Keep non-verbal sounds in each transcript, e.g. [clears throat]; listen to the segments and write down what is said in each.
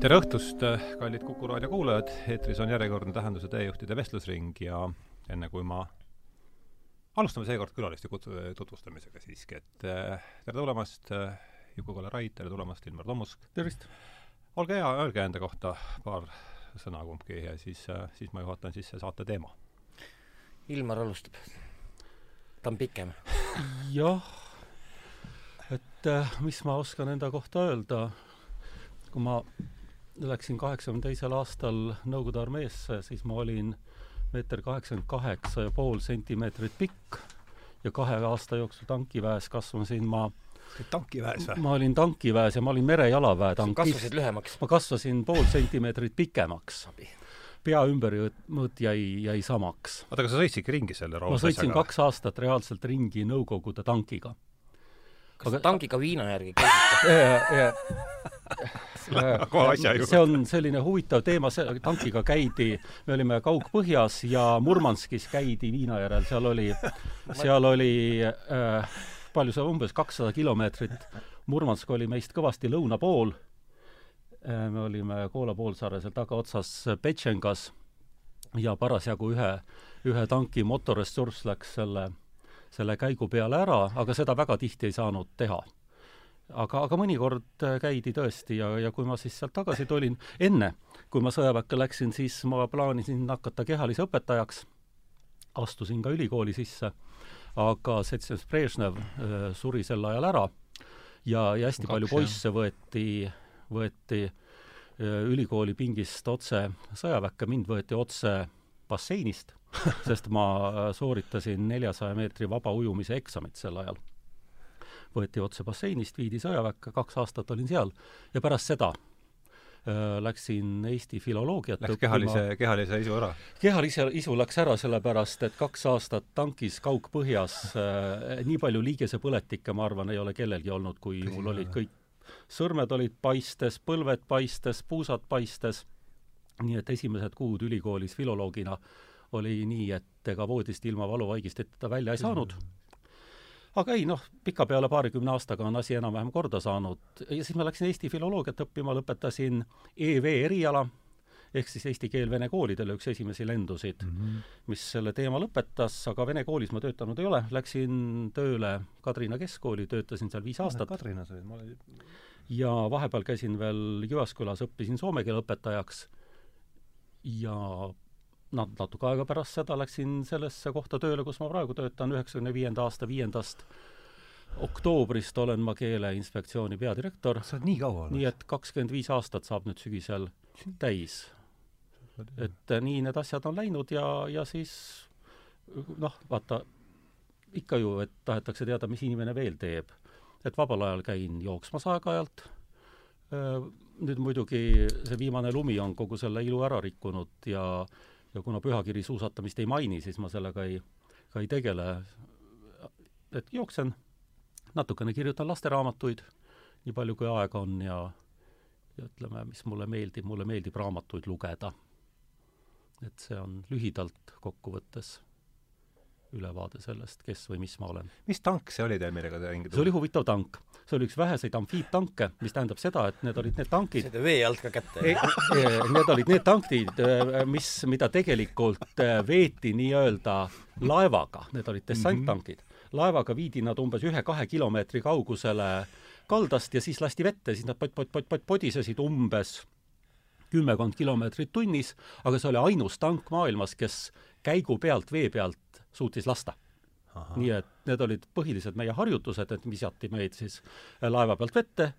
tere õhtust, kallid Kuku raadio kuulajad, eetris on järjekordne Tähenduse teejuhtide vestlusring ja enne kui ma alustame seekord külaliste kutsu-, tutvustamisega siiski, et äh, tere tulemast äh,, Juku-Kalle Raid, tere tulemast, Ilmar Tomusk! tervist! olge hea, öelge enda kohta paar sõna kumbki ja siis äh,, siis ma juhatan sisse saate teema. Ilmar alustab. ta on pikem. jah, et mis ma oskan enda kohta öelda, kui ma läksin kaheksakümne teisel aastal Nõukogude armeesse, siis ma olin meeter kaheksakümmend kaheksa ja pool sentimeetrit pikk ja kahe aasta jooksul tankiväes kasvasin ma tankiväes või? ma olin tankiväes ja ma olin merejalaväe tankis. kasvasid lühemaks? ma kasvasin pool sentimeetrit pikemaks. pea ümbermõõt jäi, jäi samaks. oota, aga sa sõitsidki ringi selle ma sõitsin kaks aastat reaalselt ringi Nõukogude tankiga. kas aga... tankiga viina järgi käisite? [laughs] see on selline huvitav teema, see, tankiga käidi, me olime Kaug-Põhjas ja Murmanskis käidi viina järel, seal oli, seal oli äh, palju see, umbes kakssada kilomeetrit. Murmansk oli meist kõvasti lõuna pool. Äh,. me olime Koola poolsaare seal tagaotsas Petšengas. Ja parasjagu ühe, ühe tanki motoressurss läks selle, selle käigu peale ära, aga seda väga tihti ei saanud teha aga, aga mõnikord äh, käidi tõesti ja, ja kui ma siis sealt tagasi tulin, enne kui ma sõjaväkke läksin, siis ma plaanisin hakata kehalise õpetajaks, astusin ka ülikooli sisse, aga seltsimees Brežnev äh, suri sel ajal ära ja, ja hästi Kaks, palju poisse võeti, võeti äh, ülikooli pingist otse sõjaväkke, mind võeti otse basseinist sest ma sooritasin neljasaja meetri vabaujumise eksamit sel ajal võeti otse basseinist, viidi sõjaväkke, kaks aastat olin seal. Ja pärast seda äh, läksin Eesti filoloogiat Läks kehalise, kehalise isu ära? kehalise isu läks ära sellepärast, et kaks aastat tankis kaugpõhjas äh, nii palju liigesepõletikke, ma arvan, ei ole kellelgi olnud, kui Tõsi, mul olid kõik sõrmed olid paistes, põlved paistes, puusad paistes, nii et esimesed kuud ülikoolis filoloogina oli nii, et ega voodist ilma valuvaigisteta välja ei saanud. mm aga ei noh, pikapeale paarikümne aastaga on asi enam-vähem korda saanud ja siis ma läksin Eesti filoloogiat õppima, lõpetasin EV eriala, ehk siis eesti keel vene koolidele üks esimesi lendusid mm, -hmm. mis selle teema lõpetas, aga vene koolis ma töötanud ei ole, läksin tööle Kadrina keskkooli, töötasin seal viis aastat. Kadrinas olid, ma olin ja vahepeal käisin veel Jyvaskylas, õppisin soome keele õpetajaks ja nat-, natuke aega pärast seda läksin sellesse kohta tööle, kus ma praegu töötan, üheksakümne viienda aasta viiendast oktoobrist olen ma Keeleinspektsiooni peadirektor. sa oled nii kaua olnud? nii et kakskümmend viis aastat saab nüüd sügisel täis. et äh, nii need asjad on läinud ja, ja siis noh, vaata, ikka ju, et tahetakse teada, mis inimene veel teeb. et vabal ajal käin jooksmas aeg-ajalt, äh, nüüd muidugi see viimane lumi on kogu selle ilu ära rikkunud ja ja kuna pühakiri suusatamist ei maini, siis ma sellega ei, ka ei tegele. et jooksen, natukene kirjutan lasteraamatuid, nii palju kui aega on ja ja ütleme, mis mulle meeldib, mulle meeldib raamatuid lugeda. et see on lühidalt kokkuvõttes ülevaade sellest, kes või mis ma olen. mis tank see oli teil, millega te ringi see oli huvitav tank. See oli üks väheseid amfiibtanke, mis tähendab seda, et need olid need tankid saite vee alt ka kätte e? Need olid need tankid, äh, mis, mida tegelikult äh, veeti nii-öelda laevaga, need olid dessanttankid. -hmm. laevaga viidi nad umbes ühe-kahe kilomeetri kaugusele kaldast ja siis lasti vette, siis nad pott-pott-pott-pott podisesid umbes kümmekond kilomeetrit tunnis, aga see oli ainus tank maailmas, kes käigu pealt, vee pealt suutis lasta. Nii et need olid põhilised meie harjutused, et visati meid siis laeva pealt vette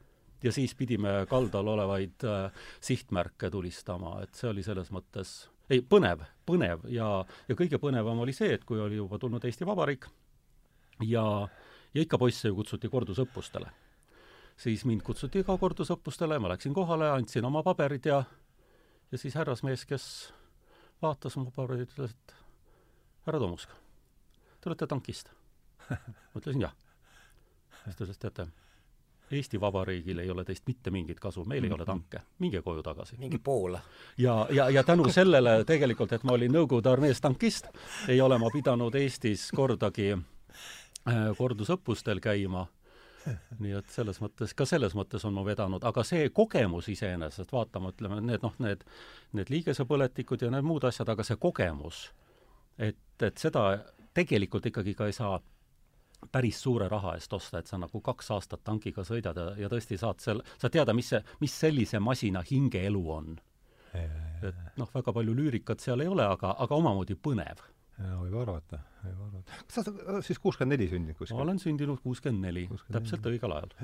ja siis pidime kaldal olevaid äh, sihtmärke tulistama, et see oli selles mõttes ei, põnev, põnev. Ja, ja kõige põnevam oli see, et kui oli juba tulnud Eesti Vabariik ja, ja ikka poisse ju kutsuti kordusõppustele. siis mind kutsuti ka kordusõppustele, ma läksin kohale, andsin oma paberid ja ja siis härrasmees, kes vaatas mu paberid, ütles, et härra Tomusk te olete tankist? ma ütlesin jah. siis ta ütles, teate, Eesti Vabariigil ei ole teist mitte mingit kasu, meil ei ole tanke, minge koju tagasi. minge Poola. ja, ja, ja tänu sellele tegelikult, et ma olin Nõukogude armees tankist, ei ole ma pidanud Eestis kordagi äh, kordusõppustel käima nii et selles mõttes, ka selles mõttes on ma vedanud, aga see kogemus iseenesest, vaatama, ütleme, need noh, need, need liigesepõletikud ja need muud asjad, aga see kogemus, et, et seda tegelikult ikkagi ka ei saa päris suure raha eest osta, et sa nagu kaks aastat tankiga sõidad ja, ja tõesti saad seal, saad teada, mis see, mis sellise masina hingeelu on. et noh, väga palju lüürikat seal ei ole, aga, aga omamoodi põnev jaa, võib arvata, võib arvata. kas sa siis kuuskümmend neli sündinud kuskil? ma olen sündinud kuuskümmend neli, täpselt õigel ajal.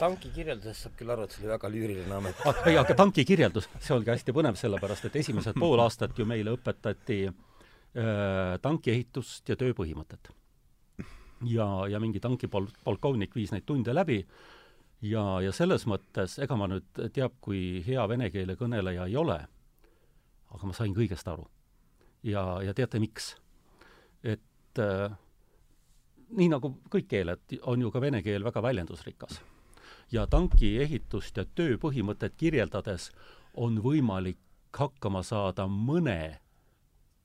tanki kirjeldusest saab küll aru, et see oli väga lüüriline amet ah,. ei, aga tanki kirjeldus, see olgi hästi põnev, sellepärast et esimesed pool aastat ju meile õpetati äh, tankiehitust ja tööpõhimõtet. ja, ja mingi tanki pol-, polkovnik viis neid tunde läbi ja, ja selles mõttes, ega ma nüüd teab, kui hea vene keele kõneleja ei ole, aga ma sain kõigest aru ja, ja teate, miks? et äh, nii nagu kõik keeled, on ju ka vene keel väga väljendusrikas. ja tanki ehitust ja töö põhimõtet kirjeldades on võimalik hakkama saada mõne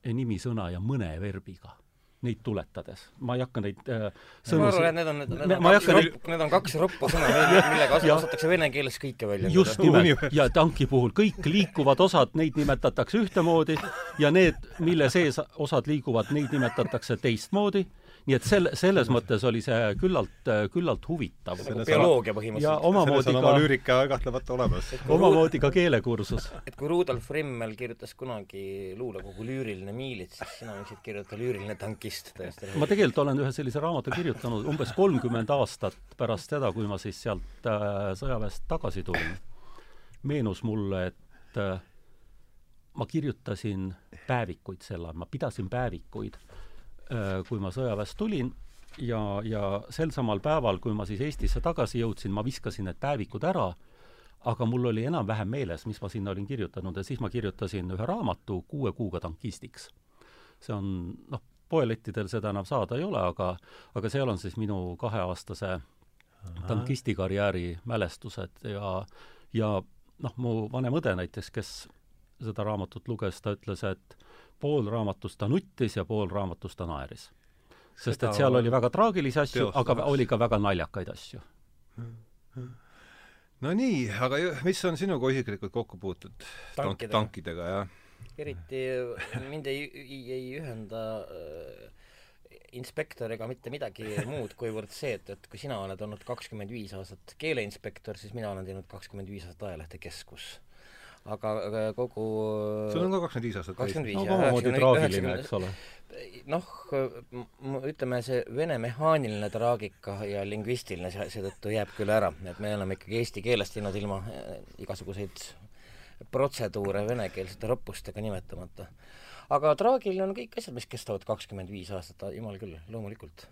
nimisõna ja mõne verbiga neid tuletades. ma ei hakka neid äh, sõnu ma arvan, et need on, need on kaks roppu, need on kaks roppu sõna, millega osatakse vene keeles kõike välja. just nimelt, ja tanki puhul kõik liikuvad osad, neid nimetatakse ühtemoodi ja need, mille sees osad liiguvad, neid nimetatakse teistmoodi nii et sel-, selles mõttes oli see küllalt, küllalt huvitav. nagu bioloogia põhimõtteliselt. selles on oma lüürika kahtlemata olemas. omamoodi ka keelekursus. [laughs] et kui Rudolf Rimmel kirjutas kunagi luulekogu Lüüriline miilits, siis sina võiksid kirjutada Lüüriline tankist täiesti ma tegelikult olen ühe sellise raamatu kirjutanud umbes kolmkümmend aastat pärast seda, kui ma siis sealt äh, sõjaväest tagasi tulin. meenus mulle, et äh, ma kirjutasin päevikuid sel ajal, ma pidasin päevikuid kui ma sõjaväest tulin ja, ja sel samal päeval, kui ma siis Eestisse tagasi jõudsin, ma viskasin need päevikud ära, aga mul oli enam-vähem meeles, mis ma sinna olin kirjutanud ja siis ma kirjutasin ühe raamatu Kuue kuuga tankistiks. see on, noh, poelettidel seda enam saada ei ole, aga, aga seal on siis minu kaheaastase tankisti karjääri mälestused ja, ja noh, mu vanem õde näiteks, kes seda raamatut luges, ta ütles, et pool raamatust ta nuttis ja pool raamatust ta naeris. sest et seal oli väga traagilisi asju, aga oli ka väga naljakaid asju. no nii, aga mis on sinuga isiklikult kokku puutud Tankidega. tankidega, jah? eriti mind ei, ei, ei ühenda äh, inspektor ega mitte midagi muud, kuivõrd see, et, et kui sina oled olnud kakskümmend viis aastat keeleinspektor, siis mina olen teinud kakskümmend viis aastat ajalehte Keskus aga, aga kogu sul on ka kakskümmend viis aastat viis, jah. omamoodi traagiline, eks ole. noh, ütleme, see vene mehaaniline traagika ja lingvistiline see, seetõttu jääb küll ära, et me oleme ikkagi eesti keelest jäänud ilma eh, igasuguseid protseduure venekeelsete roppustega nimetamata. aga traagiline on kõik asjad, mis kestavad kakskümmend viis aastat, jumal küll, loomulikult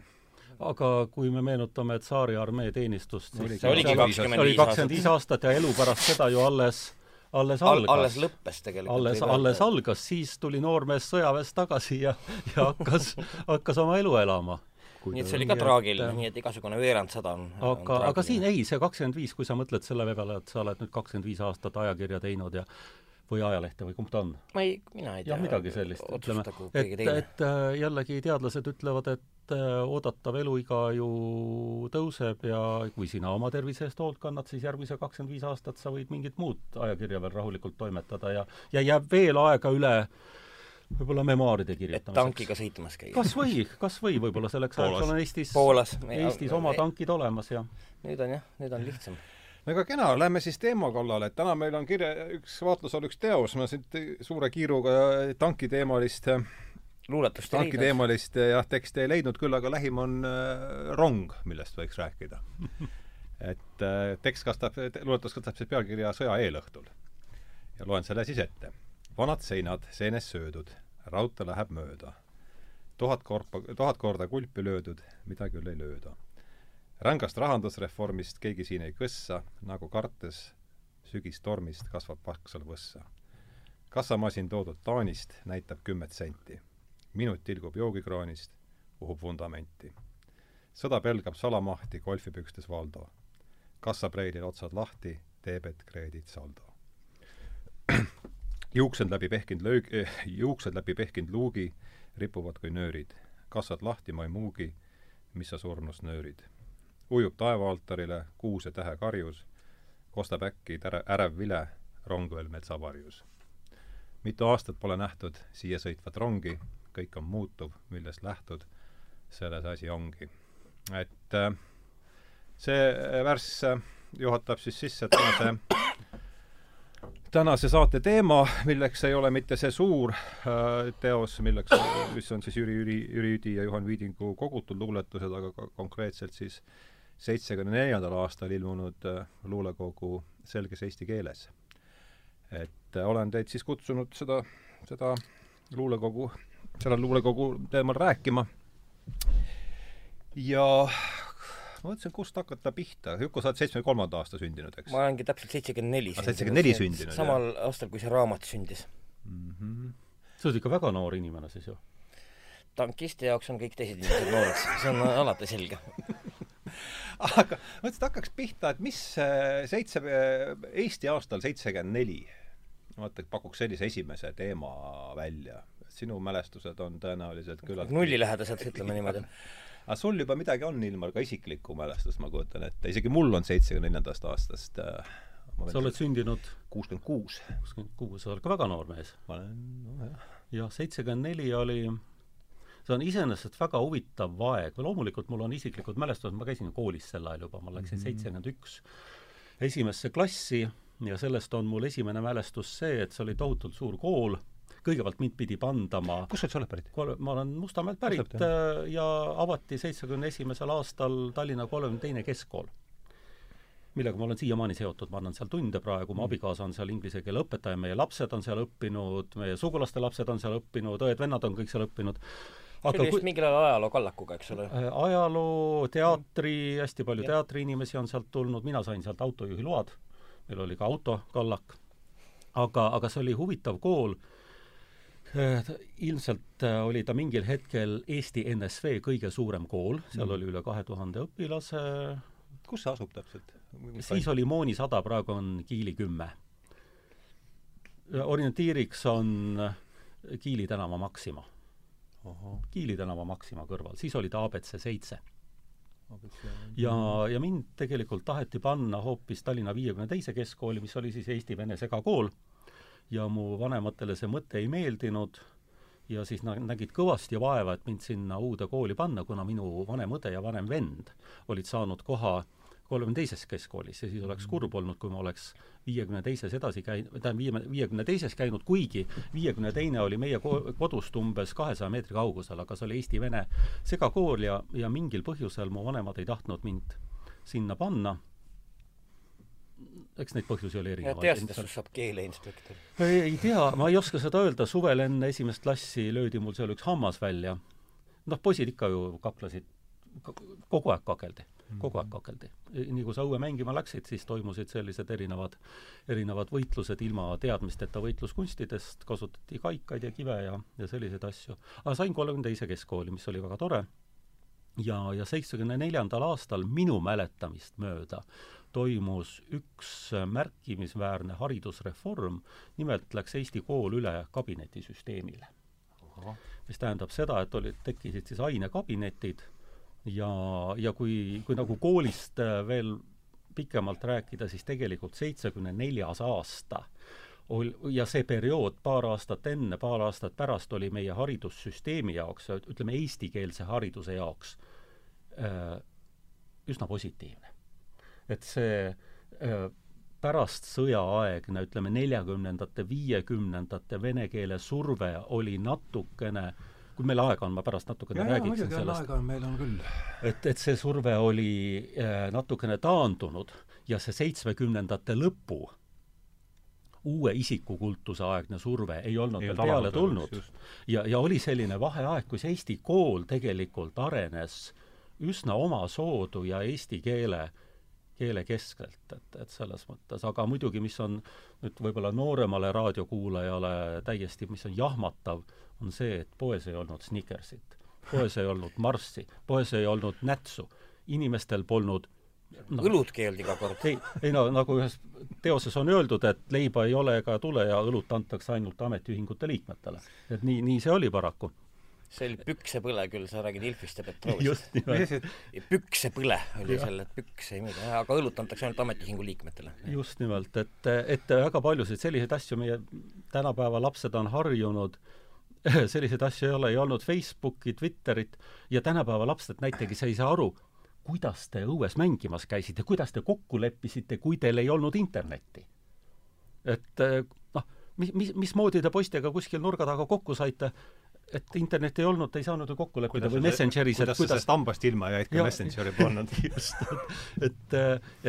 aga kui me meenutame tsaari armee teenistust, siis see oligi kakskümmend viis aastat ja elu pärast seda ju alles alles algas Al. alles lõppes tegelikult. alles, alles algas, siis tuli noormees sõjaväest tagasi ja, ja hakkas, [laughs] hakkas oma elu elama. nii et see oli ka traagiline, nii et igasugune veerandsada on aga, aga siin ei, see kakskümmend viis, kui sa mõtled selle peale, et sa oled nüüd kakskümmend viis aastat ajakirja teinud ja või ajalehte või kumb ta on? ma ei, mina ei tea. jah, midagi sellist, ütleme, et, et äh, jällegi teadlased ütlevad, et äh, oodatav eluiga ju tõuseb ja kui sina oma tervise eest hoolt kannad, siis järgmise kakskümmend viis aastat sa võid mingit muud ajakirja veel rahulikult toimetada ja, ja jääb veel aega üle võib-olla memuaaride kirjutamiseks. tankiga sõitmas käia. kas või, kas või, võib-olla selleks ajaks on Eestis, Eestis oma tankid olemas ja nüüd on jah, nüüd on lihtsam väga kena, lähme siis teema kallale, et täna meil on kirja, üks vaatlusel üks teos, ma siit suure kiiruga tankiteemalist luuletust tankiteemalist jah, teksti ei leidnud, küll aga lähim on äh, rong, millest võiks rääkida [laughs] et äh, tekst kastab, luuletus kastab siis pealkirja Sõja eelõhtul. ja loen selle siis ette. vanad seinad, seenest söödud, raudtee läheb mööda. tuhat korpa, tuhat korda kulpi löödud, mida küll ei lööda rängast rahandusreformist keegi siin ei kõssa, nagu kartes sügistormist kasvab paksal võssa. kassamasin toodud Taanist näitab kümmet senti. Minut tilgub joogikraanist, uhub vundamenti. sõda pelgab salamahti golfipükstes Valdo. kassapreilil otsad lahti, debet, kreedit, saldo. [clears throat] juuksed läbi pehkinud löög- eh,, juuksed läbi pehkinud luugi ripuvad kui nöörid. kassad lahti, ma ei muugi, mis sa surnust nöörid ujub taevaaltarile kuuse tähe karjus, kostab äkki tere, ärev vile, rong veel metsavarjus. mitu aastat pole nähtud siia sõitvat rongi, kõik on muutuv, millest lähtud, selles asi ongi. et äh, see värss juhatab siis sisse tänase tänase saate teema, milleks ei ole mitte see suur äh, teos, milleks, mis on siis Jüri, Jüri, Jüri Üdi ja Juhan Viidingu kogutud luuletused, aga ka konkreetselt siis seitsmekümne neljandal aastal ilmunud äh, luulekogu Selges eesti keeles. et äh, olen teid siis kutsunud seda, seda luulekogu, sellel luulekogu teemal rääkima ja ma mõtlesin, kust hakata pihta. Juku, sa oled seitsmekümne kolmanda aasta sündinud, eks? ma olengi täpselt seitsekümmend neli sündinud. seitsekümmend neli sündinud, samal jah. aastal, kui see raamat sündis mm. -hmm. sa oled ikka väga noor inimene siis ju? tankisti jaoks on kõik teised inimesed noored, see on alati selge [laughs] aga mõtlesin, et hakkaks pihta, et mis seitse, Eesti aastal seitsekümmend neli, vaata, pakuks sellise esimese teema välja. Sinu mälestused on tõenäoliselt küllalt nullilähedased, ütleme niimoodi [laughs] aga sul juba midagi on, Ilmar, ka isiklikku mälestust, ma kujutan ette, isegi mul on seitsmekümne neljandast aastast äh, sa oled sündinud kuuskümmend kuus. kuuskümmend kuus, sa oled ka väga noor mees. ma olen, nojah. jah, seitsekümmend neli oli, see on iseenesest väga huvitav aeg, loomulikult mul on isiklikud mälestused, ma käisin koolis sel ajal juba, ma läksin mhm. seitsekümmend üks esimesse klassi ja sellest on mul esimene mälestus see, et see oli tohutult suur kool kõigepealt mind pidi pandama kust sa oled pärit? ma olen Mustamäelt pärit Mustamäelt, äh, ja avati seitsmekümne esimesel aastal Tallinna kolmekümne teine keskkool millega ma olen siiamaani seotud, ma annan seal tunde praegu, mu mm. abikaasa on seal inglise keele õpetaja, meie lapsed on seal õppinud, meie sugulaste lapsed on seal õppinud, õed-vennad on kõik seal õppinud. aga see oli vist mingil ajal ajaloo kallakuga, eks ole? Äh, ajaloo, teatri, hästi palju teatriinimesi on sealt tulnud, mina sain sealt autojuhi load, meil oli ka autokallak, aga, aga see oli huvitav kool ilmselt äh, oli ta mingil hetkel Eesti NSV kõige suurem kool, seal mm. oli üle kahe tuhande õpilase. kus see asub täpselt? siis oli Mooni sada, praegu on Kiili kümme. orientiiriks on Kiili tänava Maxima. Kiili tänava Maxima kõrval, siis oli ta abc seitse. ja, ja mind tegelikult taheti panna hoopis Tallinna viiekümne teise keskkooli, mis oli siis Eesti-Vene segakool ja mu vanematele see mõte ei meeldinud ja siis nad nägid kõvasti vaeva, et mind sinna uude kooli panna, kuna minu vanem õde ja vanem vend olid saanud koha kolmekümne teises keskkoolis ja siis oleks mm. kurb olnud, kui ma oleks viiekümne teises edasi käinud, tähendab, viie, viiekümne teises käinud, kuigi viiekümne teine oli meie ko-, kodust umbes kahesaja meetri kaugusel, aga see oli Eesti-Vene segakool ja, ja mingil põhjusel mu vanemad ei tahtnud mind sinna panna eks neid põhjusi oli erinevaid. teadsid, et sinust saab keeleinspektor? ei, ei tea, ma ei oska seda öelda, suvel enne esimest klassi löödi mul seal üks hammas välja. noh, poisid ikka ju kaklesid, kogu aeg kakeldi, kogu aeg kakeldi. nii kui sa õue mängima läksid, siis toimusid sellised erinevad, erinevad võitlused ilma teadmisteta võitluskunstidest, kasutati kaikaid ja kive ja, ja selliseid asju. aga sain kolmekümne teise keskkooli, mis oli väga tore ja, ja seitsmekümne neljandal aastal minu mäletamist mööda toimus üks märkimisväärne haridusreform, nimelt läks Eesti kool üle kabinetisüsteemile. mis tähendab seda, et olid, tekkisid siis ainekabinetid ja, ja kui, kui nagu koolist äh, veel pikemalt rääkida, siis tegelikult seitsmekümne neljas aasta ol-, ja see periood paar aastat enne, paar aastat pärast oli meie haridussüsteemi jaoks, ütleme eestikeelse hariduse jaoks äh, üsna positiivne et see äh, pärast sõjaaegne, ütleme neljakümnendate, viiekümnendate vene keele surve oli natukene kui meil aega on, ma pärast natukene räägiksin sellest. aega on, meil on küll. et, et see surve oli äh, natukene taandunud ja see seitsmekümnendate lõpu uue isikukultuse aegne surve ei olnud veel peale tulnud. ja, ja oli selline vaheaeg, kus eesti kool tegelikult arenes üsna omasoodu ja eesti keele keelekeskselt, et, et selles mõttes, aga muidugi, mis on nüüd võib-olla nooremale raadiokuulajale täiesti, mis on jahmatav, on see, et poes ei olnud Snickersit, poes ei olnud Marssi, poes ei olnud Nätsu, inimestel polnud no, õlut keeldi iga kord. ei, ei no nagu ühes teoses on öeldud, et leiba ei ole ega tule ja õlut antakse ainult ametiühingute liikmetele. et nii, nii see oli paraku. See oli Püksepõle küll, sa räägid Ilfist ja Petrovist. Püksepõle oli seal, et pükse ei müüda, aga õlut antakse ainult ametiühingu liikmetele. just nimelt, et, et väga paljusid selliseid asju meie tänapäeva lapsed on harjunud. [laughs] Selliseid asju ei ole, ei olnud Facebooki, Twitterit. Ja tänapäeva lapsed näiteks ei saa aru, kuidas te õues mängimas käisite, kuidas te kokku leppisite, kui teil ei olnud internetti. et noh, mis, mis, mismoodi te poistega kuskil nurga taga kokku saite, et internet ei olnud, ei saanud ju kokku leppida või Messengeris, et kuidas sa sellest hambast ilma jäid, kui Messengeri polnud? [laughs] Just, et,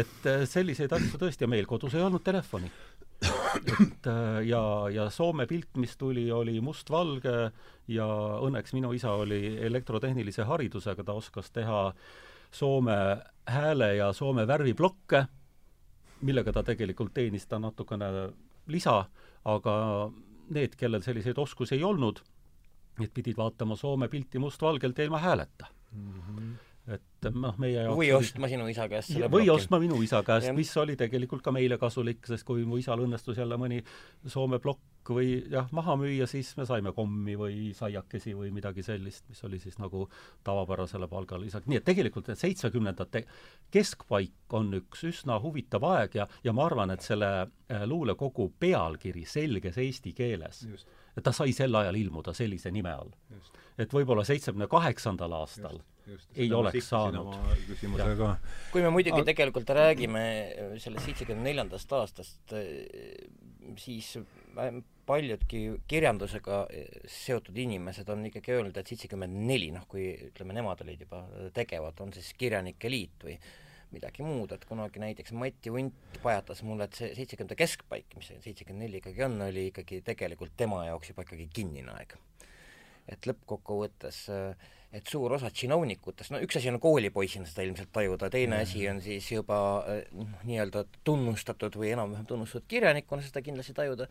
et selliseid asju tõesti, ja meil kodus ei olnud telefoni. et ja, ja Soome pilt, mis tuli, oli mustvalge ja õnneks minu isa oli elektrotehnilise haridusega, ta oskas teha Soome hääle ja Soome värviblokke, millega ta tegelikult teenis ta natukene lisa, aga need, kellel selliseid oskusi ei olnud, need pidid vaatama Soome pilti mustvalgelt ja ilma hääleta mm. -hmm et noh, meie jaoks või ostma sinu isa käest selle või ploki. ostma minu isa käest, mis oli tegelikult ka meile kasulik, sest kui mu isal õnnestus jälle mõni Soome plokk või jah, maha müüa, siis me saime kommi või saiakesi või midagi sellist, mis oli siis nagu tavapärasele palgale lisaks. nii et tegelikult need seitsmekümnendate keskpaik on üks üsna huvitav aeg ja, ja ma arvan, et selle äh, luulekogu pealkiri selges eesti keeles Just et ta sai sel ajal ilmuda sellise nime all. et võib-olla seitsmekümne kaheksandal aastal just, just, ei oleks saanud. kui me muidugi Aga... tegelikult räägime sellest seitsekümne neljandast aastast, siis paljudki kirjandusega seotud inimesed on ikkagi öelnud, et seitsekümmend neli, noh kui ütleme, nemad olid juba tegevad, on siis Kirjanike Liit või midagi muud, et kunagi näiteks Mati Unt pajatas mulle, et see seitsekümnendate keskpaik, mis see seitsekümmend neli ikkagi on, oli ikkagi tegelikult tema jaoks juba ikkagi kinnine aeg. et lõppkokkuvõttes et suur osa tšinovnikutest, no üks asi on koolipoisina seda ilmselt tajuda, teine mm. asi on siis juba noh, nii-öelda tunnustatud või enam-vähem tunnustatud kirjanikuna seda kindlasti tajuda,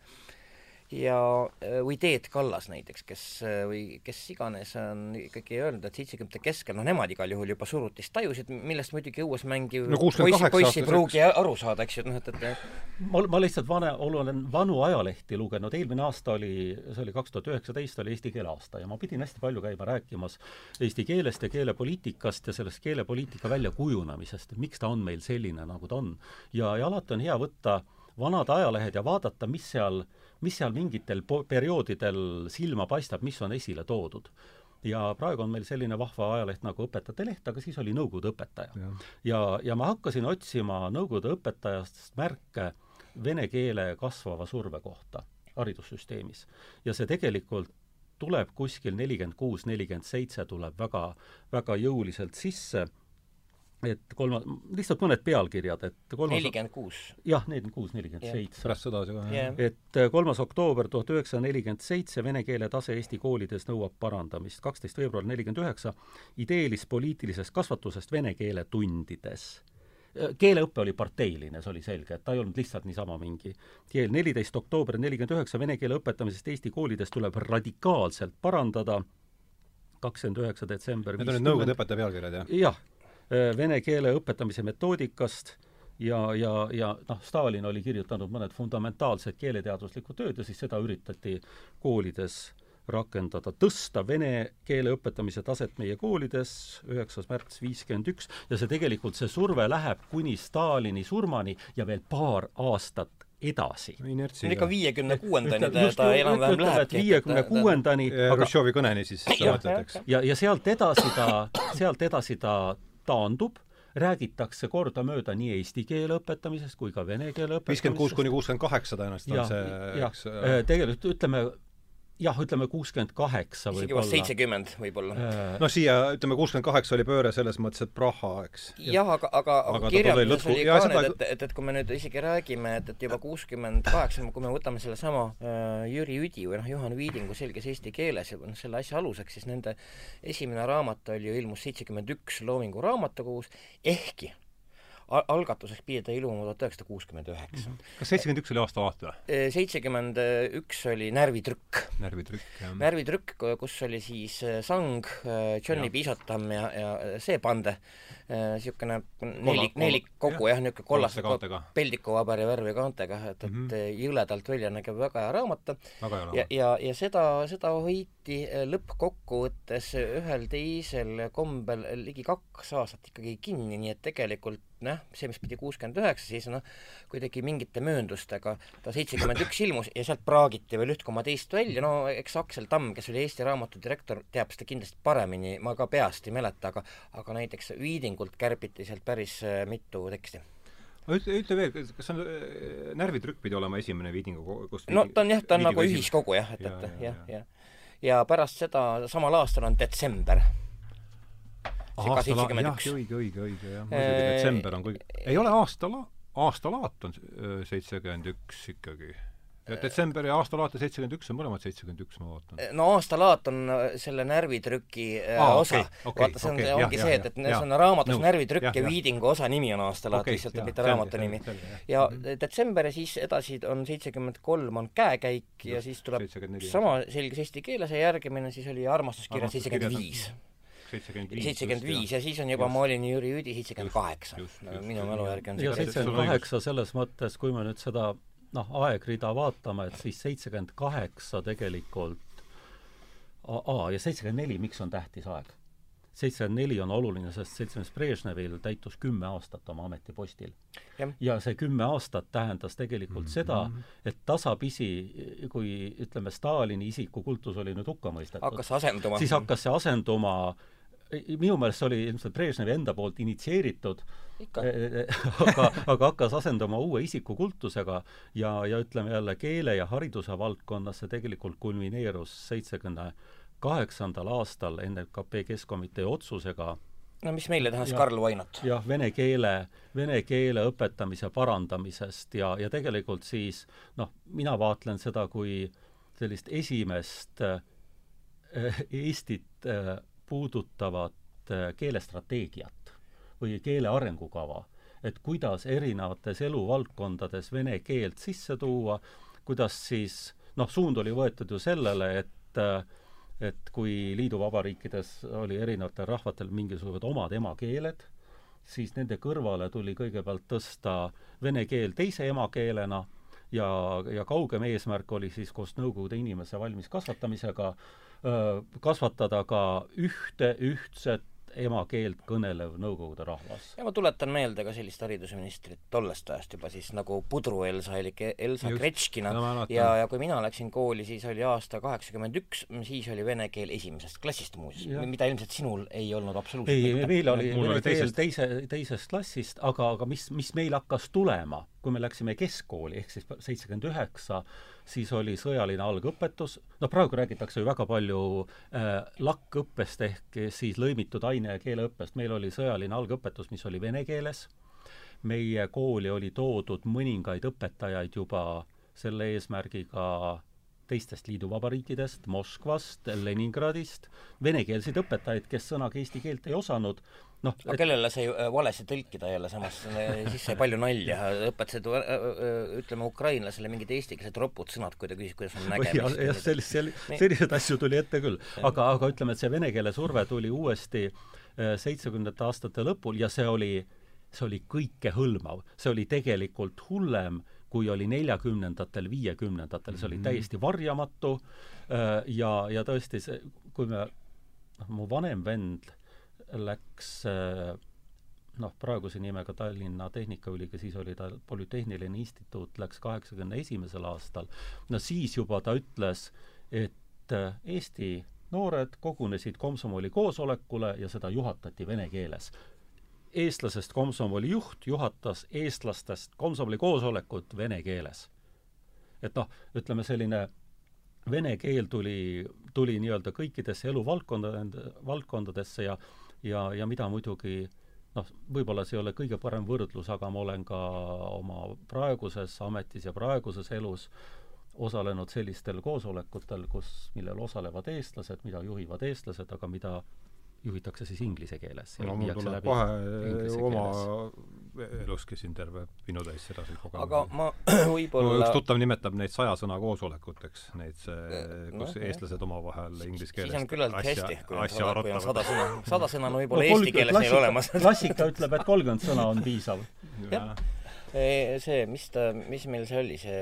ja, äh, või Teet Kallas näiteks, kes äh, või kes iganes on ikkagi öelnud, et seitsekümnendate keskel, noh nemad igal juhul juba surutist tajusid, millest muidugi õues mängiv no, poiss, poiss ei pruugi aru saada, eks ju, noh et, et ma, ma lihtsalt vana, olen vanu ajalehti lugenud, eelmine aasta oli, see oli kaks tuhat üheksateist, oli eesti keele aasta ja ma pidin hästi palju käima rääkimas eesti keelest ja keelepoliitikast ja sellest keelepoliitika väljakujunemisest, et miks ta on meil selline, nagu ta on. ja, ja alati on hea võtta vanad ajalehed ja vaadata, mis seal äh, mis seal mingitel perioodidel silma paistab, mis on esile toodud. ja praegu on meil selline vahva ajaleht nagu Õpetajate Leht, aga siis oli Nõukogude õpetaja. ja, ja, ja ma hakkasin otsima Nõukogude õpetajast märke vene keele kasvava surve kohta haridussüsteemis. ja see tegelikult tuleb kuskil nelikümmend kuus, nelikümmend seitse tuleb väga, väga jõuliselt sisse et kolma, lihtsalt mõned pealkirjad, et kolmas nelikümmend kuus. jah, nelikümmend kuus, nelikümmend seitse. pärast sõda see kohe yeah.. et äh, kolmas oktoober tuhat üheksasada nelikümmend seitse, vene keele tase Eesti koolides nõuab parandamist. kaksteist veebruar nelikümmend üheksa, ideelis-poliitilisest kasvatusest vene keele tundides. Äh, keeleõpe oli parteiline, see oli selge, et ta ei olnud lihtsalt niisama mingi keel. neliteist oktoober nelikümmend üheksa, vene keele õpetamisest Eesti koolides tuleb radikaalselt parandada kakskümmend üheksa detsember Need on nüüd Nõukogude õpetaja pealkirjad, jah? jah vene keele õpetamise metoodikast ja, ja, ja noh, Stalin oli kirjutanud mõned fundamentaalsed keeleteaduslikud tööd ja siis seda üritati koolides rakendada, tõsta vene keele õpetamise taset meie koolides, üheksas märts viiskümmend üks, ja see tegelikult, see surve läheb kuni Stalini surmani ja veel paar aastat edasi. ikka viiekümne kuuendani ta, ta enam-vähem lähebki. viiekümne kuuendani. Hruštšovi kõneni siis ja, ja, ja sealt edasi ta, sealt edasi ta taandub, räägitakse kordamööda nii eesti keele õpetamisest kui ka vene keele õpetamisest. viiskümmend kuus kuni kuuskümmend kaheksa tõenäoliselt on see, eks äh, tegelikult ütleme, jah, ütleme kuuskümmend kaheksa võib-olla. seitsekümmend võib-olla. Äh, noh, siia ütleme kuuskümmend kaheksa oli pööre selles mõttes, et Praha, eks. jah, aga, aga, aga kirjanduses oli ka need, et, et, et kui me nüüd isegi räägime, et, et juba kuuskümmend kaheksa, kui me võtame sellesama äh, Jüri Üdi või noh, Juhan Viidingu selges eesti keeles ja noh, selle asja aluseks, siis nende esimene raamat oli ju ilmus seitsekümmend üks Loomingu Raamatukogus, ehkki algatuseks pidi ta ilmuma tuhat üheksasada kuuskümmend üheksa. Mhm. kas seitsekümmend üks oli aastalaat või? seitsekümmend üks oli Närvitrükk. närvitrükk, jah. närvitrükk, kus oli siis Sang, Johnny Pisotam ja, ja see pande niisugune nelik, nelik kogu jah, niisugune kollase peldikuvabari värvi kaantega, et, et mm -hmm. jõledalt välja nägev väga hea raamat. ja, ja, ja seda, seda hoiti lõppkokkuvõttes ühel teisel kombel ligi kaks aastat ikkagi kinni, nii et tegelikult noh, see, mis pidi kuuskümmend üheksa, siis noh, kuidagi mingite mööndustega ta seitsekümmend üks ilmus ja sealt praagiti veel üht koma teist välja, no eks Aksel Tamm, kes oli Eesti Raamatu direktor, teab seda kindlasti paremini, ma ka peast ei mäleta, aga aga näiteks Viidingult kärbiti sealt päris äh, mitu teksti. Ütle, ütle veel, kas on äh, närvitrükk pidi olema esimene Viidingu kus no ta on jah, ta on nagu ühiskogu jah, et, et jah, jah. Ja. ja pärast seda samal aastal on detsember la-, jah, õige, õige, õige, jah, muidugi detsember on kõige, ei ole aasta la-, aastalaat on seitsekümmend üks ikkagi. ja detsember ja aastalaat ja seitsekümmend üks on mõlemad seitsekümmend üks, ma vaatan. no aastalaat on selle närvitrüki Aa, osa okay,. Okay, vaata, see on okay,, ongi jah, see, et, et see on raamatus no, närvitrükk ja, ja Viidingu osa nimi on aastalaat okay, lihtsalt, mitte raamatu nimi. ja -hmm. detsember ja siis edasi on seitsekümmend kolm on käekäik ja siis tuleb sama selges eesti keeles ja järgmine siis oli armastuskirja seitsekümmend viis seitsekümmend viis ja siis on juba, ma olin Jüri Üdi seitsekümmend kaheksa. minu mälu järgi on ja seitsekümmend kaheksa selles mõttes, kui me nüüd seda noh, aegrida vaatame, et siis seitsekümmend kaheksa tegelikult aa, ja seitsekümmend neli, miks on tähtis aeg? seitsekümmend neli on oluline, sest seltsimees Brežnevil täitus kümme aastat oma ametipostil. ja see kümme aastat tähendas tegelikult mm -hmm. seda, et tasapisi, kui ütleme, Stalini isikukultus oli nüüd hukka mõistetud, hakkas asenduma. siis hakkas see asenduma minu meelest see oli ilmselt Brežnevi enda poolt initsieeritud, [laughs] aga, aga hakkas asendama uue isikukultusega ja, ja ütleme jälle, keele ja hariduse valdkonnas see tegelikult kulmineerus seitsekümne kaheksandal aastal NLKP Keskkomitee otsusega no mis meile tähendas Karl Vainot? jah, vene keele, vene keele õpetamise parandamisest ja, ja tegelikult siis noh, mina vaatlen seda kui sellist esimest äh, Eestit äh, puudutavat äh, keelestrateegiat või keele arengukava, et kuidas erinevates eluvaldkondades vene keelt sisse tuua, kuidas siis noh, suund oli võetud ju sellele, et äh, et kui liiduvabariikides oli erinevatel rahvatel mingisugused omad emakeeled, siis nende kõrvale tuli kõigepealt tõsta vene keel teise emakeelena ja, ja kaugem eesmärk oli siis koos Nõukogude inimese valmis kasvatamisega kasvatada ka ühte ühtset emakeelt kõnelev Nõukogude rahvas. ja ma tuletan meelde ka sellist haridusministrit tollest ajast juba siis nagu Pudru-Elsa elik Elsa Just, Gretškina no, ja, ja kui mina läksin kooli, siis oli aasta kaheksakümmend üks, siis oli vene keel esimesest klassist muuseas, mida ilmselt sinul ei olnud absoluutselt ei, meil oli vene keel teise, teisest klassist, aga, aga mis, mis meil hakkas tulema, kui me läksime keskkooli, ehk siis seitsekümmend üheksa, siis oli sõjaline algõpetus, no praegu räägitakse ju väga palju äh, LAK-õppest ehk siis lõimitud aine- ja keeleõppest, meil oli sõjaline algõpetus, mis oli vene keeles, meie kooli oli toodud mõningaid õpetajaid juba selle eesmärgiga teistest liiduvabariikidest, Moskvast, Leningradist, venekeelseid õpetajaid, kes sõnaga eesti keelt ei osanud, noh aga et... kellele sai äh, valesti tõlkida jälle samas, siis sai palju nalja, õpetasid äh, äh, ütleme ukrainlasele mingid eestikeelsed ropud sõnad, kui ta küsis, kuidas on nägemist. jah, sellist, selliseid asju tuli ette küll. aga, aga ütleme, et see vene keele surve tuli uuesti seitsmekümnendate aastate lõpul ja see oli, see oli kõikehõlmav. see oli tegelikult hullem, kui oli neljakümnendatel, viiekümnendatel, see oli mhm. täiesti varjamatu ja, ja tõesti see, kui me, noh, mu vanem vend läks noh, praeguse nimega Tallinna Tehnikaülikool, siis oli ta Polütehniline Instituut, läks kaheksakümne esimesel aastal, no siis juba ta ütles, et äh, Eesti noored kogunesid komsomoli koosolekule ja seda juhatati vene keeles. eestlasest komsomoli juht juhatas eestlastest komsomoli koosolekut vene keeles. et noh, ütleme selline vene keel tuli, tuli nii-öelda kõikidesse eluvaldkonda, valdkondadesse ja ja, ja mida muidugi noh, võib-olla see ei ole kõige parem võrdlus, aga ma olen ka oma praeguses ametis ja praeguses elus osalenud sellistel koosolekutel, kus, millel osalevad eestlased, mida juhivad eestlased, aga mida juhitakse siis inglise keeles. no mul tuleb kohe oma elus käisin terve pinutäis sedasid kogemusi. aga ma [clears throat] võib-olla üks tuttav nimetab neid saja sõna koosolekuteks, neid see, kus no, eestlased omavahel inglise keeles siis on küllalt hästi, kui on sada, kui on sada sõna. sada sõna on võib-olla no, eesti keeles neil olemas klassika ütleb, et kolmkümmend sõna on piisav. jah see, mis ta, mis meil see oli, see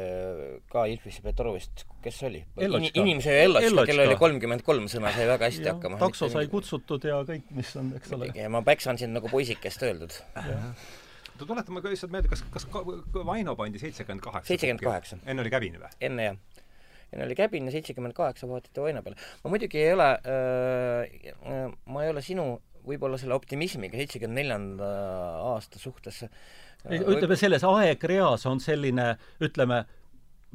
ka Ilfisse Petrovist, kes see oli? In, inimese Ellotška, kellel oli kolmkümmend kolm sõna, sai väga hästi ja, hakkama. takso sai kutsutud ja kõik, mis on, eks ole. ja ma päksan sind nagu poisikest öeldud. Tuletame ka lihtsalt meelde, kas, kas ka, Vaino pandi seitsekümmend kaheksa? seitsekümmend kaheksa. enne oli Käbin või? enne, jah enne oli Käbin ja seitsekümmend kaheksa vaatati Vaino peale. ma muidugi ei ole äh,, ma ei ole sinu võib-olla selle optimismiga seitsekümne neljanda aasta suhtes äh, ütleme, selles aegreas on selline, ütleme,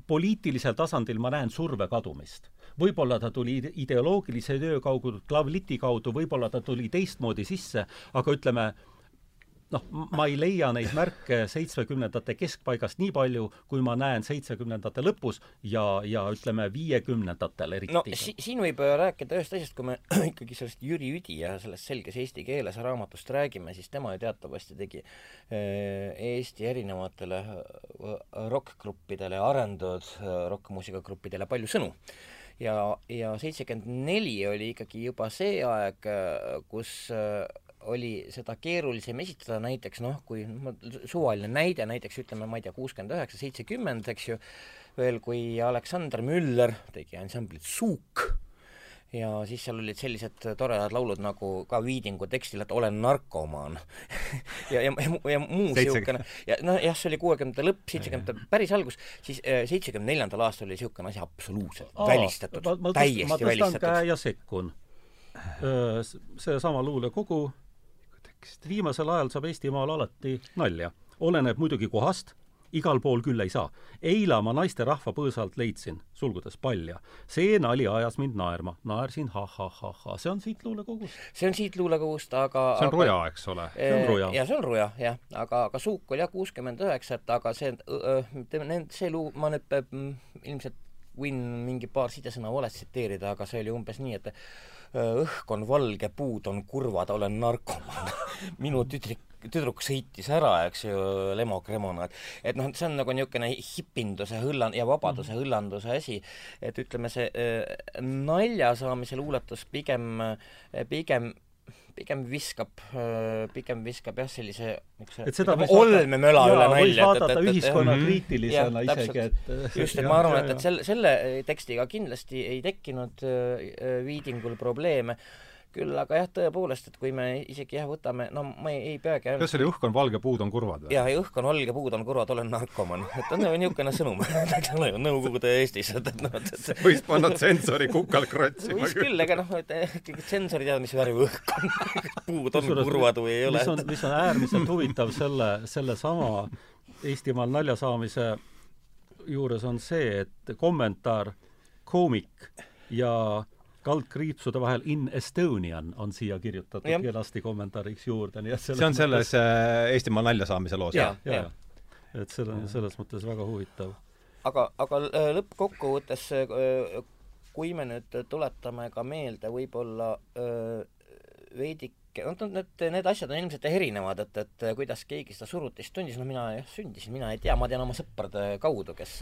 poliitilisel tasandil ma näen surve kadumist. võib-olla ta tuli ideoloogilise töö kaudu, klavliti kaudu, võib-olla ta tuli teistmoodi sisse, aga ütleme, noh, ma ei leia neid märke seitsmekümnendate keskpaigast nii palju, kui ma näen seitsmekümnendate lõpus ja, ja ütleme, viiekümnendatel eriti. no si siin võib rääkida ühest asjast, kui me [clears throat] ikkagi sellest Jüri Üdi ja sellest selges eesti keeles raamatust räägime, siis tema ju teatavasti tegi äh, Eesti erinevatele äh, rokkgruppidele, arendatud äh, rokkmuusikagruppidele palju sõnu ja, ja seitsekümmend neli oli ikkagi juba see aeg, kus oli seda keerulisem esitada, näiteks noh, kui noh, suvaline näide, näiteks ütleme, ma ei tea, kuuskümmend üheksa, seitsekümmend, eks ju, veel kui Aleksander Müller tegi ansamblit Suuk ja siis seal olid sellised toredad laulud nagu ka Viidingu tekstil, et olen narkomaan [laughs] ja, ja, ja, ja muu niisugune ja noh, jah, see oli kuuekümnendate lõpp, seitsmekümnendate päris algus, siis äh, seitsmekümne neljandal aastal oli niisugune asi absoluutselt Aa, välistatud, täiesti ma välistatud. ma tõstan käe ja sekkun. seesama luulekogu tekst. viimasel ajal saab Eestimaal alati nalja. oleneb muidugi kohast, igal pool küll ei saa. eila ma naisterahva põõsalt leidsin, sulgudes palja. see nali ajas mind naerma, naersin ha-ha-ha-ha, see on siit luulekogust. see on siit luulekogust, aga see on aga, Ruja, eks ole? see on Ruja. jaa, see on Ruja, jah. aga, aga Suuk oli jah kuuskümmend üheksa, et aga see, see luu, ma nüüd ilmselt võin mingi paar sidesõna valesti tsiteerida, aga see oli umbes nii, et õhk on valge, puud on kurvad, olen narkomaan. [laughs] Minu tüdrik, tüdruk sõitis ära, eks ju, lemok-remona, et et noh, see on nagu niisugune hipinduse hõllan- ja vabaduse mm -hmm. hõllanduse asi, et ütleme, see äh, nalja saamise luuletus pigem, pigem pigem viskab, pigem viskab jah, sellise niisuguse olmemöla üle nalja. vaadata ühiskonnakriitilisena mhm. isegi, et just, et ma arvan, et, et selle, selle tekstiga kindlasti ei tekkinud Viidingul probleeme küll aga jah, tõepoolest, et kui me isegi jah, võtame, no ma ei, ei peagi kas see oli õhk on valge, puud on kurvad või? jaa, õhk on valge, puud on kurvad, olen narkoman. et on nagu niisugune sõnum, eks ole ju, Nõukogude Eestis, et, et noh, et, [laughs] võis panna tsensori kukal krotsima võis küll, aga noh, et tsensor ei tea, mis värvi õhk on [laughs] puud on kurvad või ei ole. mis on, mis on äärmiselt huvitav selle, sellesama Eestimaal nalja saamise juures on see, et kommentaar, koomik ja kaldkriipsude vahel In Estonian on siia kirjutatud ja. kenasti kommentaariks juurde, nii et see on selles mõttes... Eestimaa nalja saamise loos? jaa, jaa. et see on selles mõttes väga huvitav. aga, aga äh, lõppkokkuvõttes äh, kui me nüüd tuletame ka meelde võib-olla äh, veidike noh, need, need asjad on ilmselt erinevad, et, et kuidas keegi seda surutist tundis, no mina jah, sündisin, mina ei tea, ma tean oma sõprade kaudu, kes,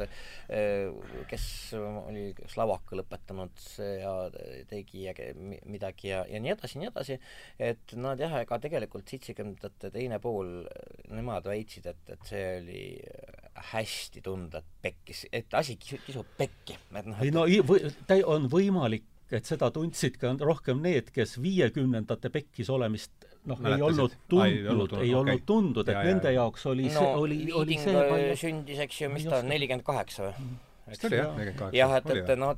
kes oli kas lavaka lõpetanud ja tegi ja midagi ja, ja nii edasi, nii edasi, et nad jah, ega tegelikult seitsekümnendate teine pool, nemad väitsid, et, et see oli hästi tunda, et pekkis, et asi kisub pekki. et noh, ei no või, on võimalik et seda tundsid ka rohkem need, kes viiekümnendate pekkis olemist noh, ei olnud tundnud, ei olnud okay. tundnud, et ja, nende ja. jaoks oli no, see, oli, oli see palju sündis, eks ju, mis ta on, nelikümmend kaheksa või? Mhm. vist oli jah, nelikümmend kaheksa. jah, et, et noh,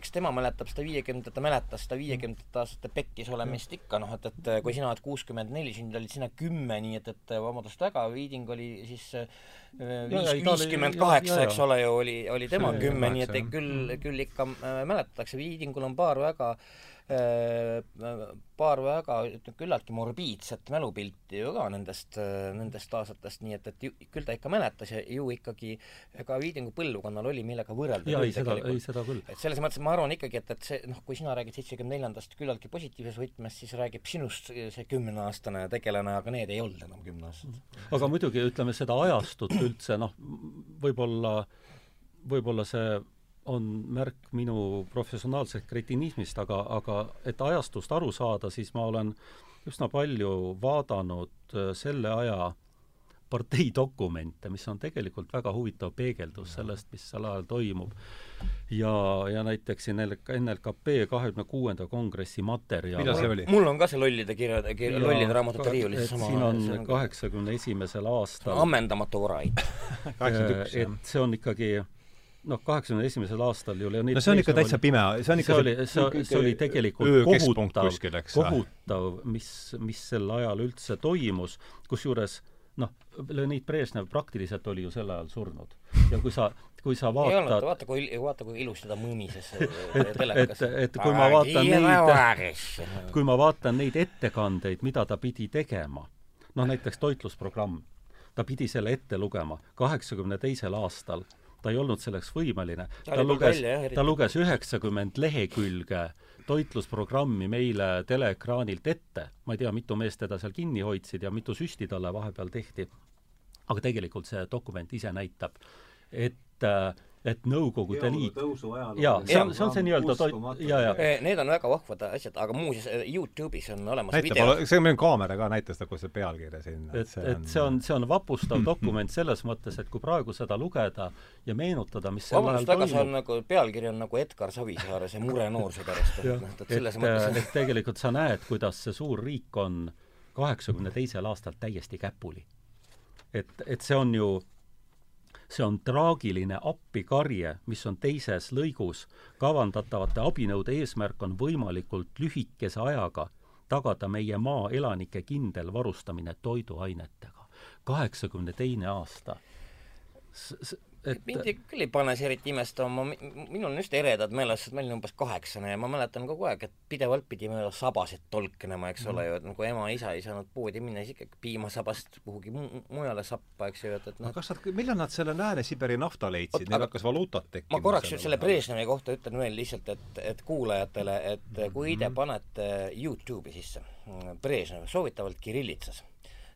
eks tema mäletab seda viiekümnendat, ta mäletas seda viiekümnendate aastate pekkis olemist ikka, noh, et, et kui sina oled kuuskümmend neli, sündinud olid sina kümme, nii et, et vabandust väga, Viiding oli siis viis, viiskümmend kaheksa, eks ole ju, oli, oli tema kümme, nii et küll, küll ikka äh, mäletatakse, Viidingul on paar väga paar väga küllaltki morbiidset mälupilti ju ka nendest, nendest aastatest, nii et, et ju, küll ta ikka mäletas ja ju ikkagi ka Viidingu põlvkonnal oli, millega võrrelda. jaa, ei seda, ei seda küll. et selles mõttes ma arvan ikkagi, et, et see noh, kui sina räägid seitsekümne neljandast küllaltki positiivses võtmes, siis räägib sinust see kümneaastane tegelane, aga need ei olnud enam kümneaastased. aga muidugi, ütleme seda ajastut üldse, noh, võib-olla, võib-olla see on märk minu professionaalsest kretinismist, aga, aga et ajastust aru saada, siis ma olen üsna palju vaadanud äh, selle aja parteidokumente, mis on tegelikult väga huvitav peegeldus sellest, mis sel ajal toimub. ja, ja näiteks NLKP kahekümne kuuenda kongressi materjal. mida see oli? mul on ka see lollide kirjade, kir-, lollide raamatute riiulis sama siin on kaheksakümne esimesel aastal ammendamatu varaid. [laughs] et see on ikkagi noh, kaheksakümne esimesel aastal ju Leonid no see on ikka täitsa pime, see on ikka see oli, see, see oli tegelikult kohutav, kohutav, mis, mis sel ajal üldse toimus, kusjuures noh, Leonid Brežnev praktiliselt oli ju sel ajal surnud. ja kui sa, kui sa vaatad ei olnud, vaata kui, vaata kui ilusti ta mõmises [laughs] telekas. et, et kui ma vaatan neid, kui ma vaatan neid ettekandeid, mida ta pidi tegema, noh näiteks toitlusprogramm, ta pidi selle ette lugema kaheksakümne teisel aastal ta ei olnud selleks võimeline. ta luges, ta luges üheksakümmend lehekülge toitlusprogrammi meile teleekraanilt ette, ma ei tea, mitu meest teda seal kinni hoidsid ja mitu süsti talle vahepeal tehti, aga tegelikult see dokument ise näitab, et äh, et Nõukogude Liit jaa, see on, see on see nii-öelda toit, jaa, jaa. Need on väga vahvad asjad, aga muuseas, eh, Youtube'is on olemas näitab, video. see on meil kaamera ka näitas nagu see pealkirja sinna. et, et, see on, see on vapustav [clears throat] dokument selles mõttes, et kui praegu seda lugeda ja meenutada, mis sel ajal toimub see on nagu, pealkiri on nagu Edgar Savisaare See mure noorsoo pärast, et noh, et selles mõttes et tegelikult sa näed, kuidas see suur riik on kaheksakümne teisel aastal täiesti käpuli. et, et see on ju see on traagiline appikarje, mis on teises lõigus. kavandatavate abinõude eesmärk on võimalikult lühikese ajaga tagada meie maa elanike kindel varustamine toiduainetega. kaheksakümne teine aasta et mind küll ei pane see eriti imestama, minul on just eredad meeles, sest ma olin umbes kaheksane ja ma mäletan kogu aeg, et pidevalt pidi mööda sabasid tolknema, eks ole ju, et nagu ema-isa ei saanud poodi minna, siis ikkagi piimasabast kuhugi mujale sappa, eks ju, et, et noh kas nad, millal nad selle Lääne-Siberi nafta leidsid, neil hakkas valuutat tekkima? ma korraks selle Brežnevi kohta ütlen veel lihtsalt, et, et kuulajatele, et kui te mhm. panete Youtube'i sisse Brežnev, soovitavalt kirillitsas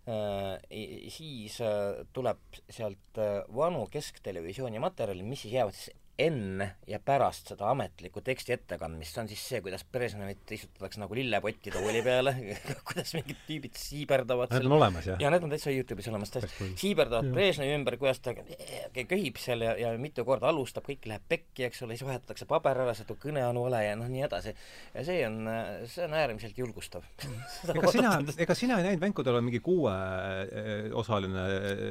siis äh, tuleb sealt äh, vanu kesktelevisiooni materjali, mis siis jäävad siis enne ja pärast seda ametlikku teksti ettekandmist, see on siis see, kuidas Brežnevit istutatakse nagu lillepotti tooli peale [laughs] kuidas mingid tüübid siiberdavad Need on olemas, jah? jaa, need on täitsa Youtube'is olemas, tõesti. siiberdavad Brežnevi ümber, kuidas ta köhib seal ja, ja mitu korda alustab, kõik läheb pekki, eks ole, siis vahetatakse paber ära, sealt kõne on vale ja noh, nii edasi. ja see on, see on äärmiselt julgustav. [laughs] Ega sina, ega sina ei näinud Vänkudel on mingi kuueosaline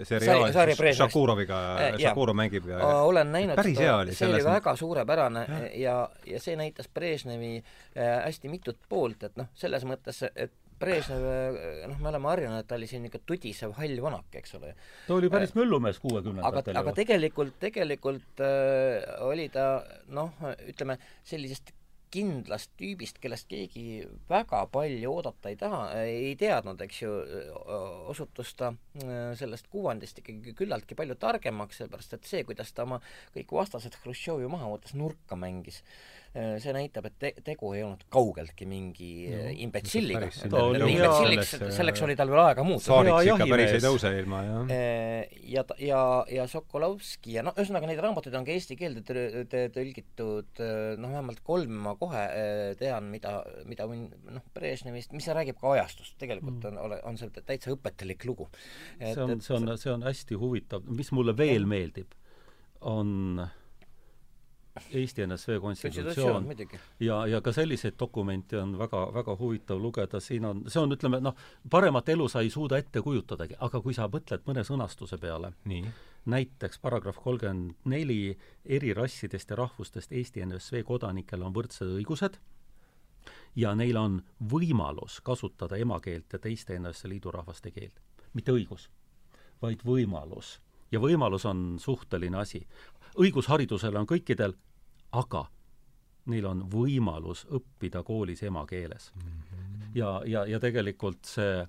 seriaal Šakuroviga, Šakurov mängib ja olen näinud päris hea oli see oli väga suurepärane ja, ja, ja see näitas Brežnevi äh, hästi mitut poolt, et noh, selles mõttes, et Brežnev, äh, noh, me oleme harjunud, et ta oli selline tudisev hall vanak, eks ole. ta oli päris möllumees kuuekümnendatel. aga, aga tegelikult, tegelikult äh, oli ta noh, ütleme sellisest kindlast tüübist, kellest keegi väga palju oodata ei taha, ei teadnud, eks ju, osutus ta äh, sellest kuvandist ikkagi küllaltki palju targemaks, sellepärast et see, kuidas ta oma kõik vastased Hruštšovi maha võttes, nurka mängis see näitab, et te-, tegu ei olnud kaugeltki mingi no, äh, imbetsilliga. imbetsilliks, selleks oli tal veel aega muutuda. saariks ikka päris ei tõuse ilma, jah. Äh, ja, ja, ja Sokolovski ja noh, ühesõnaga neid raamatuid on ka eesti keelde tõlgitud noh, vähemalt kolm ma kohe tean, mida, mida võin noh, Brežnevist, mis räägib ka ajastust, tegelikult on, ole, on see täitsa õpetelik lugu. see on, see on, see on hästi huvitav, mis mulle veel meeldib, on Eesti NSV konstitutsioon. Ja, ja ka selliseid dokumente on väga, väga huvitav lugeda, siin on, see on, ütleme noh, paremat elu sa ei suuda ette kujutadagi, aga kui sa mõtled mõne sõnastuse peale, näiteks paragrahv kolmkümmend neli, eri rassidest ja rahvustest Eesti NSV kodanikel on võrdsed õigused ja neil on võimalus kasutada emakeelt ja teiste NSV Liidu rahvaste keelt. mitte õigus, vaid võimalus. ja võimalus on suhteline asi õigus haridusele on kõikidel, aga neil on võimalus õppida koolis emakeeles mm. -hmm. ja, ja, ja tegelikult see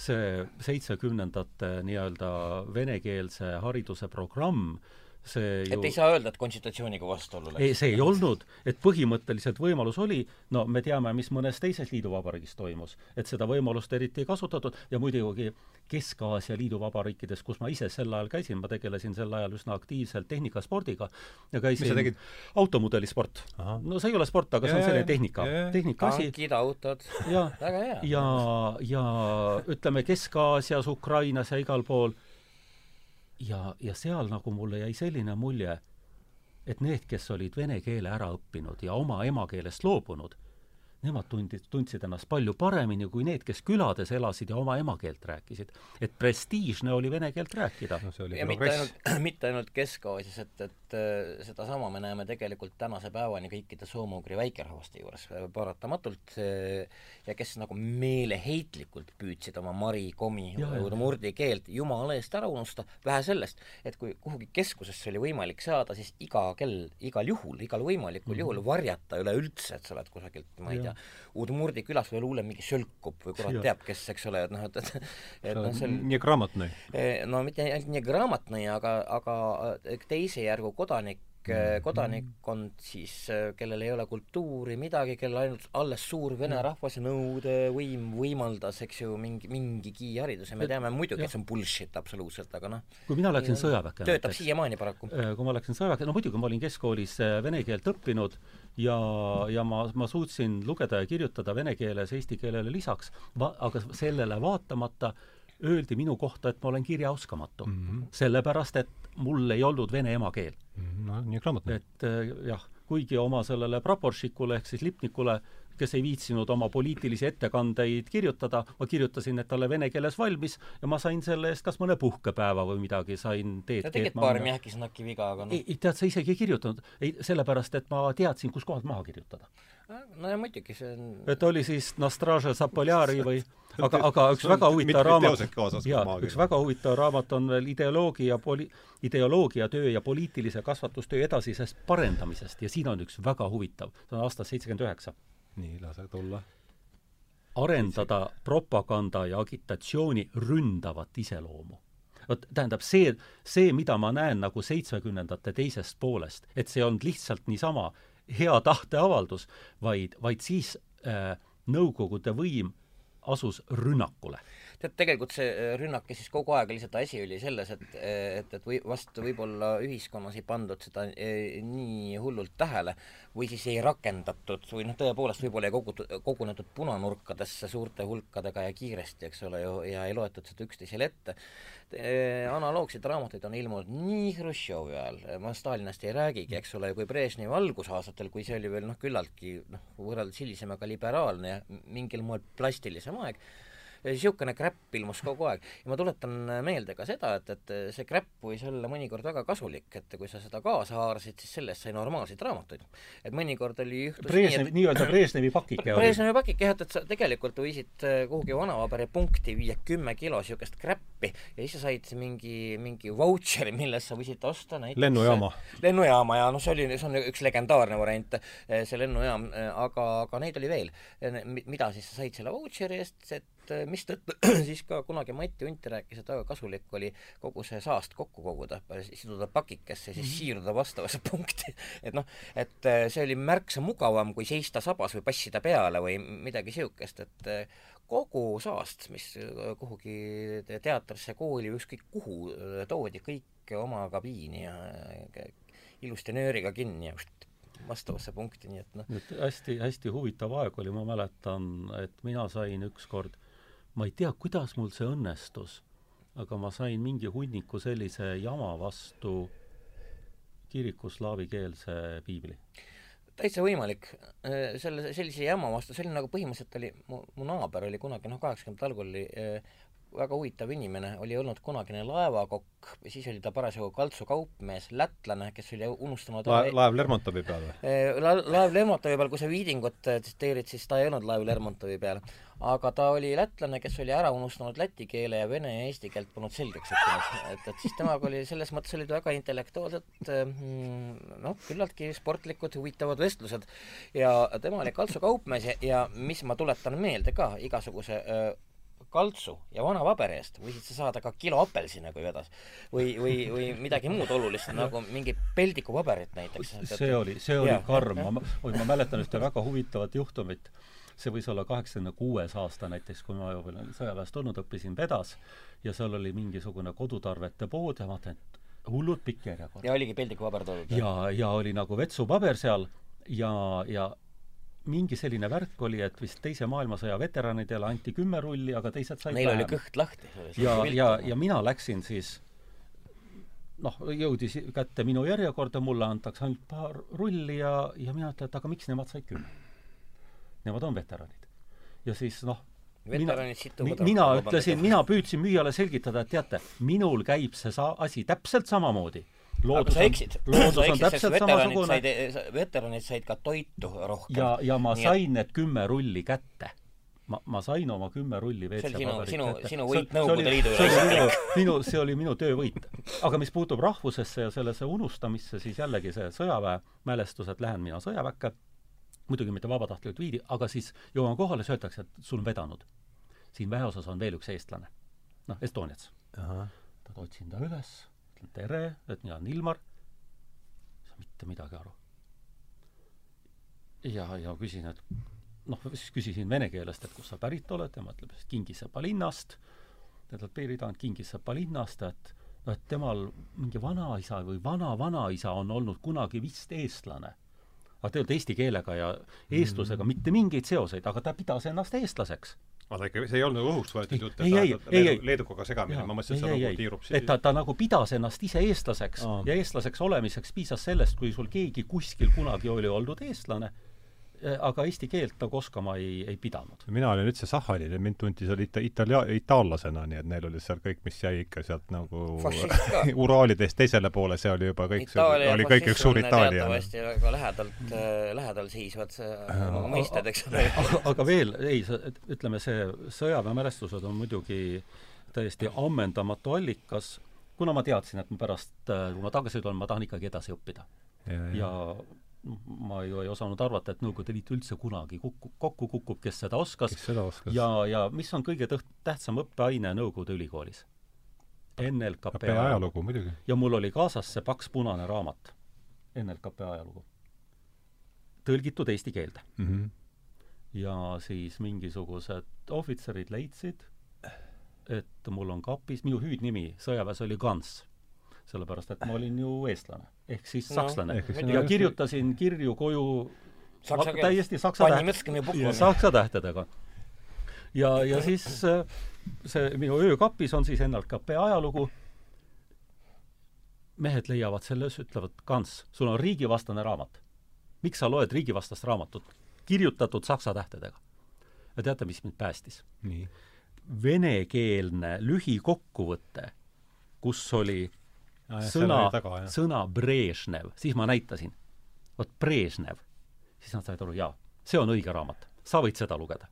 see seitsmekümnendate nii-öelda venekeelse hariduse programm, see ju et ei saa öelda, et konstitutsiooniga vastuolu läks? ei, see ei olnud, et põhimõtteliselt võimalus oli, no me teame, mis mõnes teises liiduvabariigis toimus, et seda võimalust eriti ei kasutatud ja muidugi Kesk-Aasia liiduvabariikides, kus ma ise sel ajal käisin, ma tegelesin sel ajal üsna aktiivselt tehnikaspordiga ja käisin automudelisport. no see ei ole sport, aga ja, see on selline tehnika, tehnika asi. tankid, autod, väga hea. ja, ja ütleme, Kesk-Aasias, Ukrainas ja igal pool ja, ja seal nagu mulle jäi selline mulje, et need, kes olid vene keele ära õppinud ja oma emakeelest loobunud, nemad tundid, tundsid ennast palju paremini kui need, kes külades elasid ja oma emakeelt rääkisid. et prestiižne oli vene keelt rääkida no,. ja mitte ainult, [clears throat] mitte ainult Kesk-Aasias, et, et äh, sedasama me näeme tegelikult tänase päevani kõikide soome-ugri väikerahvaste juures paratamatult ja kes nagu meeleheitlikult püüdsid oma mari, komi, urmurdi keelt jumala eest ära unustada, vähe sellest, et kui kuhugi keskusesse oli võimalik saada, siis iga kell, igal juhul, igal võimalikul mm -hmm. juhul varjata üleüldse, et sa oled kusagilt, ma ei tea, Udmurdi külas veel hullem mingi Sölkup või kurat teab kes, eks ole, et noh, et et et noh, nii graamatnõi. no mitte ainult nii graamatnõi, aga, aga teise järgu kodanik Mhm. kodanikkond siis, kellel ei ole kultuuri, midagi, kellel ainult alles suur vene mhm. rahvas ja nõude võim võimaldas, eks ju, mingi, mingigi hariduse, me teame muidugi, et see on bullshit absoluutselt, aga noh kui mina läksin sõjaväkke töötab siiamaani paraku. Äh, kui ma läksin sõjaväkke, no muidugi ma olin keskkoolis äh, vene keelt õppinud ja, ja ma, ma suutsin lugeda ja kirjutada vene keeles eesti keelele lisaks, aga sellele vaatamata öeldi minu kohta, et ma olen kirjaoskamatu mm. -hmm. sellepärast, et mul ei olnud vene emakeel mm. -hmm. no nii grammatne. et äh, jah, kuigi oma sellele praporšikule ehk siis lipnikule, kes ei viitsinud oma poliitilisi ettekandeid kirjutada, ma kirjutasin need talle vene keeles valmis ja ma sain selle eest kas mõne puhkepäeva või midagi, sain teed sa tegid paar mehkisnaki viga, aga noh. Ei, tead, sa isegi ei kirjutanud, ei, sellepärast et ma teadsin, kus kohalt maha kirjutada. no ja muidugi, see on et oli siis Nastraža Zapoljari või aga, aga üks väga huvitav raamat, jaa, üks väga huvitav raamat on veel ideoloogia poli-, ideoloogiatöö ja poliitilise kasvatustöö edasisest parendamisest ja siin on üks väga huvitav, see on aastast seitsekümmend üheksa. Nii, lase tulla. arendada propaganda ja agitatsiooni ründavat iseloomu vot tähendab, see, see, mida ma näen nagu seitsmekümnendate teisest poolest, et see on lihtsalt niisama hea tahteavaldus, vaid, vaid siis äh, Nõukogude võim asus rünnakule. Tead, tegelikult see äh, rünnak ja siis kogu aeg lihtsalt asi oli selles, et, et, et või vast võib-olla ühiskonnas ei pandud seda e, nii hullult tähele või siis ei rakendatud või noh, tõepoolest võib-olla ei kogutud, kogunetud punanurkadesse suurte hulkadega ja kiiresti, eks ole ju, ja ei loetud seda üksteisele ette. Analoogseid raamatuid on ilmunud nii Hruštšovi ajal, ma Stalinist ei räägigi, eks ole, kui Brežnevi algusaastatel, kui see oli veel noh, küllaltki noh, võrreldes hilisemaga liberaalne ja mingil moel plastilisem aeg, niisugune kräpp ilmus kogu aeg. ja ma tuletan meelde ka seda, et, et see kräpp võis olla mõnikord väga kasulik, et kui sa seda kaasa haarasid, siis sellest sai normaalseid raamatuid. et mõnikord oli juhtus Brežnevi, nii-öelda Brežnevi pakike oli. Brežnevi pakike jah, et, et sa tegelikult võisid äh, kuhugi vanapaberi punkti viia kümme kilo niisugust kräppi ja siis sa said mingi, mingi vautšeri, millest sa võisid osta näiteks lennujaama. lennujaama ja noh, see oli, see on üks legendaarne variant, äh, see lennujaam, äh, aga, aga neid oli veel. mida siis sa said selle vautšeri eest, et et eh, mistõttu [clears throat] siis ka kunagi Mati Unt rääkis, et väga kasulik oli kogu see saast kokku koguda, siduda pakikesse, siis -hmm. siiruda vastavasse [laughs] punkti. et noh, et eh, see oli märksa mugavam, kui seista sabas või passida peale või midagi niisugust, et eh, kogu saast, mis kuhugi teatrisse, kooli, ükskõik kuhu toodi, kõik oma kabiini ja ilusti nööriga kinni ja vastavasse punkti, nii et noh. et hästi, hästi huvitav aeg oli, ma mäletan, et mina sain ükskord ma ei tea, kuidas mul see õnnestus, aga ma sain mingi hunniku sellise jama vastu kiriku slaavikeelse piibli. täitsa võimalik. Äh, selle, sellise jama vastu, see oli nagu põhimõtteliselt oli, mu, mu naaber oli kunagi noh, kaheksakümnendate algul oli äh, väga huvitav inimene, oli olnud kunagine laevakokk, siis oli ta parasjagu kaltsu kaupmees, lätlane, kes oli unustanud laev, laev Lermontovi peal või? Eh, la-, laev Lermontovi peal, kui sa Viidingut eh, tsiteerid, siis ta ei olnud laev Lermontovi peal. aga ta oli lätlane, kes oli ära unustanud läti keele ja vene ja eesti keelt polnud selgeks õppinud. et, et siis temaga oli, selles mõttes olid väga intellektuaalsed mm, noh, küllaltki sportlikud, huvitavad vestlused. ja tema oli kaltsu kaupmees ja, ja mis ma tuletan meelde ka, igasuguse öö, kaltsu ja vana paberi eest võisid sa saada ka kilo apelsine, kui vedas. või, või, või midagi muud olulist, [laughs] nagu mingi peldikupaberit näiteks. see oli, see oli ja, karm, ma, ma mäletan ühte väga huvitavat juhtumit, see võis olla kaheksakümne kuues aasta näiteks, kui ma veel sõjaväest tulnud, õppisin Vedas ja seal oli mingisugune kodutarvete pood ja ma vaatan, et hullult pikk järjekord. ja oligi peldikupaber toodud? ja, ja oli nagu vetsupaber seal ja, ja mingi selline värk oli, et vist Teise maailmasõja veteranidele anti kümme rulli, aga teised said Neil vähem. oli kõht lahti. ja, ja, ja mina läksin siis noh, jõudis kätte minu järjekord ja mulle antakse ainult paar rulli ja, ja mina ütlen, et aga miks nemad said kümme? Nemad on veteranid. ja siis noh, mina, mina ütlesin, mina püüdsin müüjale selgitada, et teate, minul käib see sa-, asi täpselt samamoodi loodus aga sa eksid. [clears throat] loodus on täpselt samasugune. veteranid said ka toitu rohkem. ja, ja ma Nii sain et... need kümme rulli kätte. ma, ma sain oma kümme rulli WC-paberit sinu, sinu, sinu võit Nõukogude Liidu üle. minu, see oli minu töövõit. aga mis puutub rahvusesse ja sellesse unustamisse, siis jällegi see sõjaväe mälestus, et lähen mina sõjaväkke, muidugi mitte vabatahtlikult viidi, aga siis jõuan kohale, siis öeldakse, et sul on vedanud. siin väeosas on veel üks eestlane. noh, Estonias. otsin ta üles ütlen tere, et mina olen Ilmar, ei saa mitte midagi aru. ja, ja küsin, et noh, siis küsisin vene keelest, et kust sa pärit oled, tema ütleb, et Kingisepa linnast, tähendab, Peeri Taan Kingisepa linnast, et noh, et temal mingi vanaisa või vana-vanaisa on olnud kunagi vist eestlane. aga tegelikult eesti keelega ja eestlusega mm. mitte mingeid seoseid, aga ta pidas ennast eestlaseks vaata ikka, see ei olnud nagu õhust võetud jutt, et ei, ta leedu, leedukaga segamine, ma mõtlesin, et see nagu tiirub siis et ta, ta nagu pidas ennast ise eestlaseks Aa. ja eestlaseks olemiseks piisas sellest, kui sul keegi kuskil kunagi oli oldud eestlane aga eesti keelt nagu oskama ei, ei pidanud. mina olin üldse Sahhalil ja mind tunti seal ita-, italia-, itaallasena, nii et neil oli seal kõik, mis jäi ikka sealt nagu [laughs] Uraalidest teisele poole, see oli juba kõik, see oli kõik üks suur Itaalia. teatavasti väga lähedalt äh,, lähedal seisvad äh, mõisted, eks ole. [laughs] aga veel, ei, ütleme, see sõjaväemälestused on muidugi täiesti ammendamatu allikas, kuna ma teadsin, et ma pärast, äh, kui ma tagasi tulen, ma tahan ikkagi edasi õppida. ja, ja. ja ma ju ei osanud arvata, et Nõukogude Liit üldse kunagi kukku, kokku kukub, kes seda oskas. ja, ja mis on kõige tõht-, tähtsam õppeaine Nõukogude ülikoolis? NLKP ajalugu, muidugi. ja mul oli kaasas see paks punane raamat, NLKP ajalugu. tõlgitud eesti keelde mm. -hmm. ja siis mingisugused ohvitserid leidsid, et mul on kapis, minu hüüdnimi sõjaväes oli Gans sellepärast et ma olin ju eestlane, ehk siis sakslane no,. ja kirjutasin kirju koju saksa täiesti saksa täht-, saksa tähtedega. ja, ja siis äh, see minu öökapis on siis NLKP ajalugu, mehed leiavad selles, ütlevad, Kants, sul on riigivastane raamat. miks sa loed riigivastast raamatut? kirjutatud saksa tähtedega. ja teate, mis mind päästis? venekeelne lühikokkuvõte, kus oli sõna, sõna Brežnev, siis ma näitasin. vot Brežnev. siis nad said aru, jaa, see on õige raamat, sa võid seda lugeda.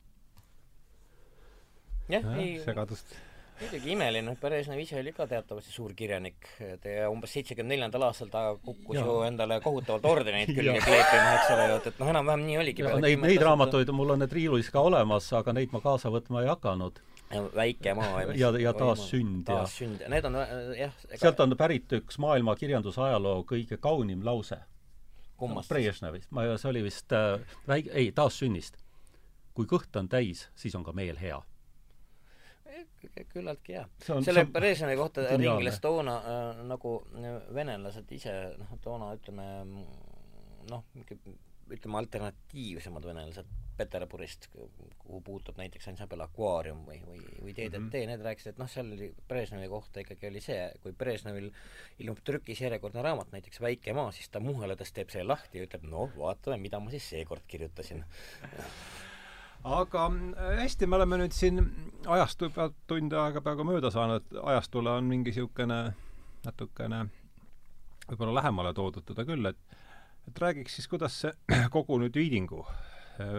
jah ja,, ei segadust. muidugi imeline, Brežnev ise oli ka teatavasti suur kirjanik, et umbes seitsekümne neljandal aastal ta kukkus ja. ju endale kohutavalt ordeneid külge kleepima, eks ole, et, et noh, enam-vähem nii oligi. Neid, neid raamatuid, mul on need riiulis ka olemas, aga neid ma kaasa võtma ei hakanud väike maailm. ja, ja taassünd ja taassünd, need on jah ega... sealt on pärit üks maailma kirjandusajaloo kõige kaunim lause. kummast? Brežnevist, ma, see oli vist äh, väike, ei, taassünnist. kui kõht on täis, siis on ka meel hea küllaltki jah. selle Brežnevi kohta ringles toona äh, nagu venelased ise, noh, toona ütleme noh, ütleme alternatiivsemad venelased Peterburist, kuhu puutub näiteks ansambel Aquarium või, või, või DDT mm, -hmm. need rääkisid, et noh, seal oli Brežnevi kohta ikkagi oli see, kui Brežnevil ilmub trükis järjekordne raamat, näiteks Väike maa, siis ta muheledes teeb selle lahti ja ütleb, noh, vaatame, mida ma siis seekord kirjutasin aga äh, hästi, me oleme nüüd siin ajastu pealt tund aega peaaegu mööda saanud, ajastule on mingi niisugune natukene võib-olla lähemale toodud teda küll, et et räägiks siis, kuidas see [clears throat] kogu nüüd Viidingu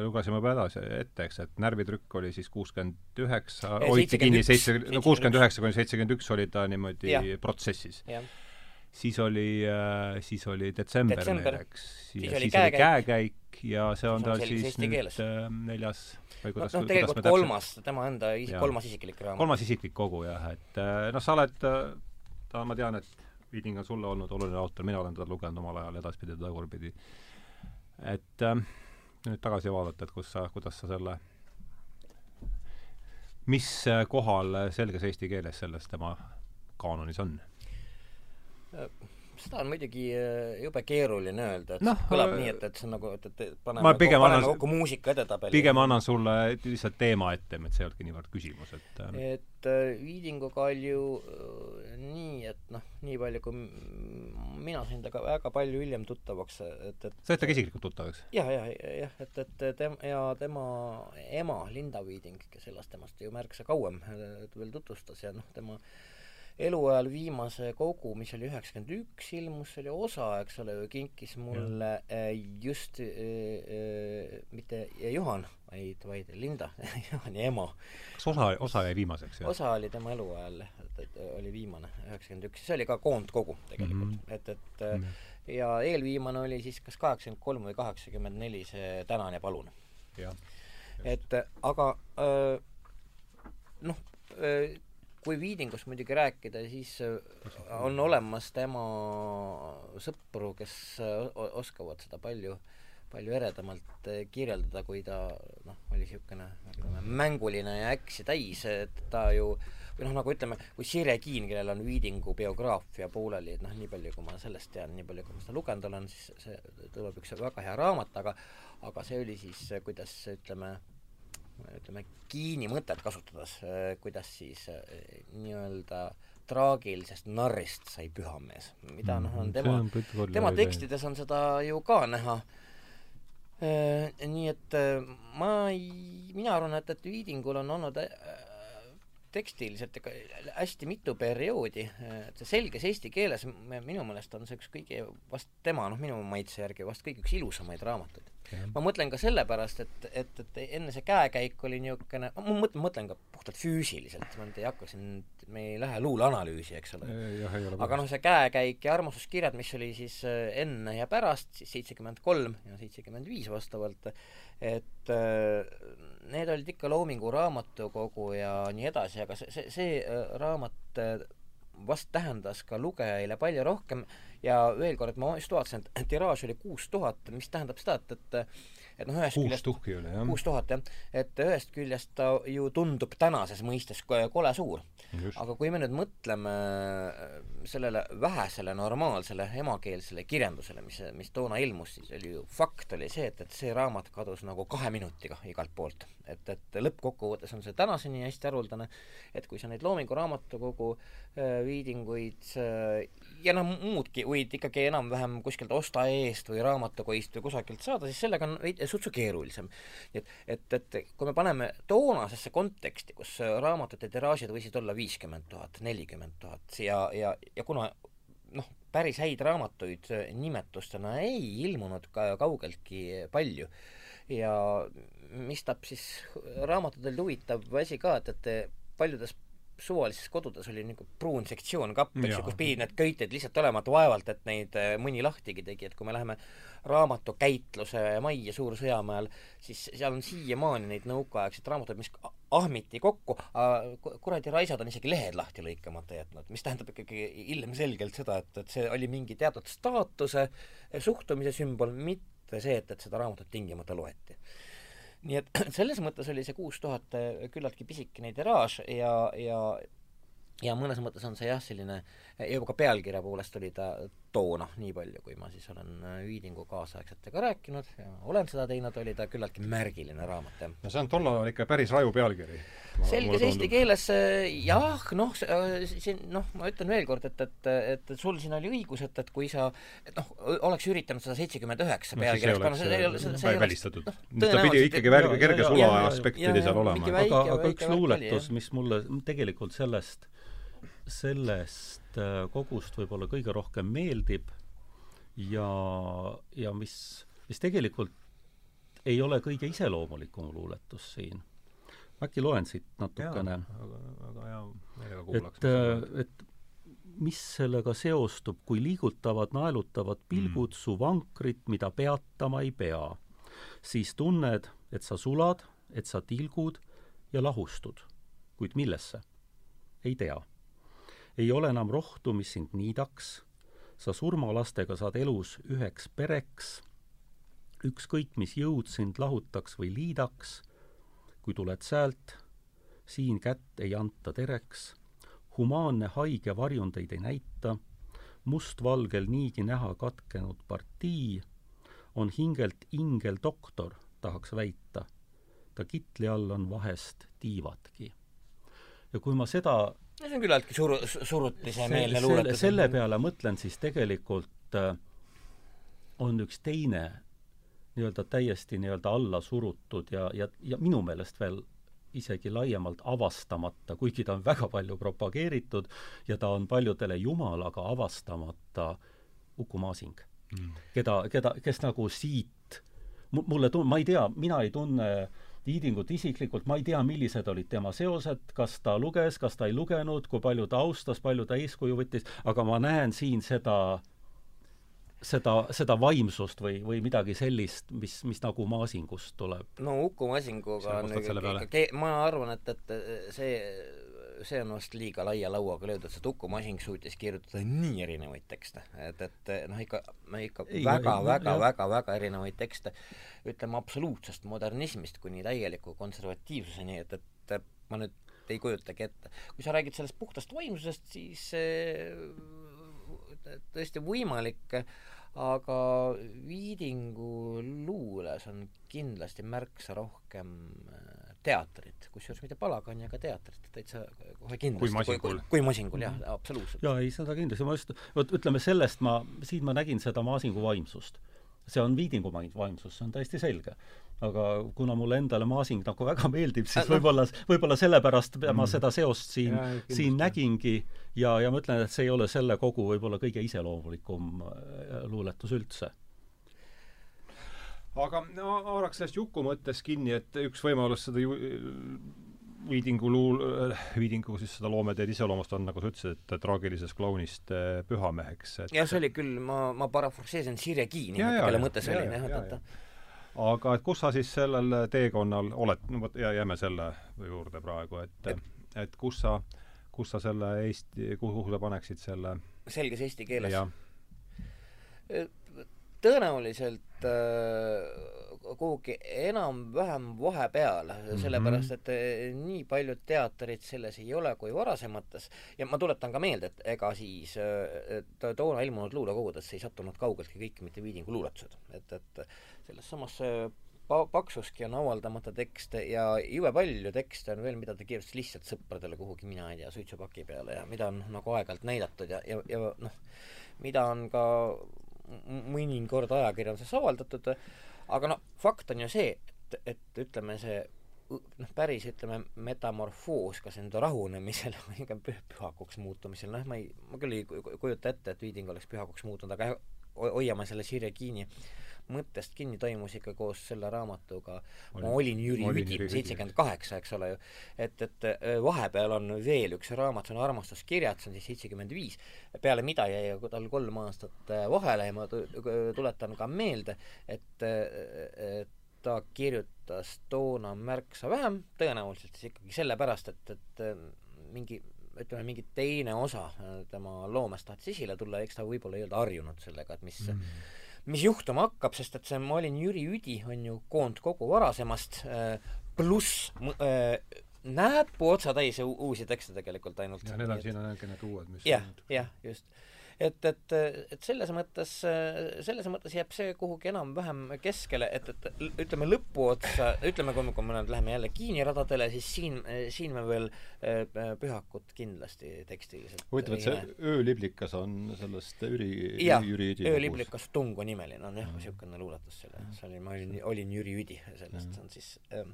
lugesime juba edasi ette, eks, et närvitrükk oli siis kuuskümmend üheksa, hoiti kinni seitse, no kuuskümmend üheksa kuni seitsekümmend üks oli ta niimoodi ja. protsessis. siis oli äh,, siis oli detsember, detsember., eks, siis oli käekäik, käekäik ja see on tal siis nüüd äh, neljas või kuidas noh, tegelikult kolmas, tema enda is, kolmas isiklik raamat. kolmas isiklik kogu jah, et äh, noh, sa oled, äh, ta, ma tean, et Viiding on sulle olnud oluline autor, mina olen teda lugenud omal ajal edaspidi, tagurpidi. et äh, nüüd tagasi vaadata, et kus sa, kuidas sa selle, mis kohal selges eesti keeles selles tema kaanonis on? Seda on muidugi äh, jube keeruline öelda, et no, kõlab äh, nii, et, et see on nagu, et, et paneme, ma pigem annan, kokku muusika edetabeli. pigem annan sulle lihtsalt teema ette, et see ei olnudki niivõrd küsimus, et äh, et äh, Viidingu kalju äh, nii, et noh, nii palju kui mina sain temaga väga palju hiljem tuttavaks, et, et said temaga isiklikult tuttavaks? jah, jah, jah, et, et tem- ja tema ema, Linda Viiding, kes elas temast ju märksa kauem, veel tutvustas ja noh, tema eluajal viimase kogu, mis oli üheksakümmend üks, ilmus, see oli osa, eks ole ju, kinkis mulle ja. Äh, just äh, äh, mitte Juhan, vaid, vaid Linda [laughs] Juhani ema. kas osa, osa jäi viimaseks? osa oli tema eluajal, oli viimane, üheksakümmend üks, see oli ka koondkogu tegelikult mm, -hmm. et, et mm -hmm. ja eelviimane oli siis kas kaheksakümmend kolm või kaheksakümmend neli, see Tänan ja palun. et aga öö, noh, kui Viidingust muidugi rääkida, siis äh, on olemas tema sõpru, kes äh, oskavad seda palju, palju eredamalt äh, kirjeldada, kui ta noh, oli niisugune ütleme, mänguline ja äksi täis, et ta ju või noh, nagu ütleme, kui Sirje Kiin, kellel on Viidingu biograafia pooleli, et noh, nii palju, kui ma sellest tean, nii palju, kui ma seda lugenud olen, siis see tuleb üks väga hea raamat, aga aga see oli siis, kuidas ütleme, ütleme, Kiini mõtet kasutades, äh, kuidas siis äh, nii-öelda traagilisest narrist sai pühamees, mida noh, on mm, tema, tema tekstides on seda ju ka näha. Äh, nii et ma ei, mina arvan, et, et Viidingul on olnud tekstiliselt hästi mitu perioodi, et see selges eesti keeles minu meelest on see üks kõige, vast tema, noh, minu maitse järgi vast kõige üks ilusamaid raamatuid ma mõtlen ka sellepärast, et, et, et enne see käekäik oli niisugune, ma mõtlen, mõtlen ka puhtalt füüsiliselt, ma nüüd ei hakka siin, me ei lähe luuleanalüüsi, eks ole. aga noh, see käekäik ja armastuskirjad, mis oli siis äh, enne ja pärast, siis seitsekümmend kolm ja seitsekümmend viis vastavalt, et äh, need olid ikka Loomingu raamatukogu ja nii edasi, aga see, see, see äh, raamat vast tähendas ka lugejaile palju rohkem ja veel kord, ma just vaatasin, et tiraaž oli kuus tuhat, mis tähendab seda, et, et et noh, ühest küljest tuhki oli, jah. kuus tuhat, jah. et ühest küljest ta ju tundub tänases mõistes kole suur. aga kui me nüüd mõtleme äh, sellele vähesele normaalsele emakeelsele kirjandusele, mis, mis toona ilmus, siis oli ju fakt oli see, et, et see raamat kadus nagu kahe minutiga igalt poolt. et, et lõppkokkuvõttes on see tänaseni hästi haruldane, et kui sa neid Loomingu Raamatukogu äh, viidinguid äh, ja noh, muudki võid ikkagi enam-vähem kuskilt osta eest või raamatukoist või kusagilt saada, siis sellega on veidi sutsu keerulisem. et, et, et kui me paneme toonasesse konteksti, kus raamatute tiraažid võisid olla viiskümmend tuhat, nelikümmend tuhat ja, ja, ja kuna noh, päris häid raamatuid nimetustena ei ilmunud ka kaugeltki palju ja mis tab siis raamatutel huvitav asi ka, et, et paljudes suvalistes kodudes oli niisugune pruun sektsioon kapp, eks ju, kus pidid need köited lihtsalt olema, et vaevalt, et neid äh, mõni lahtigi tegi, et kui me läheme raamatukäitluse majja Suur-Sõjamäel, siis seal on siiamaani neid nõukaaegseid raamatuid, mis ahmiti kokku, kuradi raisad on isegi lehed lahti lõikamata jätnud, mis tähendab ikkagi ilmselgelt seda, et, et see oli mingi teatud staatuse, suhtumise sümbol, mitte see, et, et seda raamatut tingimata loeti nii et [clears throat] selles mõttes oli see kuus tuhat äh, küllaltki pisikene tiraaž ja, ja ja mõnes mõttes on see jah, selline, juba ka pealkirja poolest oli ta toona, nii palju, kui ma siis olen Viidingu kaasaegsetega rääkinud ja olen seda teinud, oli ta küllaltki märgiline raamat, jah. no see on tollal ikka päris raju pealkiri. selges eesti keeles jah, noh, siin noh, ma ütlen veel kord, et, et, et, sul siin oli õigus, et, et kui sa et noh, oleks üritanud seda seitsekümmend üheksa pealkirjaks panna, see ei ole, see ei välistatud no,. ta pidi ikkagi värge, kerge sula aspekt pidi seal olema. aga, aga üks luuletus, mis mulle tegelikult sellest, sellest äh, kogust võib-olla kõige rohkem meeldib ja, ja mis, mis tegelikult ei ole kõige iseloomulikum luuletus siin. äkki loen siit natukene. väga, väga hea meelega kuulaks. et, et mis sellega seostub, kui liigutavad naelutavad pilgud mm. su vankrit, mida peatama ei pea, siis tunned, et sa sulad, et sa tilgud ja lahustud. kuid millesse? ei tea. Ei ole enam rohtu, mis sind niidaks. Sa surmalastega saad elus üheks pereks, ükskõik mis jõud sind lahutaks või liidaks, kui tuled säält, siin kätt ei anta tereks, humaanne haige varjundeid ei näita, mustvalgel niigi näha katkenud partii, on hingelt ingel doktor, tahaks väita. ta kitli all on vahest tiivadki. ja kui ma seda see on küllaltki suru-, surutisemeelne luuletus. selle peale mõtlen siis tegelikult äh, on üks teine nii-öelda täiesti nii-öelda alla surutud ja, ja, ja minu meelest veel isegi laiemalt avastamata, kuigi ta on väga palju propageeritud ja ta on paljudele jumal, aga avastamata Uku Masing mm., keda, keda, kes nagu siit mulle tun-, ma ei tea, mina ei tunne äh, Tiidingut isiklikult, ma ei tea, millised olid tema seosed, kas ta luges, kas ta ei lugenud, kui palju ta austas, palju ta eeskuju võttis, aga ma näen siin seda seda, seda vaimsust või, või midagi sellist, mis, mis nagu Masingust tuleb? no Uku Masinguga on ikka, ma arvan, et, et see see on vast liiga laia lauaga löödud, see Uku Masing suutis kirjutada nii erinevaid tekste, et, et noh, ikka, ikka ei, väga, väga, väga, väga erinevaid tekste, ütleme absoluutsest modernismist kuni täieliku konservatiivsuseni, et, et ma nüüd ei kujutagi ette. kui sa räägid sellest puhtast vaimsusest, siis tõesti võimalik, aga Viidingu luules on kindlasti märksa rohkem teatrit, kusjuures mitte palagani, aga teatrit, täitsa kohe kindlasti. kui masingul. kui, masingul, jah, absoluutselt. jaa, ei, seda kindlasti, ma just, vot ütleme sellest ma, siin ma nägin seda Masingu vaimsust. see on Viidingu vaimsus, see on täiesti selge. aga kuna mulle endale Masing nagu väga meeldib, siis äh, võib-olla, võib-olla sellepärast mm. ma seda seost siin, siin nägingi ja, ja ma ütlen, et see ei ole selle kogu võib-olla kõige iseloomulikum äh, luuletus üldse aga no haaraks sellest Juku mõttest kinni, et üks võimalus seda ju Viidingu luul-, Viidingu siis seda loometeed iseloomust on, nagu sa ütlesid, et traagilisest klounist eh, pühameheks et.... jah, see oli küll, ma, ma parafraseerisin Sirje Kiini, kelle mõte see oli, jah, et, et aga et kus sa siis sellel teekonnal oled, no vot, jääme selle juurde praegu, et, et kus sa, kus sa selle Eesti, kuhu sa paneksid selle selges eesti keeles? Tõenäoliselt äh, kuhugi enam-vähem vahepeal -hmm. sellepärast et äh, nii paljud teatrid selles ei ole kui varasemates ja ma tuletan ka meelde, et ega siis äh, toona ilmunud luulekogudesse ei sattunud kaugeltki kõik mitte Viidingu luuletused, et, et selles samas pa-, paksuski on avaldamata tekste ja jube palju tekste on veel, mida ta kirjutas lihtsalt sõpradele kuhugi, mina ei tea, suitsupaki peale ja mida on nagu aeg-ajalt näidatud ja, ja, ja noh, mida on ka mõnikord ajakirjanduses avaldatud, aga noh, fakt on ju see, et, et ütleme, see noh, päris ütleme, metamorfoos ka enda rahunemisel [laughs] või ka pühakuks muutumisel, noh, ma ei, ma küll ei kujuta ette, et Viiding oleks pühakuks muutunud, aga hoiame selle Sirje Kiini mõttest kinni, toimus ikka koos selle raamatuga. Oli, ma olin Jüri Üdin, seitsekümmend kaheksa, eks ole ju. et, et äh, vahepeal on veel üks raamat, see on Armastuskirjad, see on siis seitsekümmend viis, peale mida jäi tal kolm aastat äh, vahele ja ma tuletan ka meelde, et, äh, et ta kirjutas toona märksa vähem, tõenäoliselt siis ikkagi sellepärast, et, et mingi ütleme, mingi teine osa tema loomest tahtis esile tulla, eks ta võib-olla ei olnud harjunud sellega, et mis mm mis juhtuma hakkab, sest et see Ma olin Jüri Üdi on ju koondkogu varasemast äh, pluss äh, näpuotsa täis uusi tekste tegelikult ainult. ja need on, siin on ainult need uued, mis jah, jah, just. Et, et, et selles mõttes, selles mõttes jääb see kuhugi enam-vähem keskele, et, et ütleme lõpuotsa, ütleme, kui me, kui me nüüd läheme jälle Kiini radadele, siis siin, siin me veel äh, Pühakut kindlasti tekstiliselt huvitav, et see ööliblikas on sellest Jüri, Jüri Üdi ööliblikas Tungu nimeline on jah, niisugune luuletus selle, see oli, ma olin, olin Jüri Üdi, sellest on siis ähm,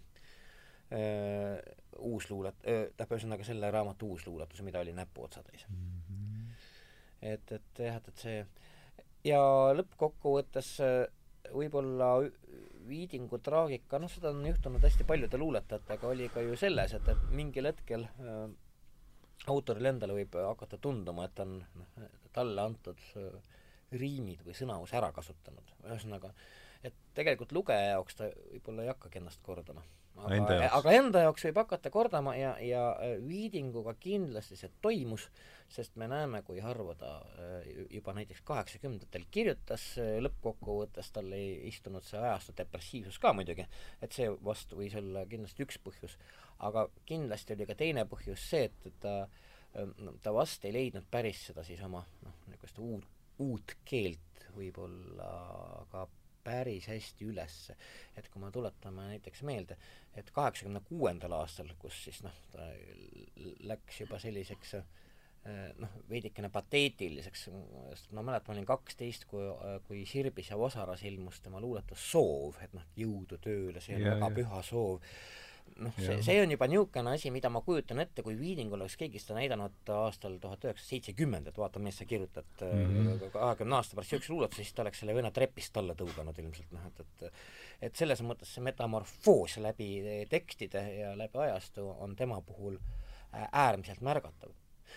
äh, uus luulet- äh,, tähendab ühesõnaga selle raamatu uus luuletus, mida oli näpuotsatäis mm. Et, et jah, et, et see ja lõppkokkuvõttes äh, võib-olla Viidingu traagika, noh, seda on juhtunud hästi paljude luuletajatega, oli ka ju selles, et, et mingil hetkel äh, autorile endale võib hakata tunduma, et on noh, talle antud äh, riimid või sõnaus ära kasutanud. ühesõnaga, et tegelikult lugeja jaoks ta võib-olla ei hakkagi ennast kordama aga, aga enda jaoks võib hakata kordama ja, ja äh, Viidinguga kindlasti see toimus, sest me näeme, kui harva ta äh, juba näiteks kaheksakümnendatel kirjutas, äh, lõppkokkuvõttes tal ei istunud see ajastu depressiivsus ka muidugi, et see vast võis olla kindlasti üks põhjus, aga kindlasti oli ka teine põhjus see, et ta ta vast ei leidnud päris seda siis oma noh, niisugust uut, uut keelt võib-olla ka päris hästi üles. et kui me tuletame näiteks meelde, et kaheksakümne kuuendal aastal, kus siis noh, ta läks juba selliseks eh, noh, veidikene pateetiliseks, sest ma mäletan, ma olin kaksteist, kui, kui Sirbis ja Vasaras ilmus tema luuletus Soov, et noh, jõudu tööle, see on ja, väga ja. püha soov noh, see, see on juba niisugune asi, mida ma kujutan ette, kui Viidingul oleks keegi seda näidanud aastal tuhat üheksasada seitsekümmend, et vaata, millest sa kirjutad mhm. kahekümne mm -hmm. aasta pärast niisuguse luuletuse, siis ta oleks selle venna trepist alla tõuganud ilmselt, noh et, et et selles mõttes see metamorfoos läbi tekstide ja läbi ajastu on tema puhul äärmiselt märgatav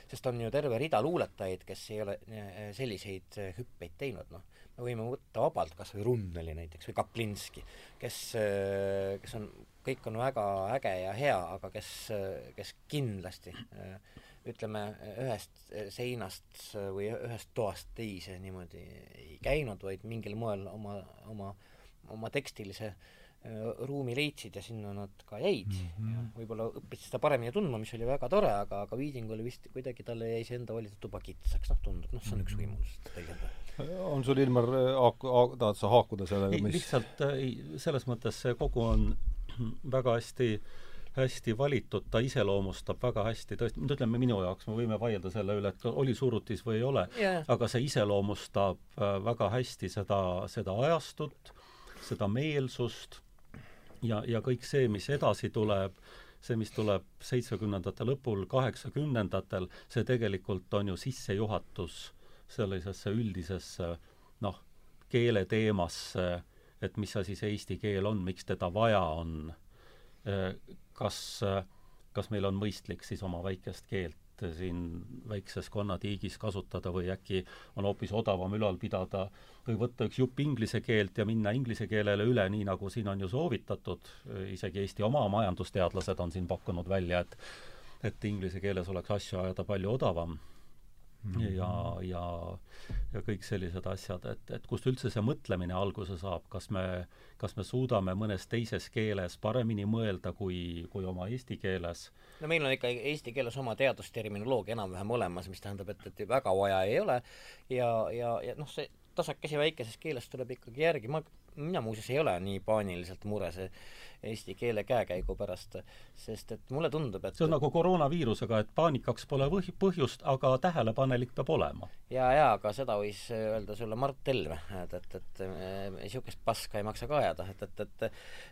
sest on ju terve rida luuletajaid, kes ei ole selliseid hüppeid teinud, noh. me võime võtta vabalt kas või Runneli näiteks või Kaplinski, kes, kes on kõik on väga äge ja hea, aga kes, kes kindlasti ütleme, ühest seinast või ühest toast teise niimoodi ei käinud, vaid mingil moel oma, oma, oma tekstilise ruumi leidsid ja sinna nad ka jäid mm -hmm. ja võib-olla õppisid seda paremini tundma, mis oli väga tore, aga, aga Viidingule vist kuidagi talle jäi see enda valitud tuba kitsaks, noh tundub, noh see on üks mhm. võimalus tõlgendada. on sul, Ilmar, tahad sa haakuda sellega, mis lihtsalt ei, selles mõttes see kogu on väga hästi hästi valitud, ta iseloomustab väga hästi, tõesti, ütleme minu jaoks, me võime vaielda selle üle, et oli surutis või ei ole yeah., aga see iseloomustab äh, väga hästi seda, seda ajastut, seda meelsust ja, ja kõik see, mis edasi tuleb, see, mis tuleb seitsmekümnendate lõpul, kaheksakümnendatel, see tegelikult on ju sissejuhatus sellisesse üldisesse noh, keeleteemasse et mis asi see eesti keel on, miks teda vaja on, äh, kas, äh, kas meil on mõistlik siis oma väikest keelt siin väikses konnatiigis kasutada või äkki on hoopis odavam ülal pidada või võtta üks jupp inglise keelt ja minna inglise keelele üle, nii nagu siin on ju soovitatud, isegi Eesti oma majandusteadlased on siin pakkunud välja, et et inglise keeles oleks asju ajada palju odavam. Ja, ja, ja kõik sellised asjad, et, et kust üldse see mõtlemine alguse saab, kas me, kas me suudame mõnes teises keeles paremini mõelda kui, kui oma eesti keeles? no meil on ikka eesti keeles oma teadusterminoloogia enam-vähem olemas, mis tähendab, et, et väga vaja ei ole. Ja, ja, ja noh, see tasakesi väikeses keeles tuleb ikkagi järgi, ma, mina muuseas ei ole nii paaniliselt mures eesti keele käekäigu pärast, sest et mulle tundub, et see on nagu koroonaviirusega, et paanikaks pole põh-, põhjust, aga tähelepanelik peab olema. jaa, jaa, aga seda võis öelda sulle Mart Helme, et, et, et niisugust paska ei maksa ka ajada, et, et,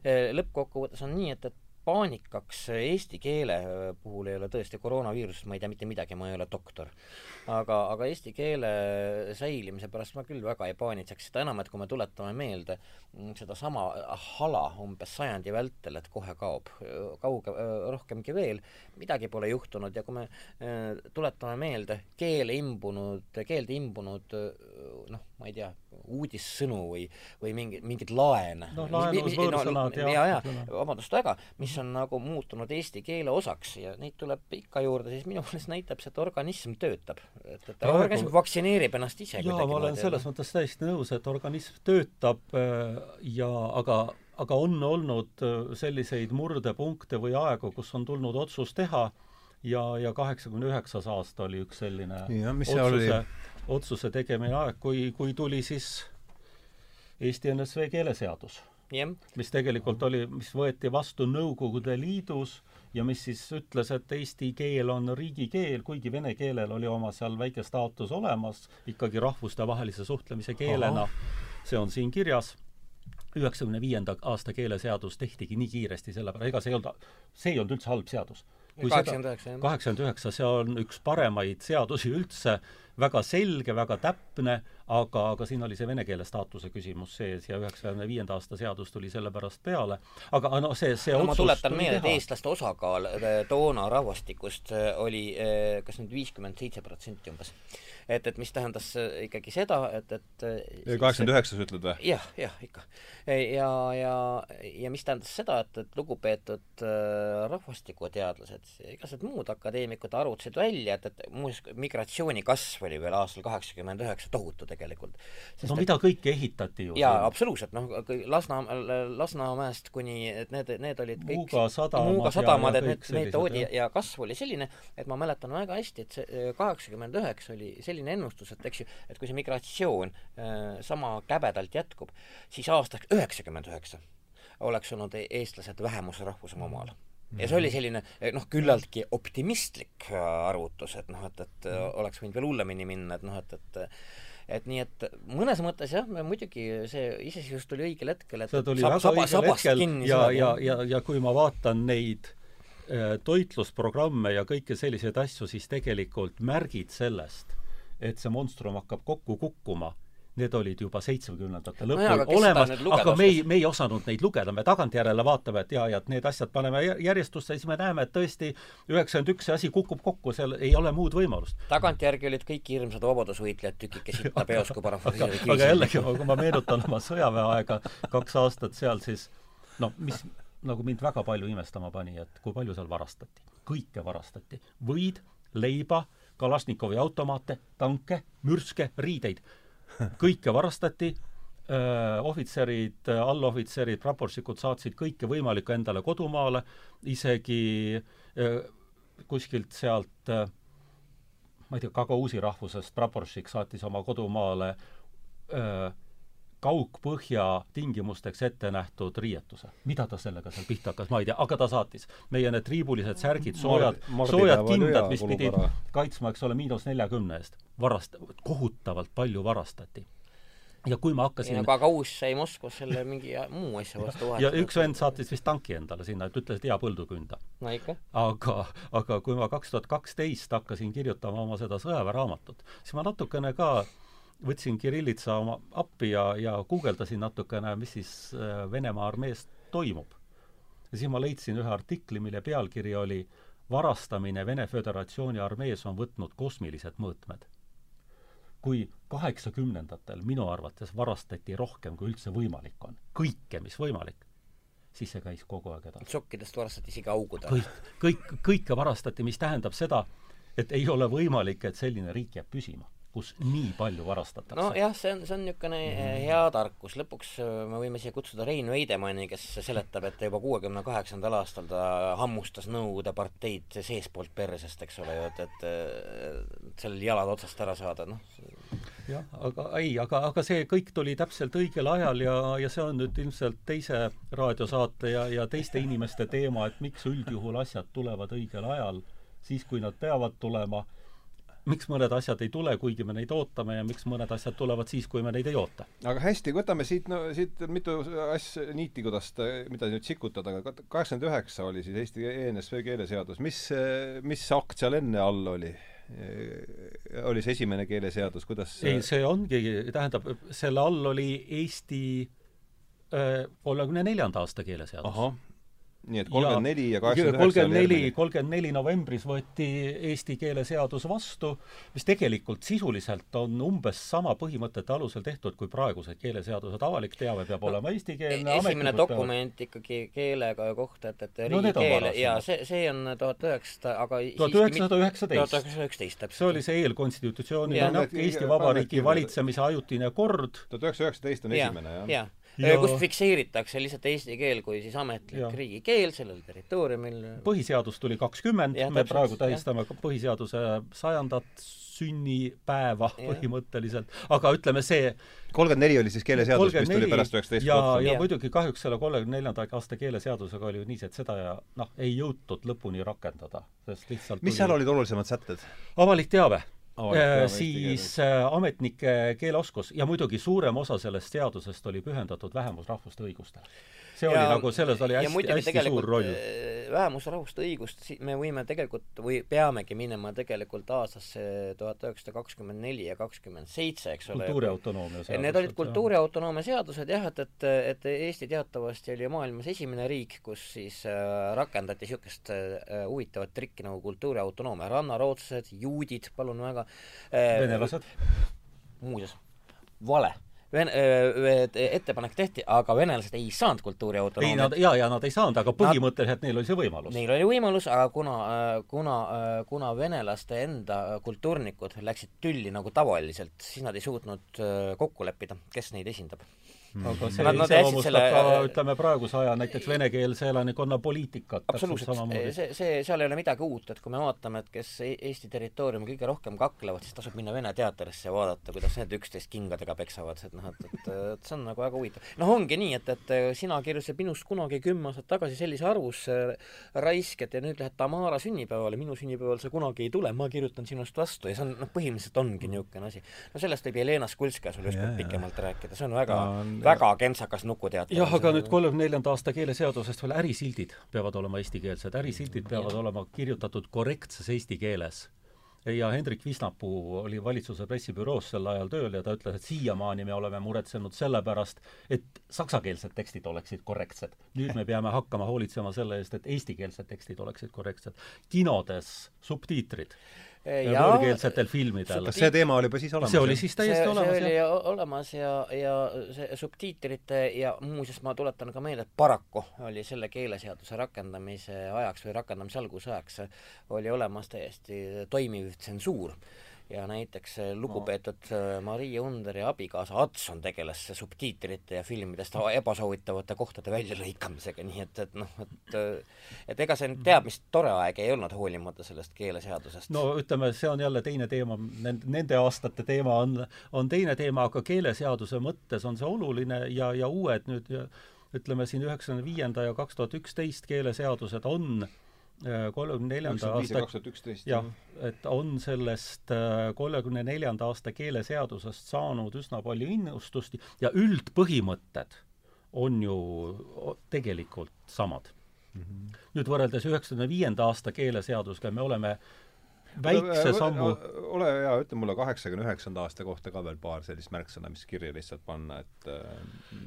et lõppkokkuvõttes on nii, et, et paanikaks eesti keele puhul ei ole tõesti koroonaviirusest, ma ei tea mitte midagi, ma ei ole doktor. Aga, aga eesti keele säilimise pärast ma küll väga ei paanitseks, seda enam, et kui me tuletame meelde mm, sedasama hala umbes sajandi vältel, et kohe kaob, kauge, rohkemgi veel, midagi pole juhtunud ja kui me äh, tuletame meelde keele imbunud, keelde imbunud noh, ma ei tea, uudissõnu või, või mingi, mingeid laene. noh, laenus, võõrsõnad no, ja, ja, ja vabandust väga, mis on nagu muutunud eesti keele osaks ja neid tuleb ikka juurde, siis minu meelest näitab see, et organism töötab. Et, et Praegu... organism vaktsineerib ennast ise jaa, ma olen selles mõttes täiesti nõus, et organism töötab äh, ja aga, aga on olnud äh, selliseid murdepunkte või aegu, kus on tulnud otsus teha ja, ja kaheksakümne üheksas aasta oli üks selline ja, mis otsuse, otsuse tegemine aeg, kui, kui tuli siis Eesti NSV keeleseadus yeah., mis tegelikult oli, mis võeti vastu Nõukogude Liidus ja mis siis ütles, et eesti keel on riigikeel, kuigi vene keelel oli oma seal väike staatus olemas ikkagi rahvustevahelise suhtlemise keelena. see on siin kirjas üheksakümne viienda aasta keeleseadus tehtigi nii kiiresti, sellepärast ega see ei olnud, see ei olnud üldse halb seadus. kaheksakümmend üheksa, jah. kaheksakümmend üheksa, see on üks paremaid seadusi üldse, väga selge, väga täpne, aga, aga siin oli see vene keele staatuse küsimus sees ja üheksakümne viienda aasta seadus tuli sellepärast peale. aga no see, see no, ma tuletan meelde, et eestlaste osakaal äh, toona rahvastikust äh, oli äh, kas nüüd viiskümmend seitse protsenti umbes et, et mis tähendas ikkagi seda, et, et kaheksakümmend üheksa sa ütled või? jah, jah, ikka. ja, ja, ja mis tähendas seda, et, et lugupeetud rahvastikuteadlased, igasugused muud akadeemikud arvutasid välja, et, et muuseas migratsiooni kasv oli veel aastal kaheksakümmend üheksa tohutu tegelikult. No et, mida kõike ehitati ju. jaa, absoluutselt, noh, Lasna, Lasnamäest kuni, et need, need olid kõik Muuga sadamad, Muuga sadamad, et need, need toodi ja kasv oli selline, et ma mäletan väga hästi, et see kaheksakümmend üheksa oli selline ennustus, et eks ju, et kui see migratsioon äh, sama käbedalt jätkub, siis aastaks üheksakümmend üheksa oleks olnud e-, eestlased vähemusrahvus oma maal. Ja see oli selline eh, noh, küllaltki optimistlik äh, arvutus, et noh, et, et äh, oleks võinud veel hullemini minna, et noh, et, et et nii et mõnes mõttes jah, muidugi see iseseisvus tuli õigel hetkel, et see tuli sab, väga õigel hetkel ja, ja, ja, ja kui ma vaatan neid äh, toitlusprogramme ja kõiki selliseid asju, siis tegelikult märgid sellest et see monstrum hakkab kokku kukkuma, need olid juba seitsmekümnendate lõpul no olemas, aga me ei, me ei osanud neid lugeda, me tagantjärele vaatame, et jaa, ja et need asjad paneme järjestusse siis me näeme, et tõesti üheksakümmend üks see asi kukub kokku, seal ei ole muud võimalust. tagantjärgi olid kõik hirmsad vabadusvõitlejad tükike sitta [laughs] peos, kui parafraseerida aga, aga jällegi, kui ma meenutan oma sõjaväeaega, kaks aastat seal, siis noh, mis nagu mind väga palju imestama pani, et kui palju seal varastati. kõike varastati. võid, leiba, Kalašnikovi automaate, tanke, mürske, riideid. Kõike varastati, ohvitserid, allohvitserid, praporšikud saatsid kõike võimalikku endale kodumaale, isegi öö, kuskilt sealt ma ei tea, Gagausi rahvusest praporšik saatis oma kodumaale öö, kaugpõhja tingimusteks ette nähtud riietuse. mida ta sellega seal pihta hakkas, ma ei tea, aga ta saatis. meie need triibulised särgid, soojad, soojad kindad, mis pidid kaitsma, eks ole, miinus neljakümne eest. varast-, kohutavalt palju varastati ja kui ma hakkasin aga Kaus sai Moskvas selle mingi muu asja vastu vahetada. ja üks vend saatis vist tanki endale sinna, et ütles, et hea põldu künda. no ikka. aga, aga kui ma kaks tuhat kaksteist hakkasin kirjutama oma seda sõjaväeraamatut, siis ma natukene ka äh, võtsin Kirillitsa oma appi ja, ja guugeldasin natukene, mis siis äh, Venemaa armees toimub. ja siis ma leidsin ühe artikli, mille pealkiri oli varastamine Vene Föderatsiooni armees on võtnud kosmilised mõõtmed. kui kaheksakümnendatel minu arvates varastati rohkem, kui üldse võimalik on, kõike, mis võimalik, siis see käis kogu aeg edasi. sokkidest varastati isegi augudele. kõik, kõik, kõike varastati, mis tähendab seda, et ei ole võimalik, et selline riik jääb püsima kus nii palju varastatakse. nojah, see on, see on niisugune mm. hea tarkus, lõpuks äh, me võime siia kutsuda Rein Veidemanni, kes seletab, et juba kuuekümne kaheksandal aastal ta hammustas Nõukogude parteid seestpoolt persest, eks ole ju, et, et sellel jalad otsast ära saada, noh. jah, aga ei, aga, aga see kõik tuli täpselt õigel ajal ja, ja see on nüüd ilmselt teise raadiosaate ja, ja teiste inimeste teema, et miks üldjuhul asjad tulevad õigel ajal, siis kui nad peavad tulema miks mõned asjad ei tule, kuigi me neid ootame, ja miks mõned asjad tulevad siis, kui me neid ei oota. aga hästi, võtame siit, no siit mitu asja, niiti, kuidas mida nüüd sikutada, aga kaheksakümmend üheksa oli siis Eesti ENSV keeleseadus, mis, mis akt seal enne all oli? oli see esimene keeleseadus, kuidas ei, see ongi, tähendab, selle all oli Eesti äh, kolmekümne neljanda aasta keeleseadus nii et kolmkümmend neli ja kaheksakümmend üheksa kolmkümmend neli, kolmkümmend neli novembris võeti eesti keele seadus vastu, mis tegelikult sisuliselt on umbes sama põhimõtete alusel tehtud kui praegused keeleseadused, avalik teave peab no, olema eestikeelne e-, esimene dokument peavad... ikkagi keelega kohta, et, et riigikeel no, ja see, see on tuhat üheksasada, aga tuhat üheksasada üheksateist. tuhat üheksasada üksteist, täpselt. see oli see eelkonstitutsiooniline Eesti Vabariigi valitsemise ajutine kord. tuhat üheksasada üheksateist on esimene, jah? Jah ja... kus fikseeritakse lihtsalt eesti keel kui siis ametlik ja. riigikeel sellel territooriumil. põhiseadus tuli kakskümmend, me praegu tähistame ja. põhiseaduse sajandat sünnipäeva ja. põhimõtteliselt, aga ütleme see kolmkümmend neli oli siis keeleseadus, mis tuli pärast üheksateist ja, ja muidugi kahjuks selle kolmekümne neljanda aasta keeleseadusega oli ju nii, et seda ja noh, ei jõutud lõpuni rakendada, sest lihtsalt mis seal olid olulisemad sätted? avalik teave Äh, siis äh, ametnike keeleoskus. Ja muidugi suurem osa sellest seadusest oli pühendatud vähemusrahvuste õigustele see ja, oli nagu, selles oli hästi, hästi suur roll. Äh, vähemusrahvuste õigust me võime tegelikult või peamegi minema tegelikult aastasse tuhat üheksasada kakskümmend neli ja kakskümmend seitse, eks ole. kultuuriautonoomia seadused. Need olid kultuuriautonoomia seadused jah, et, et, et Eesti teatavasti oli maailmas esimene riik, kus siis äh, rakendati niisugust äh, huvitavat trikki nagu kultuuriautonoomia. rannarootslased, juudid, palun väga äh,. venelased. muuseas, vale Ven-, ettepanek tehti, aga venelased ei saanud kultuuriautonoomiat. ei, nad, jaa, ja nad ei saanud, aga põhimõtteliselt nad, neil oli see võimalus. Neil oli võimalus, aga kuna, kuna, kuna venelaste enda kultuurnikud läksid tülli nagu tavaliselt, siis nad ei suutnud kokku leppida, kes neid esindab aga see nad, nad iseloomustab selle... ka ütleme praeguse aja näiteks venekeelse elanikkonna poliitikat absoluutselt, see, see, seal ei ole midagi uut, et kui me vaatame, et kes e-, Eesti territooriumil kõige rohkem kaklevad, siis tasub minna Vene teatrisse ja vaadata, kuidas need üksteist kingadega peksavad, et noh, et, et, et see on nagu väga huvitav. noh, ongi nii, et, et sina kirjutasid minust kunagi kümme aastat tagasi sellise arvusse raisk, et ja nüüd lähed Tamara sünnipäevale, minu sünnipäeval sa kunagi ei tule, ma kirjutan sinust vastu ja see on, noh, põhimõtteliselt ongi niisugune asi. no sellest võib Jelena Skulskaja sulle ükskord pikemalt rääkida, see on väga no, väga kentsakas nukuteater. jah, aga nüüd kolmekümne neljanda aasta keeleseadusest veel ärisildid peavad olema eestikeelsed, ärisildid peavad ja. olema kirjutatud korrektses eesti keeles ja Hendrik Visnapuu oli valitsuse pressibüroos sel ajal tööl ja ta ütles, et siiamaani me oleme muretsenud selle pärast, et saksakeelsed tekstid oleksid korrektsed. nüüd me peame hakkama hoolitsema selle eest, et eestikeelsed tekstid oleksid korrektsed. kinodes subtiitrid võõrkeelsetel filmidel. kas see teema oli juba siis olemas? see oli siis täiesti see, olemas, see oli jah. olemas ja, ja see subtiitrite ja muuseas ma tuletan ka meelde, et paraku oli selle keeleseaduse rakendamise ajaks või rakendamise alguse ajaks oli olemas täiesti toimiv tsensuur ja näiteks lugupeetud no. Marie Underi abikaasa Adson tegeles subtiitrite ja filmidest [laughs] ebasoovitavate kohtade väljalõikamisega, nii et, et noh, et et ega see nüüd teab mis tore aeg ei olnud, hoolimata sellest keeleseadusest. no ütleme, see on jälle teine teema, nende, nende aastate teema on, on teine teema, aga keeleseaduse mõttes on see oluline ja, ja uued nüüd ütleme siin üheksakümne viienda ja kaks tuhat üksteist keeleseadused on Äh, kolmekümne neljanda aasta jah, et on sellest äh, kolmekümne neljanda aasta keeleseadusest saanud üsna palju innustust ja üldpõhimõtted on ju tegelikult samad mm. -hmm. nüüd võrreldes üheksakümne viienda aasta keeleseadusega me oleme äh, väikse sammu. ole hea, ütle mulle kaheksakümne üheksanda aasta kohta ka veel paar sellist märksõna, mis kirja lihtsalt panna, et äh,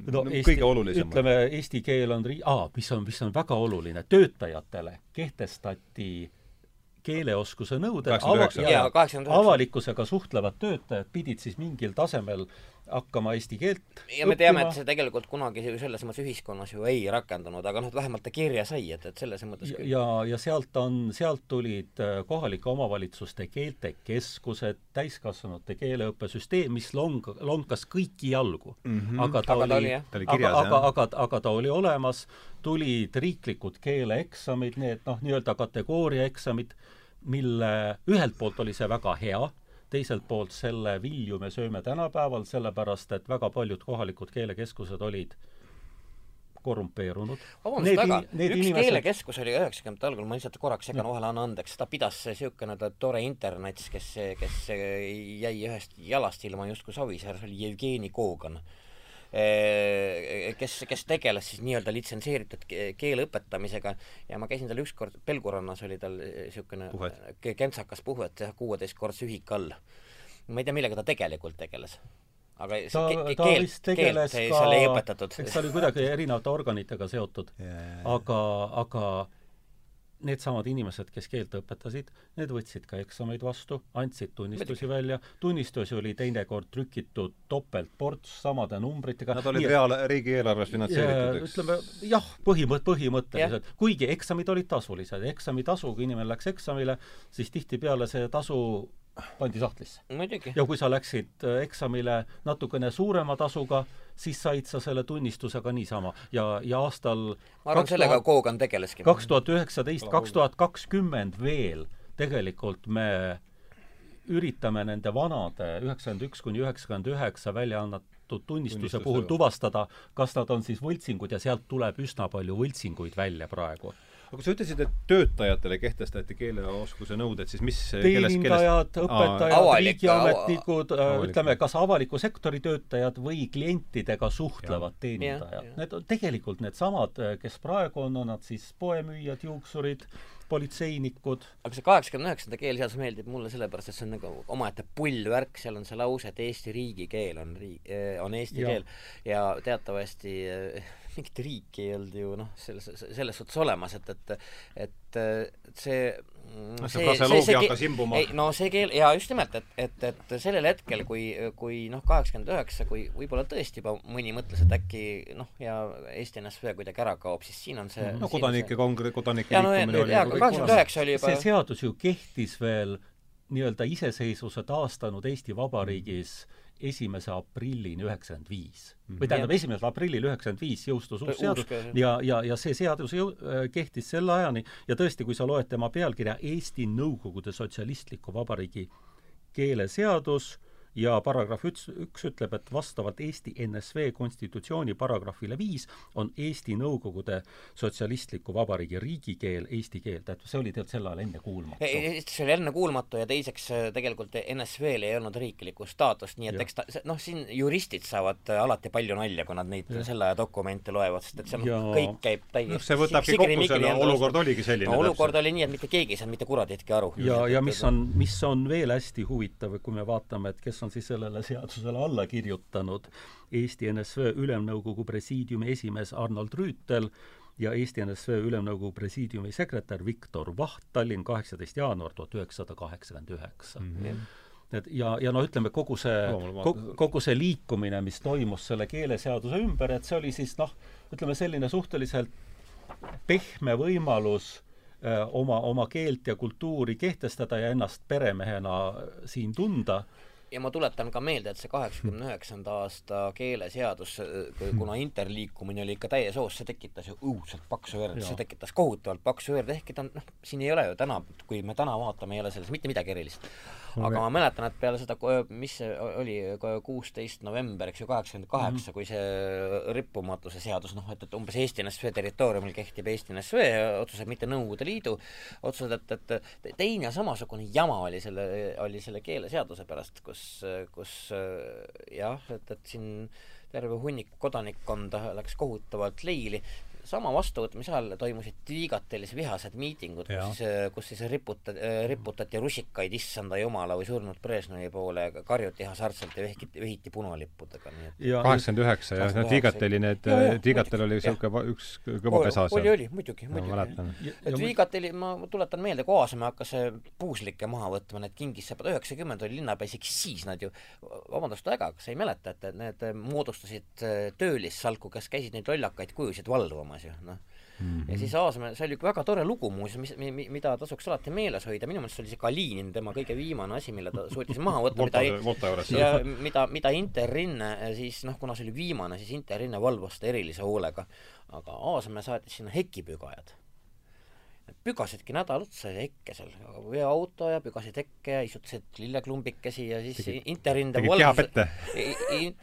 no, no Eesti, kõige olulisemad. ütleme, eesti keel on ri-, aa, mis on, mis on väga oluline, töötajatele kehtestati keeleoskuse nõuded, ava-, avalikkusega suhtlevad töötajad pidid siis mingil tasemel hakkama eesti keelt ja me teame, et see tegelikult kunagi selles mõttes ühiskonnas ju ei rakendunud, aga noh, vähemalt ta kirja sai, et, et selles mõttes küll. ja, ja sealt on, sealt tulid äh, kohalike omavalitsuste keeltekeskused, täiskasvanute keeleõppesüsteem, mis long-, lonkas kõiki jalgu mm. -hmm. aga ta aga oli, oli, aga, aga, aga, aga ta oli olemas, tulid riiklikud keeleeksamid, need noh, nii-öelda kategooriaeksamid, mille ühelt poolt oli see väga hea, teiselt poolt selle vilju me sööme tänapäeval, sellepärast et väga paljud kohalikud keelekeskused olid korrumpeerunud. vabandust väga, üks inimesed... keelekeskus oli üheksakümnendate algul, ma lihtsalt korraks segan vahele, anna andeks, ta pidas niisugune tore internats, kes, kes jäi ühest jalast ilma justkui Savisaar, see oli Jevgeni Kogan kes, kes tegeles siis nii-öelda litsenseeritud keele õpetamisega ja ma käisin tal ükskord, Pelgurannas oli tal niisugune kentsakas puhvet, kuueteistkordse ühik all. ma ei tea, millega ta tegelikult tegeles aga ta, ta keelt, vist tegeles keelt, ka, eks ta oli kuidagi erinevate organitega seotud yeah., aga, aga needsamad inimesed, kes keelt õpetasid, need võtsid ka eksameid vastu, andsid tunnistusi Midagi. välja, tunnistusi oli teinekord trükitud topeltports samade numbritega. Nad olid reaal-, riigieelarves finantseeritud, eks? ütleme jah, põhimõt-, põhimõtteliselt yeah., kuigi eksamid olid tasulised, eksamitasu, kui inimene läks eksamile, siis tihtipeale see tasu pandi sahtlisse. muidugi. ja kui sa läksid äh, eksamile natukene suurema tasuga, siis said sa selle tunnistuse ka niisama ja, ja aastal ma arvan, sellega Kogan tegeleski. kaks tuhat üheksateist, kaks tuhat kakskümmend veel tegelikult me üritame nende vanade üheksakümmend üks kuni üheksakümmend üheksa välja antud tunnistuse puhul tuvastada, kas nad on siis võltsingud ja sealt tuleb üsna palju võltsinguid välja praegu aga sa ütlesid, et töötajatele kehtestati keeleoskuse nõuded, siis mis teenindajad, õpetajad, riigiametnikud, äh, ütleme, kas avaliku sektori töötajad või klientidega suhtlevad ja. teenindajad. Need on tegelikult needsamad, äh, kes praegu on, on nad siis poemüüjad, juuksurid, politseinikud. aga see kaheksakümne üheksanda keeleseadus meeldib mulle sellepärast, et see on nagu omaette pullvärk, seal on see lause, et Eesti riigikeel on riik, äh, on eesti ja. keel ja teatavasti mingit riiki ei olnud ju noh, selles, selles suhtes olemas, et, et et see no see fraseoloogia hakkas imbuma. ei, no see keel, jaa, just nimelt, et, et, et sellel hetkel, kui, kui noh, kaheksakümmend üheksa, kui võib-olla tõesti juba mõni mõtles, et äkki noh, ja Eesti NSV kuidagi ära kaob, siis siin on see no kodanike kongre-, kodanike ja, no, liikumine oli jaa, kaheksakümmend üheksa oli juba see seadus ju kehtis veel nii-öelda iseseisvuse taastanud Eesti Vabariigis mm esimese aprillini üheksakümmend viis. Mhm. või tähendab, esimesel aprillil üheksakümmend viis jõustus uus seadus ja, ja, ja see seadus jõu-, äh, kehtis selle ajani ja tõesti, kui sa loed tema pealkirja Eesti Nõukogude Sotsialistliku Vabariigi keeleseadus, ja paragrahv üks, üks ütleb, et vastavalt Eesti NSV konstitutsiooni paragrahvile viis on Eesti Nõukogude Sotsialistliku Vabariigi riigikeel eesti keel, tähendab, see oli tegelikult sel ajal ennekuulmatu. see oli ennekuulmatu ja teiseks äh, tegelikult NSV-l ei olnud riiklikku staatust, nii et ja. eks ta, noh, siin juristid saavad äh, alati palju nalja, kui nad neid ja. selle aja dokumente loevad, sest et seal ja. kõik käib täiesti noh, see võtabki kokku selle, olukord oligi selline no, olukord oli nii, et mitte keegi ei saanud mitte kuraditki aru. ja, ja mis on, mis on veel hästi huvitav, kui me vaatame, et kes kes on siis sellele seadusele alla kirjutanud, Eesti NSV Ülemnõukogu presiidiumi esimees Arnold Rüütel ja Eesti NSV Ülemnõukogu presiidiumi sekretär Viktor Vaht, Tallinn, kaheksateist jaanuar tuhat üheksasada kaheksakümmend üheksa. Mhm. et ja, ja noh, ütleme kogu see, kogu see liikumine, mis toimus selle keeleseaduse ümber, et see oli siis noh, ütleme selline suhteliselt pehme võimalus öö, oma, oma keelt ja kultuuri kehtestada ja ennast peremehena siin tunda ja ma tuletan ka meelde, et see kaheksakümne üheksanda aasta keeleseadus, kuna interliikumine oli ikka täies hoos, see tekitas ju õudselt paksu verd, see tekitas kohutavalt paksu verd, ehkki ta noh, siin ei ole ju täna, kui me täna vaatame, ei ole selles mitte midagi erilist aga ma mäletan, et peale seda, mis see oli, kuusteist november, eks ju, kaheksakümmend kaheksa, mhm. kui see rippumatuse seadus, noh, et, et umbes Eesti NSV territooriumil kehtib Eesti NSV otsused, mitte Nõukogude Liidu otsused, et, et teine samasugune jama oli selle, oli selle keeleseaduse pärast, kus, kus jah, et, et siin terve hunnik kodanikkonda läks kohutavalt leili sama vastuvõtmise ajal toimusid Tiigatelis vihased miitingud, kus siis, kus siis riputati, riputati rusikaid issanda jumala või surnud Brežnevi poole, karjuti hasartselt ja vehkiti, vehiti punalippudega, nii et kaheksakümmend üheksa, jah, no Tiigateli need, Tiigatel oli niisugune üks kõva pesa seal. oli, oli, muidugi, muidugi. et Tiigateli, ma tuletan meelde, kui Aasamäe hakkas puuslikke maha võtma, need kingisseppad, üheksakümmend oli linnapea, isegi siis nad ju, vabandust väga, kas sa ei mäleta, et need moodustasid töölissalku, kes käisid neid lollakaid kujusid valvamas ju, noh Mm -hmm. ja siis Aasmäe, see oli väga tore lugu muuseas, mis, mida tasuks alati meeles hoida, minu meelest see oli see Kalinin, tema kõige viimane asi, mille ta suutis maha võtta mida ei, ja mida, mida Interrinne siis noh, kuna see oli viimane, siis Interrinne valvas seda erilise hoolega. aga Aasmäe saatis sinna hekipügajad pügasidki nädal otsa hekke seal, veoauto ja pügasid hekke ja istutasid lilleklumbikesi ja siis Tegid, Interrinde valvus,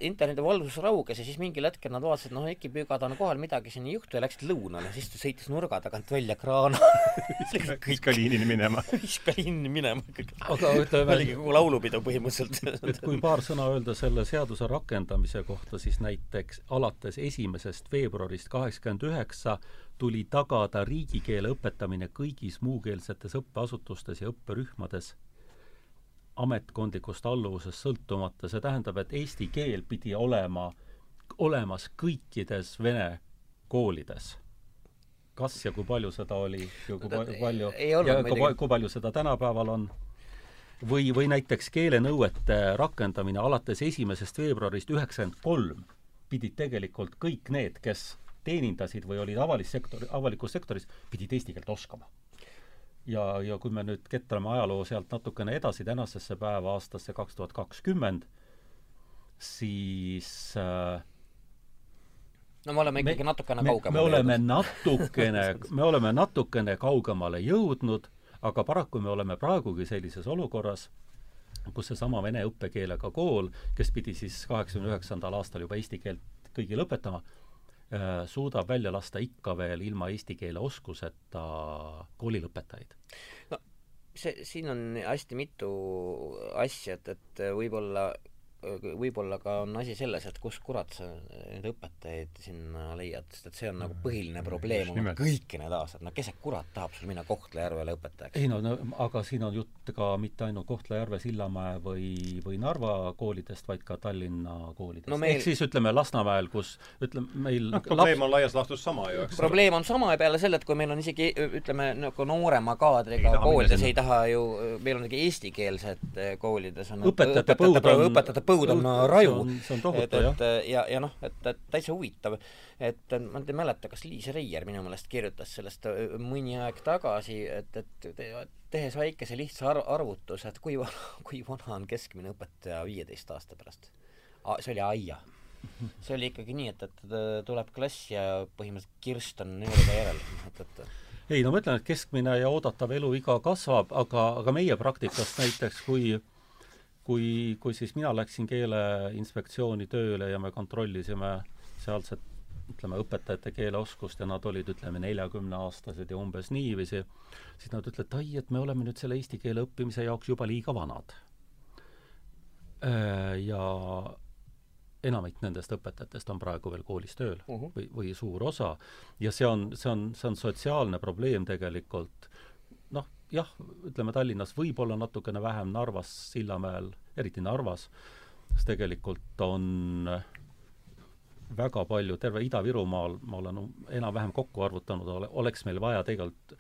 Interrinde valvus rauges ja siis mingil hetkel nad vaatasid, noh, hekipügad on kohal, midagi siin ei juhtu ja läksid lõunale, siis ta sõitis nurga tagant välja kraana [laughs] viska liinini minema. [laughs] viska liinini minema. aga ütleme oligi kogu laulupidu põhimõtteliselt et kui paar sõna öelda selle seaduse rakendamise kohta, siis näiteks alates esimesest veebruarist kaheksakümmend üheksa tuli tagada riigikeele õpetamine kõigis muukeelsetes õppeasutustes ja õpperühmades ametkondlikust alluvusest sõltumata, see tähendab, et eesti keel pidi olema olemas kõikides vene koolides. kas ja kui palju seda oli ja kui palju ja kui, kui palju seda tänapäeval on? või, või näiteks keelenõuete rakendamine alates esimesest veebruarist üheksakümmend kolm pidid tegelikult kõik need, kes teenindasid või olid avalisektor, avalikus sektoris, pidid eesti keelt oskama. ja, ja kui me nüüd ketrame ajaloo sealt natukene edasi tänasesse päeva, aastasse kaks tuhat kakskümmend, siis äh, no me oleme ikkagi me, natukene kaugemale me oleme jõudnud. natukene [laughs] me oleme natukene kaugemale jõudnud, aga paraku me oleme praegugi sellises olukorras, kus seesama vene õppekeelega kool, kes pidi siis kaheksakümne üheksandal aastal juba eesti keelt kõigile õpetama, suudab välja lasta ikka veel ilma eesti keele oskuseta koolilõpetajaid? no see, siin on hästi mitu asja, et, et võib-olla võib-olla ka on asi selles, et kus kurat sa neid õpetajaid sinna leiad, sest et see on nagu põhiline probleem on kõiki need aastad, no kes see kurat tahab sul minna Kohtla-Järvele õpetajaks? ei no, no aga siin on jutt ka mitte ainult Kohtla-Järve, Sillamäe või, või Narva koolidest, vaid ka Tallinna koolidest. No. Meil... ehk siis ütleme Lasnamäel, kus ütleme meil no, probleem laps... on laias laastus sama ju, eks. Probleem on sama ja peale selle, et kui meil on isegi ütleme nagu noorema kaadriga koolides ei taha ju, meil on isegi eestikeelsed koolides on õpetajate põud on õpetajate põud on raju. jah. et ja, ja noh, et, et täitsa huvitav, et ma nüüd ei mäleta, kas Liis Reier minu meelest kirjutas sellest äh, mõni aeg tagasi, et, et tehes väikese lihtsa arv, arvutuse, et kui vana, kui vana on keskmine õpetaja viieteist aasta pärast. see oli aia. see oli ikkagi nii, et, et tuleb klass ja põhimõtteliselt kirst on nööriga järel, et, et ei no ma ütlen, et keskmine ja oodatav eluiga kasvab, aga, aga meie praktikast näiteks, kui kui, kui siis mina läksin Keeleinspektsiooni tööle ja me kontrollisime sealset ütleme, õpetajate keeleoskust ja nad olid, ütleme, neljakümneaastased ja umbes niiviisi, siis nad ütlevad, et ai, et me oleme nüüd selle eesti keele õppimise jaoks juba liiga vanad. Äh, ja enamik nendest õpetajatest on praegu veel koolis tööl uh -huh. või, või suur osa. ja see on, see on, see on sotsiaalne probleem tegelikult jah, ütleme Tallinnas võib-olla natukene vähem, Narvas, Sillamäel, eriti Narvas, sest tegelikult on väga palju, terve Ida-Virumaal, ma olen enam-vähem kokku arvutanud, ole, oleks meil vaja tegelikult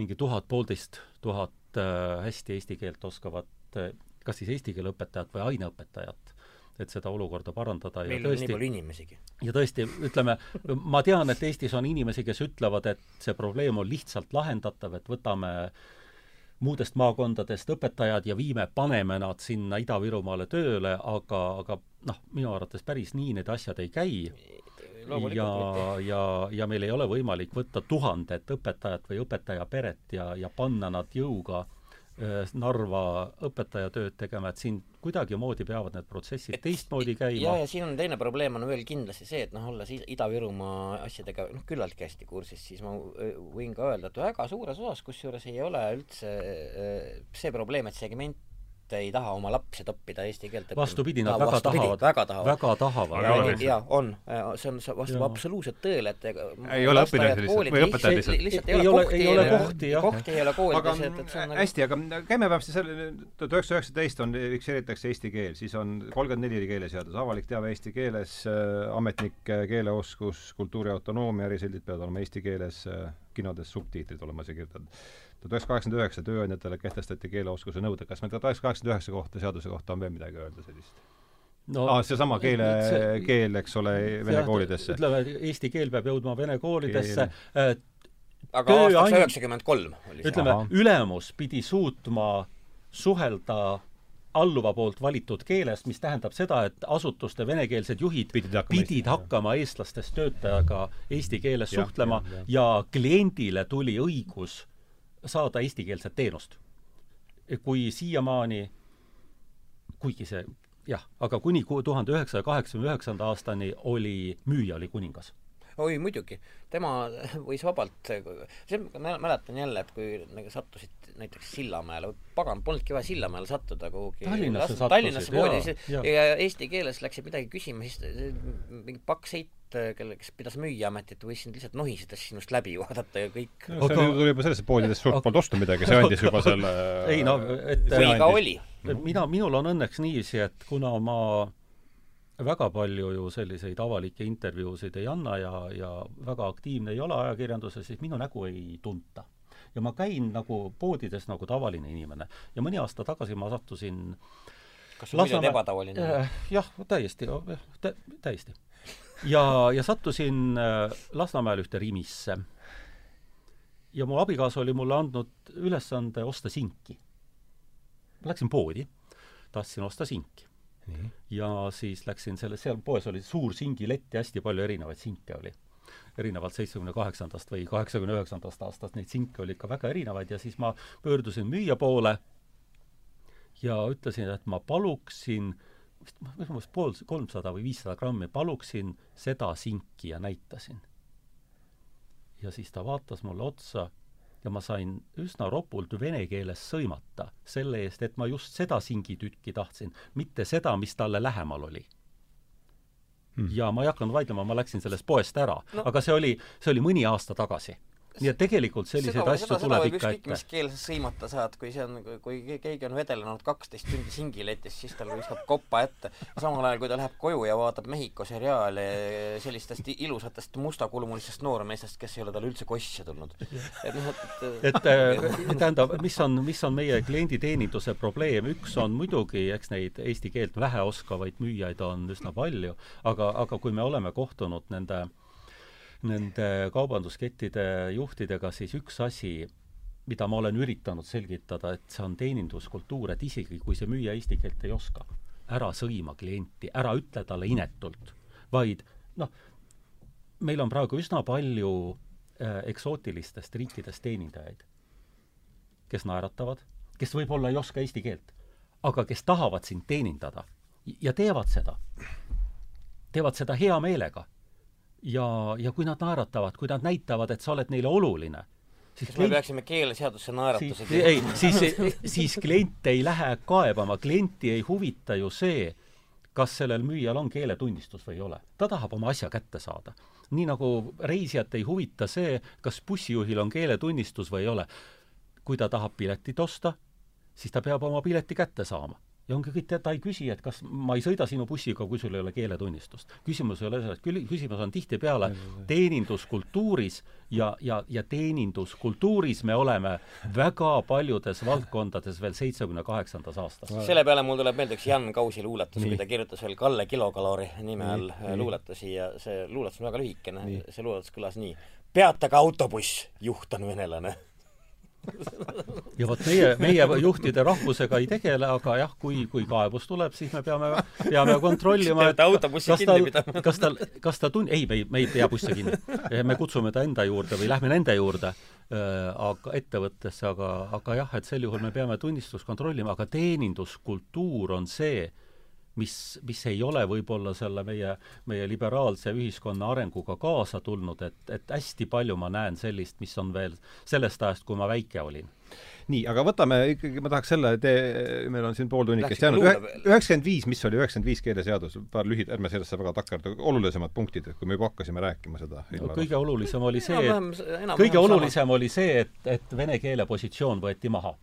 mingi tuhat, poolteist tuhat äh, hästi eesti keelt oskavat äh, kas siis eesti keele õpetajat või aineõpetajat, et seda olukorda parandada meil ja tõesti, on nii palju inimesigi. ja tõesti, ütleme, ma tean, et Eestis on inimesi, kes ütlevad, et see probleem on lihtsalt lahendatav, et võtame äh, muudest maakondadest õpetajad ja viime, paneme nad sinna Ida-Virumaale tööle, aga, aga noh, minu arvates päris nii need asjad ei käi. ja, ja, ja meil ei ole võimalik võtta tuhandet õpetajat või õpetaja peret ja, ja panna nad jõuga Äh, Narva õpetajatööd tegema, et siin kuidagimoodi peavad need protsessid et, teistmoodi käima. ja, ja siin on teine probleem on veel kindlasti see, et noh, olles Ida-Virumaa asjadega noh, küllaltki hästi kursis, siis ma äh, võin ka öelda, et väga suures osas, kusjuures ei ole üldse äh, see probleem, et segment ei taha oma lapsi toppida eesti keelt õppima. vastupidi, nad väga tahavad. väga tahavad. väga tahavad. jaa, on. see on, see vastab absoluutselt tõele, et ega ei ole õpilased lihtsalt või õpetajad lihtsalt. lihtsalt ei ole kohti, ei ole kohti, jah. kohti ei ole koolides, et, et see on nagu hästi, aga käime vähemasti selle, tuhat üheksasada üheksateist on, fikseeritakse eesti keel, siis on kolmkümmend neli keeleseadus, avalik teave eesti keeles äh,, ametnike keeleoskus, kultuuri autonoomia, ärisildid peavad olema eesti keeles äh,, kinodes subtiitrid olema siia kirjutatud tuhat üheksasada kaheksakümmend üheksa tööandjatele kehtestati keeleoskuse nõuded, kas meil tuhat üheksasada kaheksakümmend üheksa kohta, seaduse kohta on veel midagi öelda sellist? no ah, seesama keele, keel, eks ole, vene koolidesse. ütleme, eesti keel peab jõudma vene koolidesse äh,, aga aastaks üheksakümmend kolm oli see. ütleme, ülemus pidi suutma suhelda alluva poolt valitud keeles, mis tähendab seda, et asutuste venekeelsed juhid pidid hakkama, pidid hakkama eestlastest töötajaga eesti keeles ja, suhtlema ja, ja. ja kliendile tuli õigus saada eestikeelset teenust. kui siiamaani, kuigi see jah, aga kuni tuhande üheksasaja kaheksakümne üheksanda aastani oli, müüja oli kuningas oi muidugi, tema [laughs] võis vabalt, see, ma mäletan jälle, et kui nagu sattusid näiteks Sillamäele, pagan, polnudki vaja Sillamäele sattuda kuhugi. Tallinnasse sattusid, Tallinnasse poodi ja, eesti keeles läksid midagi küsima, siis mingi paks heit kelle, kes pidas müüjaametit, võis sind lihtsalt nohisedes sinust läbi [laughs] vaadata ja kõik. No,. see tuli juba sellest, et poodidest suurt polnud osta midagi, see andis juba selle ei no, et või ka oli. mina, minul on õnneks niiviisi, et kuna ma väga palju ju selliseid avalikke intervjuusid ei anna ja, ja väga aktiivne ei ole ajakirjanduses, siis minu nägu ei tunta. ja ma käin nagu poodides nagu tavaline inimene. ja mõni aasta tagasi ma sattusin kas sul midagi ebatavaline äh,? jah, täiesti, tä-, täiesti. ja, ja sattusin äh, Lasnamäel ühte Rimisse. ja mu abikaasa oli mulle andnud ülesande osta sinki. läksin poodi, tahtsin osta sinki. Ja siis läksin selle, seal poes oli suur singilett ja hästi palju erinevaid sinke oli. erinevalt seitsmekümne kaheksandast või kaheksakümne üheksandast aastast neid sinke oli ikka väga erinevaid ja siis ma pöördusin müüja poole ja ütlesin, et ma paluksin vist, minu meelest pool, kolmsada või viissada grammi, paluksin seda sinki ja näitasin ja siis ta vaatas mulle otsa ja ma sain üsna ropult vene keeles sõimata selle eest, et ma just seda singitükki tahtsin, mitte seda, mis talle lähemal oli. Hmm.. ja ma ei hakanud vaidlema, ma läksin sellest poest ära. No., aga see oli, see oli mõni aasta tagasi nii et tegelikult selliseid seda, asju seda, tuleb seda ikka ette. mis keel sa sõimata saad, kui see on, kui keegi on vedelenud kaksteist tundi singiletis, siis tal viskab koppa ette. samal ajal, kui ta läheb koju ja vaatab Mehhiko seriaali sellistest ilusatest mustakulmulistest noormeestest, kes ei ole talle üldse kossi tulnud. et noh, et et äh, tähendab, mis on, mis on meie klienditeeninduse probleem, üks on muidugi, eks neid eesti keelt vähe oskavaid müüjaid on üsna palju, aga, aga kui me oleme kohtunud nende nende kaubanduskettide juhtidega, siis üks asi, mida ma olen üritanud selgitada, et see on teeninduskultuur, et isegi kui see müüja eesti keelt ei oska, ära sõima klienti, ära ütle talle inetult, vaid noh, meil on praegu üsna palju äh, eksootilistest riikidest teenindajaid, kes naeratavad, kes võib-olla ei oska eesti keelt, aga kes tahavad sind teenindada ja teevad seda. teevad seda hea meelega ja, ja kui nad naeratavad, kui nad näitavad, et sa oled neile oluline, siis kas klient... me peaksime keeleseaduse naeratuse siis, ei, siis, siis klient ei lähe kaebama, klienti ei huvita ju see, kas sellel müüjal on keeletunnistus või ei ole. ta tahab oma asja kätte saada. nii nagu reisijat ei huvita see, kas bussijuhil on keeletunnistus või ei ole. kui ta tahab piletit osta, siis ta peab oma pileti kätte saama ja ongi kõik, ta ei küsi, et kas ma ei sõida sinu bussiga, kui sul ei ole keeletunnistust. küsimus ei ole selles, küsimus on tihtipeale teeninduskultuuris ja, ja, ja teeninduskultuuris me oleme väga paljudes valdkondades veel seitsmekümne kaheksandas aastas. selle peale mul tuleb meelde üks Jan Kausi luuletus, kui ta kirjutas veel Kalle Kilokaloori nime all luuletusi ja see luuletus on väga lühikene, see luuletus kõlas nii. peatage autobuss, juht on venelane ja vot meie, meie juhtide rahvusega ei tegele, aga jah, kui, kui kaebus tuleb, siis me peame, peame kontrollima, et kas tal, kas tal, kas ta tun-, ei, me ei, me ei pea bussi kinni. me kutsume ta enda juurde või lähme nende juurde äh, aga ettevõttesse, aga, aga jah, et sel juhul me peame tunnistust kontrollima, aga teeninduskultuur on see, mis, mis ei ole võib-olla selle meie, meie liberaalse ühiskonna arenguga kaasa tulnud, et, et hästi palju ma näen sellist, mis on veel sellest ajast, kui ma väike olin. Nii, aga võtame ikkagi, ma tahaks selle tee, meil on siin pool tunnikest jäänud, üheksakümmend viis, mis oli üheksakümmend viis keeleseadus, paar lühid, ärme sellesse väga takerdu, olulisemad punktid, kui me juba hakkasime rääkima seda no,. kõige olulisem oli see, et kõige olulisem oli see, et, et vene keele positsioon võeti maha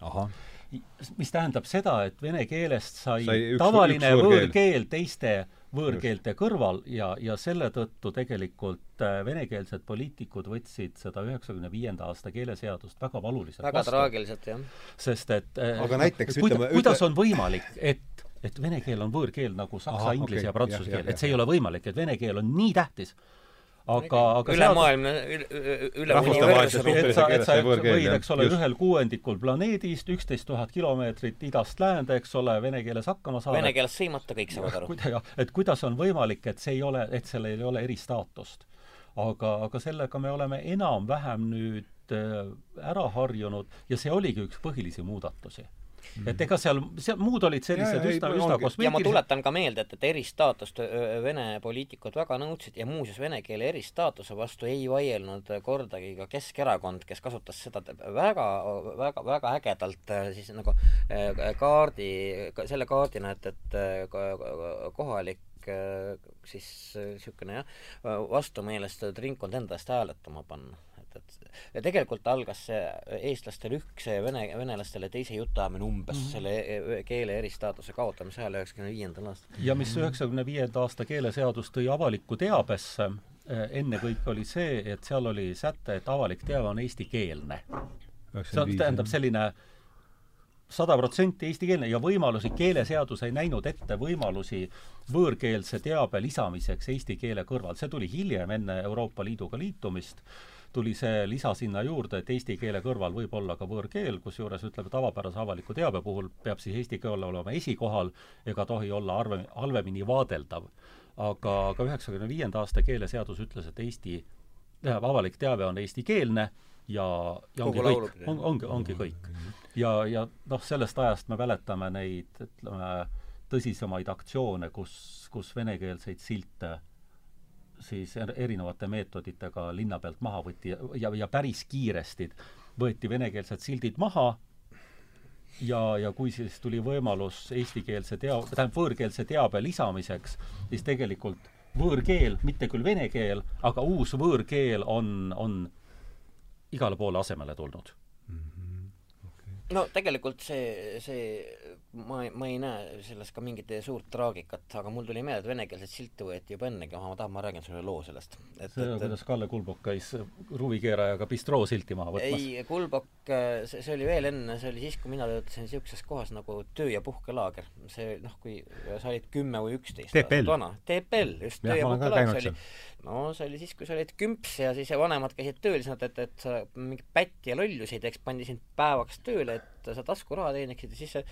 mis tähendab seda, et vene keelest sai, sai üks, tavaline üks võõrkeel. võõrkeel teiste võõrkeelte kõrval ja, ja selle tõttu tegelikult äh, venekeelsed poliitikud võtsid seda üheksakümne viienda aasta keeleseadust väga valuliselt väga vastu. traagiliselt, jah. sest et äh, aga näiteks kuida, ütleme kuidas on võimalik, et, et vene keel on võõrkeel nagu saksa, inglise okay, ja prantsuse keel, et see ei ole võimalik, et vene keel on nii tähtis aga, aga ülemaailmne, üle et sa, et sa võid, eks ole, ühel kuuendikul planeedist üksteist tuhat kilomeetrit idast läände, eks ole, vene keeles hakkama saada. Vene keeles sõimata, kõik saavad aru. et kuidas on võimalik, et see ei ole, et sellel ei ole eristaatust. aga, aga sellega me oleme enam-vähem nüüd äh, ära harjunud ja see oligi üks põhilisi muudatusi et ega seal, seal muud olid sellised ja, üsna, üsna kosmeetilised. ja ma tuletan ka meelde, et, et eristaatust Vene poliitikud väga nõudsid ja muuseas vene keele eristaatuse vastu ei vaielnud kordagi ka Keskerakond, kes kasutas seda väga, väga, väga ägedalt siis nagu kaardi, selle kaardina, et, et kohalik siis niisugune jah, vastumeelestatud ringkond enda eest hääletama panna ja tegelikult algas see eestlastel üks ja vene, venelastele teise jutuajamine umbes mm -hmm. selle e, e, keele eristaatuse kaotamise ajal üheksakümne viiendal aastal. ja mis üheksakümne viienda aasta keeleseadus tõi avalikku teabesse, e, ennekõike oli see, et seal oli säte, et avalik teave on eestikeelne. see on, tähendab selline sada protsenti eestikeelne ja võimalusi, keeleseadus ei näinud ette võimalusi võõrkeelse teabe lisamiseks eesti keele kõrval, see tuli hiljem, enne Euroopa Liiduga liitumist tuli see lisa sinna juurde, et eesti keele kõrval võib olla ka võõrkeel, kusjuures ütleme, tavapärase avaliku teabe puhul peab siis eesti keel olema esikohal ega tohi olla arve, halvemini vaadeldav. aga, aga üheksakümne viienda aasta keeleseadus ütles, et Eesti avalik teave on eestikeelne ja, ja ongi kõik, on, ongi, ongi kõik. ja, ja noh, sellest ajast me mäletame neid, ütleme, tõsisemaid aktsioone, kus, kus venekeelseid silte siis er-, erinevate meetoditega linna pealt maha võeti ja, ja päris kiiresti võeti venekeelsed sildid maha ja, ja kui siis tuli võimalus eestikeelse tea-, tähendab, võõrkeelse teabe lisamiseks, siis tegelikult võõrkeel, mitte küll vene keel, aga uus võõrkeel on, on igale poole asemele tulnud mm. -hmm. Okay. no tegelikult see, see ma, ma ei näe selles ka mingit suurt traagikat, aga mul tuli meelde, et venekeelset silti võeti juba ennegi maha, ma tahan, ma räägin sulle loo sellest. et see, kuidas Kalle Kulbok käis ruvikeerajaga bistroo silti maha võtmas? ei, Kulbok, see, see oli veel enne, see oli siis, kui mina töötasin niisuguses kohas nagu töö- ja puhkelaager. see noh, kui sa olid kümme või üksteist vana. TPL, just, töö- ja puhkelaager, see oli no see oli siis, kui sa olid kümps ja siis vanemad käisid tööl, siis nad, et, et sa mingi pätti ja lollusi ei teeks, pandi sind päevaks tööle, et sa taskuraha teeniksid ja siis see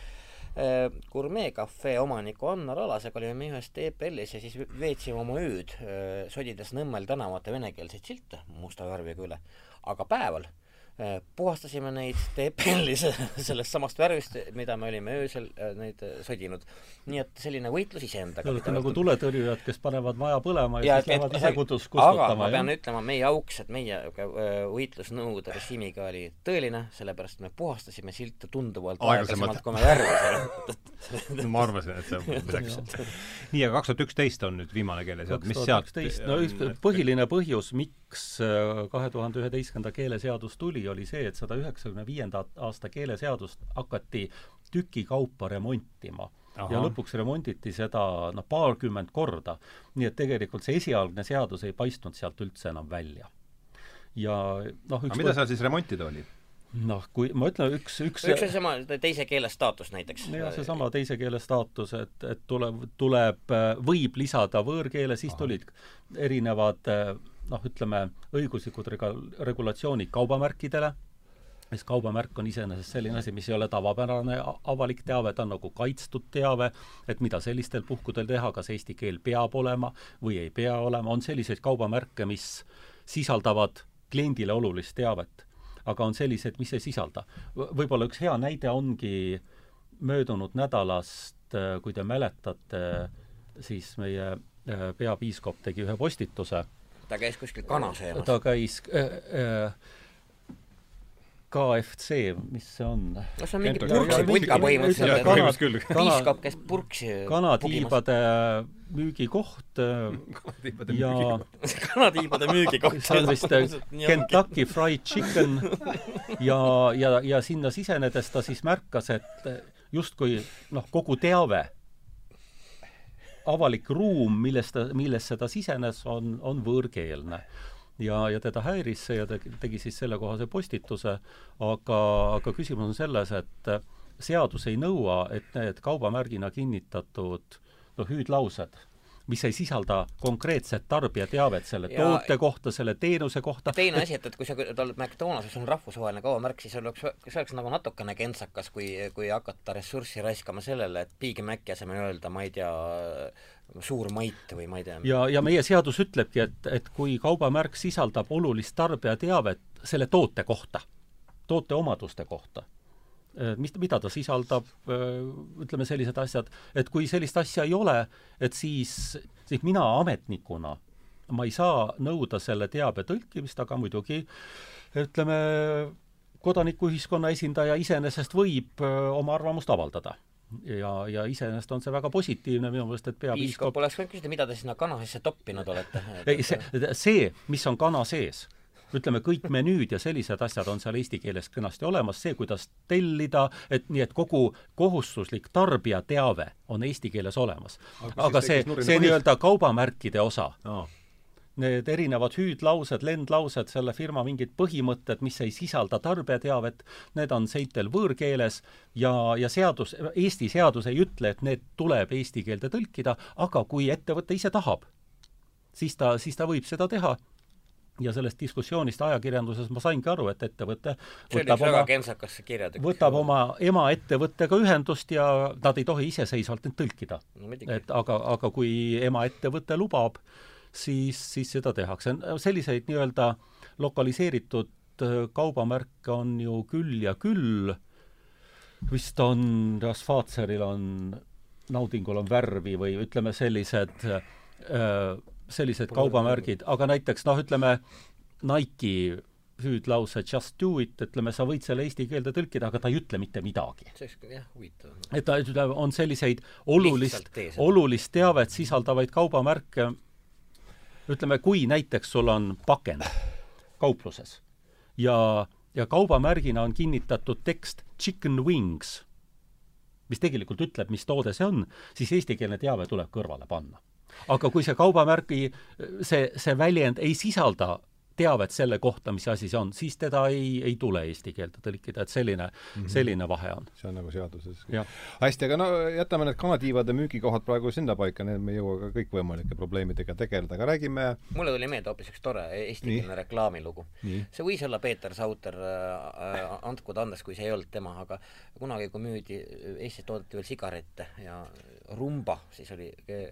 Äh, gurmeecafé omaniku Annar Alasega olime me ühes TPL-is ja siis veetsime oma ööd äh, sodides Nõmmel tänavate venekeelseid silte musta värviga üle. aga päeval puhastasime neid TPL-is [laughs] sellest samast värvist, mida me olime öösel äh, neid äh, sodinud. nii et selline võitlus iseendaga. Te olete nagu tuletõrjujad, kes panevad maja põlema ja, ja siis lähevad ise kudus kustutama. aga ma pean jah? ütlema, meie auks, et meie võitlus Nõukogude režiimiga oli tõeline, sellepärast me puhastasime silte tunduvalt aeglasemalt, kui me värvisime [laughs] ma arvasin, et see on [laughs] täpselt. nii, aga kaks tuhat üksteist on nüüd viimane keeleseadus, mis sealt no üks põhiline põhjus, miks kahe tuhande üheteistkümnenda keeleseadus tuli, oli see, et sada üheksakümne viienda aasta keeleseadust hakati tükikaupa remontima. Aha. ja lõpuks remonditi seda noh, paarkümmend korda. nii et tegelikult see esialgne seadus ei paistnud sealt üldse enam välja. ja noh, üks aga mida seal siis remontida oli? noh, kui ma ütlen, üks, üks üks seesama teise keele staatus näiteks. jah, seesama teise keele staatus, et, et tuleb, tuleb, võib lisada võõrkeele, siis Aha. tulid erinevad noh, ütleme, õiguslikud rega-, regulatsioonid kaubamärkidele, siis kaubamärk on iseenesest selline asi, mis ei ole tavapärane avalik teave, ta on nagu kaitstud teave, et mida sellistel puhkudel teha, kas eesti keel peab olema või ei pea olema, on selliseid kaubamärke, mis sisaldavad kliendile olulist teavet. aga on sellised, mis ei sisalda. võib-olla üks hea näide ongi möödunud nädalast, kui te mäletate, siis meie äh, peapiiskop tegi ühe postituse ta käis kuskil kana söömas. ta käis äh, äh, KFC, mis see on? no see on mingi purksiputka põhimõtteliselt. piiskop käis purksi kanatiibade müügikoht ja [laughs] kanatiibade müügikoht. see on vist äh, Kentucky Fried Chicken ja, ja, ja sinna sisenedes ta siis märkas, et justkui noh, kogu teave avalik ruum, millest ta, millesse ta sisenes, on, on võõrkeelne. Ja, ja teda häiris see ja ta tegi siis sellekohase postituse, aga, aga küsimus on selles, et seadus ei nõua, et need kaubamärgina kinnitatud noh, hüüdlaused mis ei sisalda konkreetset tarbijateavet selle ja, toote kohta, selle teenuse kohta. teine asi, et, et kui sa oled McDonald's, sul on rahvusvaheline kaubamärk, siis oleks, see oleks nagu natukene kentsakas, kui, kui hakata ressurssi raiskama sellele, et Big Maci asemel öelda, ma ei tea, suur mait või ma ei tea. ja, ja meie seadus ütlebki, et, et kui kaubamärk sisaldab olulist tarbijateavet selle toote kohta, toote omaduste kohta mis, mida ta sisaldab, äh, ütleme sellised asjad, et kui sellist asja ei ole, et siis, siis mina ametnikuna, ma ei saa nõuda selle teabe tõlkimist, aga muidugi ütleme, kodanikuühiskonna esindaja iseenesest võib äh, oma arvamust avaldada ja, ja iseenesest on see väga positiivne minu meelest, et peapiiskop piiskop oleks võinud küsida, mida te sinna kana sisse toppinud olete? ei, see, see, mis on kana sees ütleme, kõik menüüd ja sellised asjad on seal eesti keeles kenasti olemas, see, kuidas tellida, et nii, et kogu kohustuslik tarbijateave on eesti keeles olemas. aga see, see nii-öelda kaubamärkide osa no., need erinevad hüüdlaused, lendlaused, selle firma mingid põhimõtted, mis ei sisalda tarbijateavet, need on seitel võõrkeeles ja, ja seadus, Eesti seadus ei ütle, et need tuleb eesti keelde tõlkida, aga kui ettevõte ise tahab, siis ta, siis ta võib seda teha ja sellest diskussioonist ajakirjanduses ma saingi aru, et ettevõte see oli üks väga kentsakas kirjatükk. võtab oma emaettevõttega ühendust ja nad ei tohi iseseisvalt end tõlkida no,. et aga, aga kui emaettevõte lubab, siis, siis seda tehakse. selliseid nii-öelda lokaliseeritud äh, kaubamärke on ju küll ja küll, vist on, kas Faatseril on, Naudingul on värvi või ütleme, sellised äh, sellised kaubamärgid, aga näiteks noh, ütleme Nike hüüdlause Just do it, ütleme, sa võid selle eesti keelde tõlkida, aga ta ei ütle mitte midagi. jah, huvitav. et ta, ütleme, on selliseid olulist, olulist teavet sisaldavaid kaubamärke, ütleme, kui näiteks sul on pakend kaupluses ja, ja kaubamärgina on kinnitatud tekst chicken wings, mis tegelikult ütleb, mis toode see on, siis eestikeelne teave tuleb kõrvale panna aga kui see kaubamärgi, see, see väljend ei sisalda teavet selle kohta, mis asi see on, siis teda ei, ei tule eesti keelde tõlkida, et selline mm, -hmm. selline vahe on. see on nagu seaduses. hästi, aga no jätame need kanatiivade müügikohad praegu sinnapaika, need me ei jõua ka kõikvõimalike probleemidega tegeleda, aga räägime mulle tuli meelde hoopis üks tore eestikeelne reklaamilugu. see võis olla Peeter Sauter äh,, andku ta andeks, kui see ei olnud tema, aga kunagi, kui müüdi, Eestis toodeti veel sigarette ja rumba, siis oli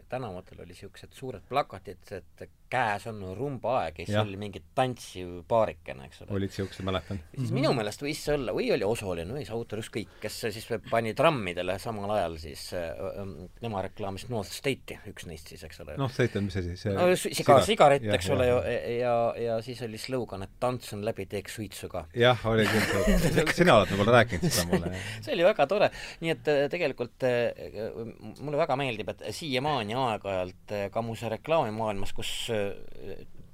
tänavatel oli niisugused suured plakatid, et käes on rumba aeg ja siis oli mingi tantsiv paarikene, eks ole. olid siuksed, mäletan. siis mm -hmm. minu meelest võis see olla, või oli osaline või see autor, ükskõik, kes siis pani trammidele samal ajal siis äh,, tema reklaamis North State'i, üks neist siis, eks ole. North State on mis asi see? no sigar, sigaret, eks ole, ja, ja, ja, ja siis oli slogan, et tantsun läbi, teeks suitsu ka. jah, oli küll, [laughs] sina oled võib-olla rääkinud seda mulle see oli väga tore, nii et äh, tegelikult äh, mulle väga meeldib, et siiamaani aeg-ajalt ka mu see reklaamimaailmas, kus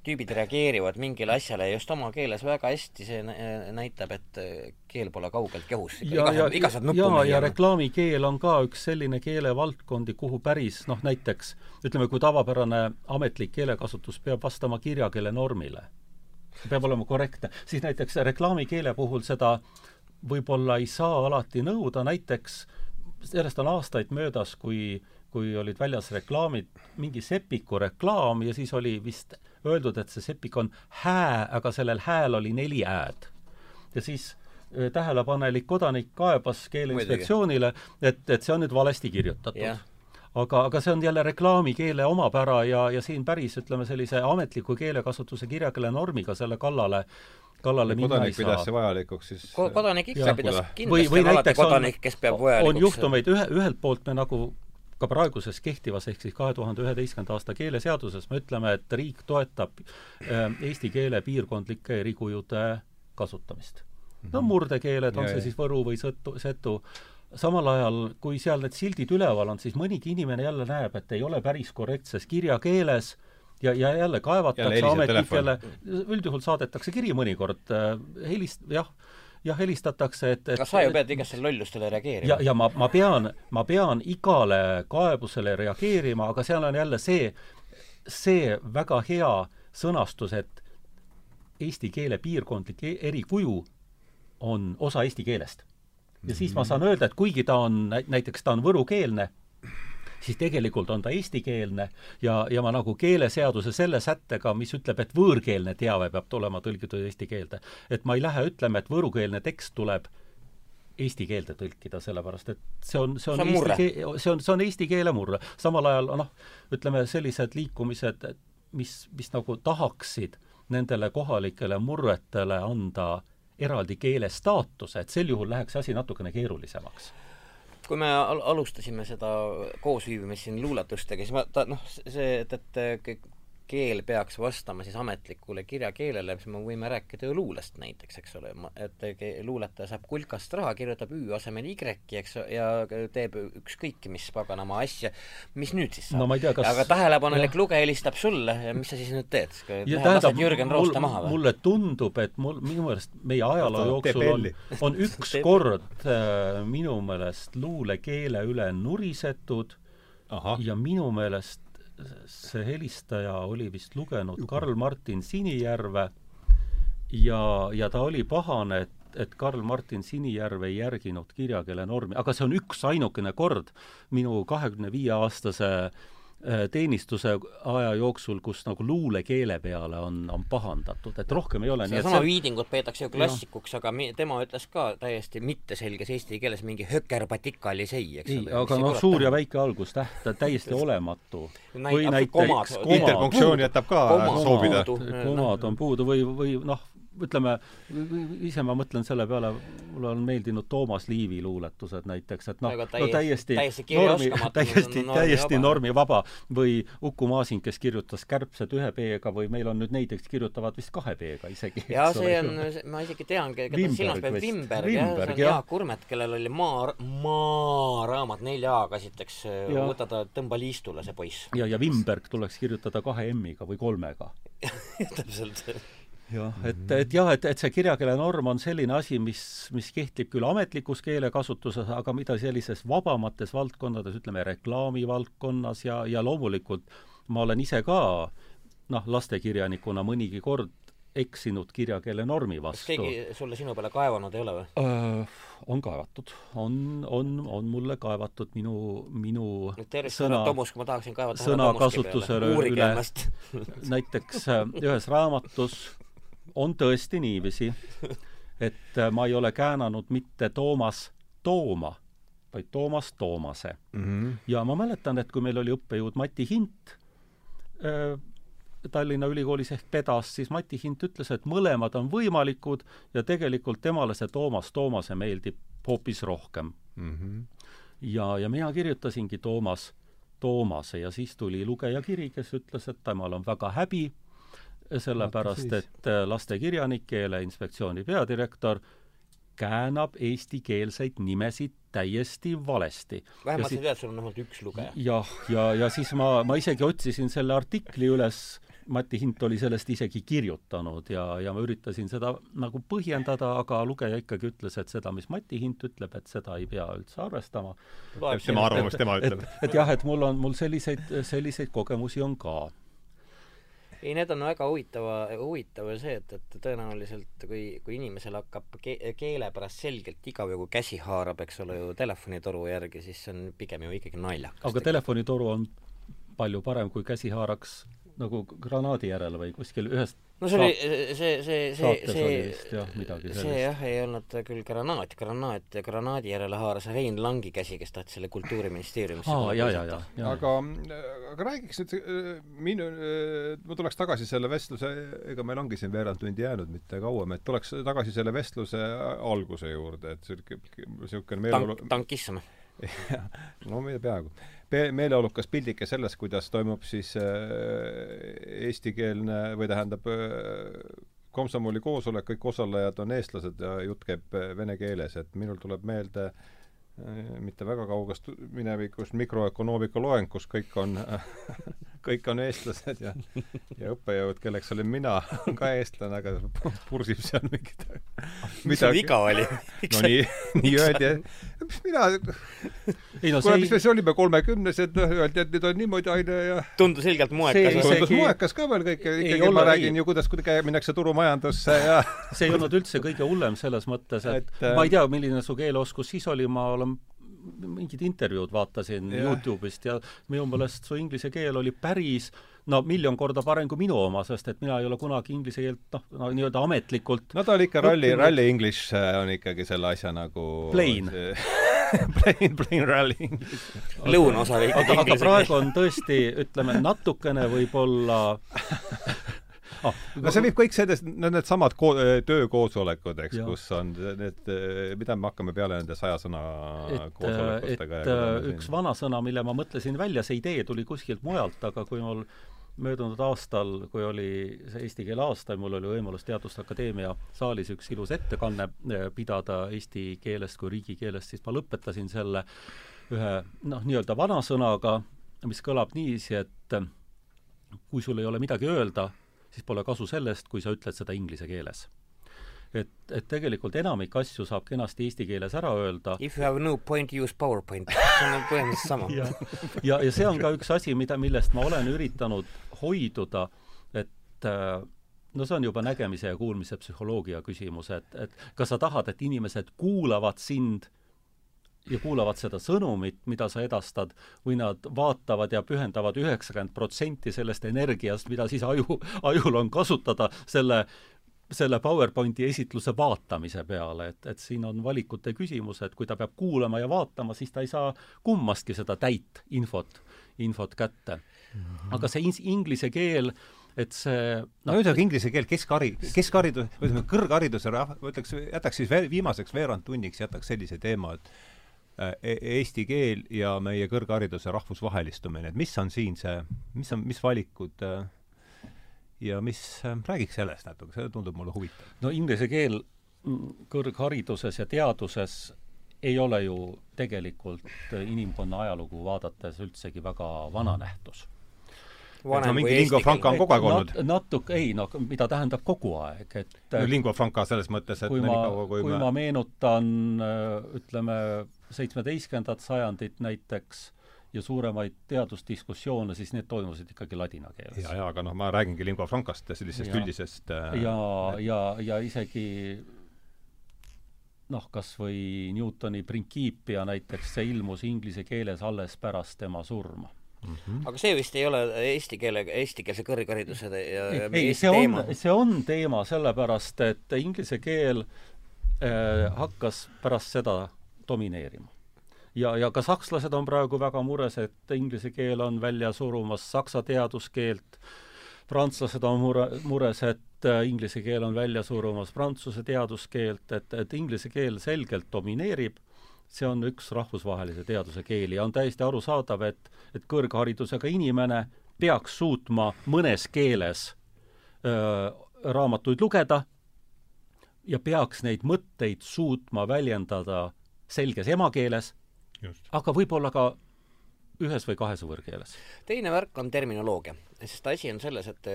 tüübid reageerivad mingile asjale just oma keeles väga hästi, see näitab, et keel pole kaugelt kehus. ja, ja, ja, ja, ja reklaamikeel on ka üks selline keelevaldkondi, kuhu päris noh, näiteks ütleme, kui tavapärane ametlik keelekasutus peab vastama kirjakeele normile, peab olema korrektne, siis näiteks reklaamikeele puhul seda võib-olla ei saa alati nõuda, näiteks sellest on aastaid möödas, kui kui olid väljas reklaamid, mingi Sepiku reklaam ja siis oli vist öeldud, et see Sepik on hää, aga sellel hääl oli neli ä-d. ja siis äh, tähelepanelik kodanik kaebas Keeleinspektsioonile, et, et see on nüüd valesti kirjutatud. Yeah aga, aga see on jälle reklaamikeele omapära ja, ja siin päris, ütleme, sellise ametliku keelekasutuse kirjakeele normiga selle kallale kallale minna kodanik pidas see vajalikuks siis Ko kodanik ikka pidas, kindlasti on alati kodanik, kes peab vajalikuks. on juhtumeid, ühe, ühelt poolt me nagu ka praeguses kehtivas ehk siis kahe tuhande üheteistkümnenda aasta keeleseaduses me ütleme, et riik toetab äh, eesti keele piirkondlike erikujude kasutamist. no mhm. murdekeeled, on see siis võru või sõtu, setu, samal ajal, kui seal need sildid üleval on, siis mõnigi inimene jälle näeb, et ei ole päris korrektses kirjakeeles ja, ja jälle kaevatakse ametnikele, üldjuhul saadetakse kiri mõnikord äh,, helist-, jah jah, helistatakse, et, et kas sa ju pead igastele lollustele reageerima? ja, ja ma, ma pean, ma pean igale kaebusele reageerima, aga seal on jälle see, see väga hea sõnastus, et eesti keele piirkondlik e-, erikuju on osa eesti keelest. ja siis ma saan öelda, et kuigi ta on, näiteks ta on võrukeelne, siis tegelikult on ta eestikeelne ja, ja ma nagu keeleseaduse selle sättega, mis ütleb, et võõrkeelne teave peab tulema tõlgitud eesti keelde, et ma ei lähe ütlema, et võõrukeelne tekst tuleb eesti keelde tõlkida, sellepärast et see on, see on, see on eesti keel, see on, see on eesti keele murre. samal ajal noh, ütleme sellised liikumised, mis, mis nagu tahaksid nendele kohalikele murretele anda eraldi keele staatuse, et sel juhul läheks asi natukene keerulisemaks kui me al alustasime seda koosviibimist siin luuletustega, siis ma ta noh, see, et, et keel peaks vastama siis ametlikule kirjakeelele, siis me võime rääkida ju luulest näiteks, eks ole, et luuletaja saab kulkast raha, kirjutab Ü asemel Y, eks, ja teeb ükskõik mis paganama asja, mis nüüd siis saab no,? Kas... aga tähelepanelik lugeja helistab sulle ja mis sa siis nüüd teed? lased Jürgen Rooste maha või? mulle tundub, et mul, minu meelest meie ajaloo jooksul on, [laughs] on üks kord äh, minu meelest luulekeele üle nurisetud Aha. ja minu meelest see helistaja oli vist lugenud Karl-Martin Sinijärve ja, ja ta oli pahane, et, et Karl-Martin Sinijärv ei järginud kirjakeele normi, aga see on üksainukene kord. Minu kahekümne viie aastase teenistuse aja jooksul, kus nagu luulekeele peale on, on pahandatud, et rohkem ei ole. sedasama see... Viidingut peetakse ju klassikuks, aga mi-, tema ütles ka täiesti mitteselges eesti keeles mingi hökerpatikalisei, eks ole. aga noh, suur ja väike algustäht, täiesti olematu. või näiteks interpunktsioon jätab ka soovida. komad on puudu või, või noh, ütleme, ise ma mõtlen selle peale, mulle on meeldinud Toomas Liivi luuletused näiteks, et noh, no täiesti, täiesti normi, täiesti, täiesti normivaba. või Uku Masing, kes kirjutas Kärbsed ühe B-ga või meil on nüüd neid, kes kirjuutavad vist kahe B-ga isegi. jaa, see on, ma isegi tean, keda silmas peab, Wimberg, jah, see on Jaak Kurmet, kellel oli maa, maaraamat nelja A-ga, esiteks võta ta, tõmba liistule, see poiss. ja, ja Wimberg tuleks kirjutada kahe M-iga või kolmega. [laughs] Täpselt jah, et, et jah, et, et see kirjakeele norm on selline asi, mis, mis kehtib küll ametlikus keelekasutuses, aga mida sellises vabamates valdkondades, ütleme reklaamivaldkonnas ja, ja loomulikult ma olen ise ka noh, lastekirjanikuna mõnigi kord eksinud kirjakeele normi vastu. kas keegi sulle sinu peale kaevanud ei ole või? On kaevatud, on, on, on mulle kaevatud minu, minu sõna, sõnakasutusele üle. näiteks äh, ühes raamatus on tõesti niiviisi, et äh, ma ei ole käänanud mitte Toomas Tooma, vaid Toomas Toomase mm. -hmm. ja ma mäletan, et kui meil oli õppejõud Mati Hint äh, Tallinna Ülikoolis ehk pedas, siis Mati Hint ütles, et mõlemad on võimalikud ja tegelikult temale see Toomas Toomase meeldib hoopis rohkem mm. -hmm. ja, ja mina kirjutasingi Toomas Toomase ja siis tuli lugejakiri, kes ütles, et temal on väga häbi sellepärast et äh, lastekirjanik, Keeleinspektsiooni peadirektor käänab eestikeelseid nimesid täiesti valesti. vähemalt sa tead, sul on vähemalt üks lugeja. jah, ja, ja, ja siis ma, ma isegi otsisin selle artikli üles, Mati Hint oli sellest isegi kirjutanud ja, ja ma üritasin seda nagu põhjendada, aga lugeja ikkagi ütles, et seda, mis Mati Hint ütleb, et seda ei pea üldse arvestama. tema arvamus, tema ütleb. et, et jah, et mul on, mul selliseid, selliseid kogemusi on ka ei, need on väga huvitava, huvitav see, et, et tõenäoliselt kui, kui inimesel hakkab ke keele pärast selgelt igav ja kui käsi haarab, eks ole ju, telefonitoru järgi, siis see on pigem ju ikkagi naljakas. aga telefonitoru on palju parem, kui käsi haaraks nagu granaadi järele või kuskil ühest no see oli, see, see, see, see, jah, see jah, ei olnud küll granaat, granaat, granaadi järele haaras Rein Langi käsi, kes tahtis selle Kultuuriministeeriumisse aa, ja, ja, ja, ja. aga, aga räägiks nüüd minu, ma tuleks tagasi selle vestluse, ega meil ongi siin veerand tundi jäänud, mitte kauem, et tuleks tagasi selle vestluse alguse juurde, et niisugune, niisugune meeleolu Tank, tankissime. [laughs] No peaaegu meeleolukas pildike sellest, kuidas toimub siis äh, eestikeelne või tähendab äh, komsomoli koosolek, kõik osalejad on eestlased ja jutt käib äh, vene keeles, et minul tuleb meelde mitte väga kaugest minevikust mikroökonoomika loeng, kus kõik on [laughs] kõik on eestlased ja, ja õppejõud, kelleks olin mina, on ka eestlane, aga pursib seal mingit mis sul viga oli? no nii, nii öeldi, mis mina no, kuule, mis me siis olime kolmekümnesed, noh, öeldi, et nüüd on niimoodi aine ja tundus ilgelt moekas. tundus moekas ka veel kõik, ikkagi ma räägin ei. ju, kuidas kuidagi minnakse turumajandusse ja see ei olnud üldse kõige hullem selles mõttes, et, et ma ei tea, milline su keeleoskus siis oli, ma olen mingid intervjuud vaatasin yeah. Youtube'ist ja minu meelest su inglise keel oli päris no miljon korda parem kui minu oma, sest et mina ei ole kunagi inglise keelt noh, no nii-öelda ametlikult no ta oli ikka ralli, ralli english äh, on ikkagi selle asja nagu plain [laughs] plain, plain rally english. lõunaosa oli ikkagi inglise keel. aga praegu on tõesti, ütleme, natukene võib-olla [laughs] ah, no see viib kõik sellest, no needsamad ko-, töökoosolekud, eks, kus on need, mida me hakkame peale nende saja sõna koosolekutega et, et üks vanasõna, mille ma mõtlesin välja, see idee tuli kuskilt mujalt, aga kui mul möödunud aastal, kui oli see eesti keele aasta ja mul oli võimalus Teaduste Akadeemia saalis üks ilus ettekanne eh, pidada eesti keelest kui riigikeelest, siis ma lõpetasin selle ühe noh, nii-öelda vanasõnaga, mis kõlab niiviisi, et kui sul ei ole midagi öelda, siis pole kasu sellest, kui sa ütled seda inglise keeles et, et tegelikult enamik asju saab kenasti eesti keeles ära öelda. If you have no point, use PowerPoint. [laughs] see on põhimõtteliselt sama ja, ja, ja see on ka üks asi, mida, millest ma olen üritanud hoiduda, et äh, no see on juba nägemise ja kuulmise psühholoogia küsimus, et, et kas sa tahad, et inimesed kuulavad sind ja kuulavad seda sõnumit, mida sa edastad, või nad vaatavad ja pühendavad üheksakümmend protsenti sellest energiast, mida siis aju, ajul on kasutada selle selle PowerPointi esitluse vaatamise peale, et, et siin on valikute küsimus, et kui ta peab kuulama ja vaatama, siis ta ei saa kummastki seda täit infot, infot kätte. -hmm. aga see inglise keel et see no, no ühesõnaga inglise keel keskhari-, keskharidus, ütleme, kõrghariduse rahv-, ma ütleks, jätaks siis veel viimaseks veerandtunniks, jätaks sellise teema, et eesti keel ja meie kõrghariduse rahvusvahelistumine, et mis on siin see, mis on, mis valikud äh, ja mis äh,, räägiks sellest natuke, see tundub mulle huvitav. no inglise keel mm, kõrghariduses ja teaduses ei ole ju tegelikult inimkonna ajalugu vaadates üldsegi väga vana nähtus vanem no, kui lingua franca on kogu aeg olnud Nat,. natuke, ei no mida tähendab kogu aeg, et no lingua franca selles mõttes, et kui ma, kui, kui me... ma meenutan ütleme, seitsmeteistkümnendat sajandit näiteks, ja suuremaid teadusdiskussioone, siis need toimusid ikkagi ladina keeles. ja, ja aga noh, ma räägingi lingua francast ja sellisest ja, üldisest äh, ja, ja, ja isegi noh, kas või Newtoni Principia näiteks, see ilmus inglise keeles alles pärast tema surma Mm -hmm. aga see vist ei ole eesti keele, eestikeelse kõrghariduse ja ei, ei, see teema. on, see on teema sellepärast, et inglise keel äh, hakkas pärast seda domineerima. ja, ja ka sakslased on praegu väga mures, et inglise keel on välja surumas saksa teaduskeelt, prantslased on mure, mures, et äh, inglise keel on välja surumas prantsuse teaduskeelt, et, et inglise keel selgelt domineerib see on üks rahvusvahelise teaduse keeli ja on täiesti arusaadav, et, et kõrgharidusega inimene peaks suutma mõnes keeles öö, raamatuid lugeda ja peaks neid mõtteid suutma väljendada selges emakeeles, aga võib-olla ka ühes või kahes võõrkeeles. teine värk on terminoloogia, sest asi on selles, et,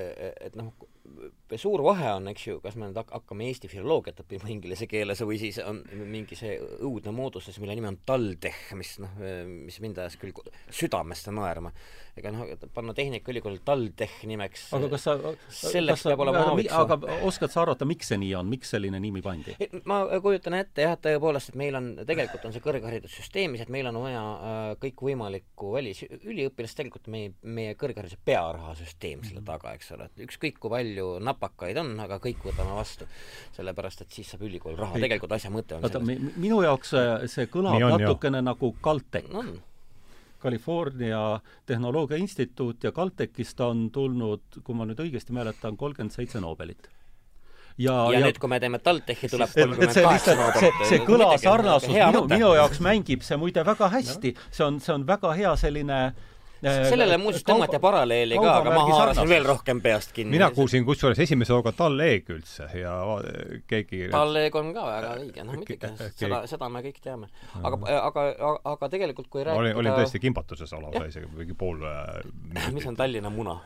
et noh, suur vahe on, eks ju, kas me nüüd hakkame eesti filoloogiat õppima inglise keeles või siis on mingi see õudne moodustus, mille nimi on TalTech, mis noh, mis mind ajas küll südamesse naerma. ega noh, panna Tehnikaülikoolil TalTech nimeks aga kas sa selleks peab olema aaviks aga oskad sa arvata, miks see nii on, miks selline nimi pandi? ma kujutan ette jah, et tõepoolest, et meil on, tegelikult on see kõrgharidussüsteemis, et meil on vaja äh, kõikvõimalikku välisüliõpilast, tegelikult meie, meie kõrghariduse pearahasüsteem selle taga, eks ole, et ükskõik kui palju palju napakaid on, aga kõik võtame vastu. sellepärast, et siis saab ülikool raha, tegelikult asja mõte on oota, minu jaoks see, see kõlab on, natukene jah. nagu Caltech. No.. California Tehnoloogia Instituut ja Caltechist on tulnud, kui ma nüüd õigesti mäletan, kolmkümmend seitse Nobelit. Ja, ja, ja nüüd, kui me teeme TalTechi, tuleb kolmkümmend kaheksa see, see kõla sarnasus minu, minu jaoks mängib see muide väga hästi. No., see on, see on väga hea selline Äh, sellele muuseas tõmmati paralleeli ka, aga ma haarasin veel rohkem peast kinni. mina kuulsin kusjuures esimese hooga Talleg üldse ja keegi Talleg on ka väga õige, noh muidugi, seda, seda me kõik teame. aga, aga, aga tegelikult kui rääkida olin, olin tõesti kimbatuses lausa isegi mingi pool äh, mis on Tallinna muna?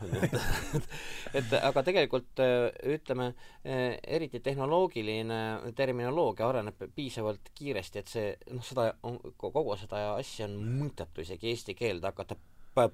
[laughs] Et aga tegelikult äh, ütleme, eriti tehnoloogiline terminoloogia areneb piisavalt kiiresti, et see noh, seda on, kogu seda asja on mõttetu isegi eesti keelde hakata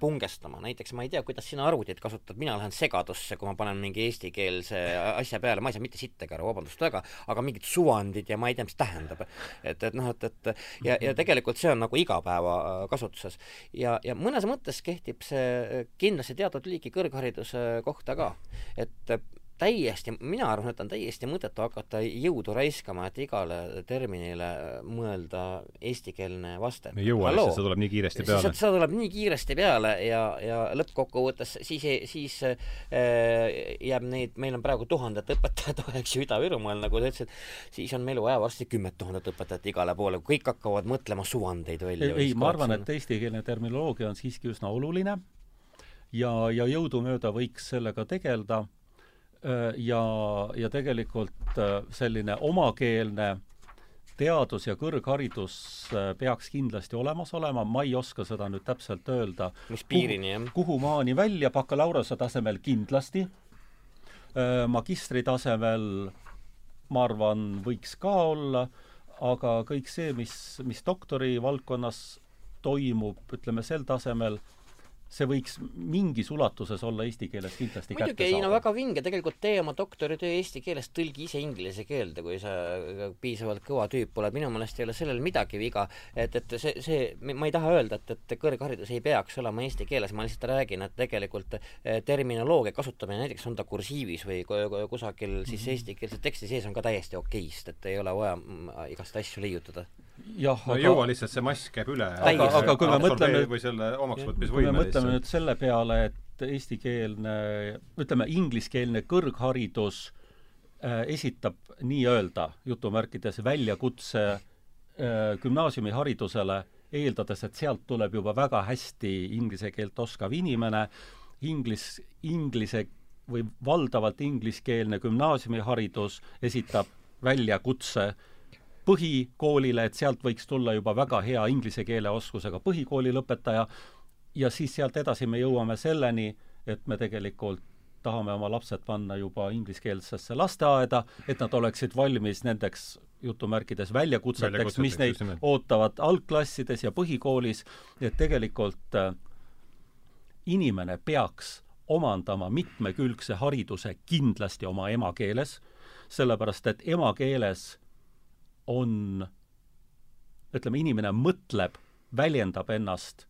pungestama, näiteks ma ei tea, kuidas sina arvutit kasutad, mina lähen segadusse, kui ma panen mingi eestikeelse asja peale, ma ei saa mitte sittagi aru, vabandust väga, aga mingid suvandid ja ma ei tea, mis tähendab. et, et noh, et, et ja, ja tegelikult see on nagu igapäevakasutuses. ja, ja mõnes mõttes kehtib see kindlasti teatud liiki kõrghariduse kohta ka. et täiesti, mina arvan, et on täiesti mõttetu hakata jõudu raiskama, et igale terminile mõelda eestikeelne vaste. ei jõua lihtsalt, see tuleb nii kiiresti peale. see tuleb nii kiiresti peale ja, ja lõppkokkuvõttes siis, siis äh, jääb neid, meil on praegu tuhandet õpetajat, [laughs] eks ju, Ida-Virumaal, nagu sa ütlesid, siis on meil vaja varsti kümmet tuhandet õpetajat igale poole, kõik hakkavad mõtlema suvandeid välja. ei, ma arvan, et eestikeelne terminoloogia on siiski üsna oluline ja, ja jõudumööda võiks sellega tegeleda ja, ja tegelikult äh, selline omakeelne teadus ja kõrgharidus äh, peaks kindlasti olemas olema, ma ei oska seda nüüd täpselt öelda. mis piirini, jah? kuhu maani välja, bakalaureuse tasemel kindlasti, magistri tasemel ma arvan, võiks ka olla, aga kõik see, mis, mis doktori valdkonnas toimub, ütleme sel tasemel, see võiks mingis ulatuses olla eesti keeles kindlasti muidugi, ei no väga vinge, tegelikult tee oma doktoritöö eesti keeles, tõlgi ise inglise keelde, kui sa piisavalt kõva tüüp oled, minu meelest ei ole sellel midagi viga, et, et see, see, ma ei taha öelda, et, et kõrgharidus ei peaks olema eesti keeles, ma lihtsalt räägin, et tegelikult eh, terminoloogia kasutamine, näiteks on ta kursiivis või kusagil siis mhm. eestikeelse teksti sees on ka täiesti okeist, et ei ole vaja mm, igast asju leiutada jah, no aga... jõua lihtsalt, see mass käib üle. aga, aga kui me mõtleme või selle omaksvõtmisvõime kui me mõtleme nüüd selle peale, et eestikeelne, ütleme, ingliskeelne kõrgharidus äh, esitab nii-öelda jutumärkides väljakutse äh, gümnaasiumiharidusele, eeldades, et sealt tuleb juba väga hästi inglise keelt oskav inimene, inglis, inglise või valdavalt ingliskeelne gümnaasiumiharidus esitab väljakutse äh, põhikoolile, et sealt võiks tulla juba väga hea inglise keele oskusega põhikooli lõpetaja. Ja siis sealt edasi me jõuame selleni, et me tegelikult tahame oma lapsed panna juba ingliskeelsesse lasteaeda, et nad oleksid valmis nendeks jutumärkides väljakutseteks, mis neid ootavad algklassides ja põhikoolis, et tegelikult äh, inimene peaks omandama mitmekülgse hariduse kindlasti oma emakeeles, sellepärast et emakeeles on, ütleme, inimene mõtleb, väljendab ennast,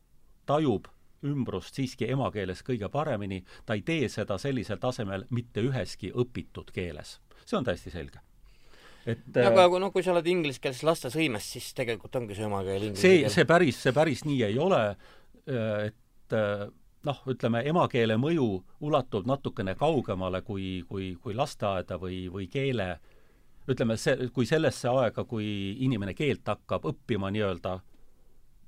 tajub ümbrust siiski emakeeles kõige paremini, ta ei tee seda sellisel tasemel mitte üheski õpitud keeles. see on täiesti selge et aga kui noh, kui sa oled ingliskeelses lastesõimes, siis tegelikult ongi su emakeel inglise see, see päris, see päris nii ei ole, et noh, ütleme, emakeele mõju ulatub natukene kaugemale kui, kui, kui lasteaeda või, või keele äh, ütleme, see, kui sellesse aega, kui inimene keelt hakkab õppima nii-öelda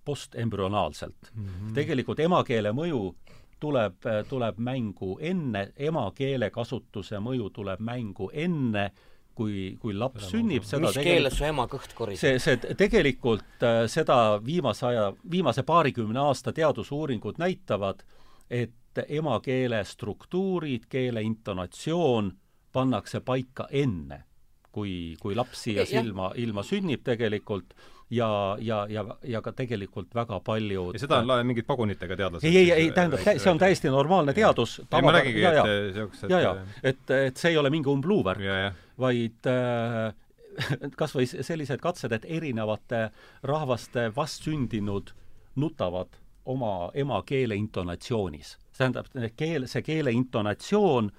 postembrüonaalselt mm. -hmm. tegelikult emakeele mõju tuleb, tuleb mängu enne, emakeele kasutuse mõju tuleb mängu enne, kui, kui laps Ema sünnib, seda mis keeles su ema kõht koriseb? see, see tegelikult äh, seda viimase aja, viimase paarikümne aasta teadusuuringud näitavad, et emakeele struktuurid, keele intonatsioon pannakse paika enne kui, kui laps siia silma, ilma sünnib tegelikult ja, ja, ja, ja ka tegelikult väga palju ja seda on mingid pagunitega teadlased ei, ei, ei, tähendab, see on täiesti normaalne teadus. ei, ma räägingi, et niisugused ja, ja, et, et see ei ole mingi umbluuver, vaid äh, [laughs] kas või sellised katsed, et erinevate rahvaste vastsündinud nutavad oma emakeele intonatsioonis. tähendab, keel, see keele intonatsioon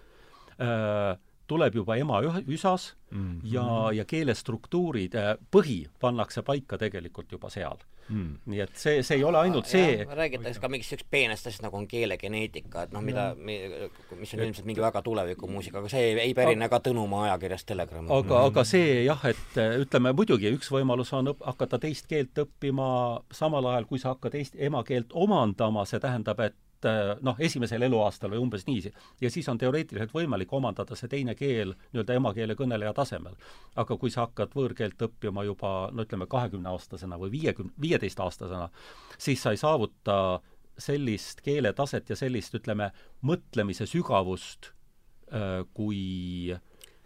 äh, tuleb juba ema üsas mm -hmm. ja, ja keelestruktuurid, äh, põhi pannakse paika tegelikult juba seal mm.. nii et see, see ei ole ainult see räägitakse ka mingist niisugust peenest asjast, nagu on keelegeneetika, et noh, mida, mis on ilmselt mingi väga tulevikumuusika, aga see ei, ei pärine ka Tõnumaa ajakirjast Telegram. aga mm, -hmm. aga see jah, et äh, ütleme muidugi, üks võimalus on õp-, hakata teist keelt õppima samal ajal, kui sa hakkad eesti, emakeelt omandama, see tähendab, et Äh, noh, esimesel eluaastal või umbes niiviisi. ja siis on teoreetiliselt võimalik omandada see teine keel nii-öelda emakeele kõneleja tasemel. aga kui sa hakkad võõrkeelt õppima juba no ütleme, kahekümneaastasena või viiekümne, viieteistaastasena, siis sa ei saavuta sellist keeletaset ja sellist, ütleme, mõtlemise sügavust, äh, kui äh,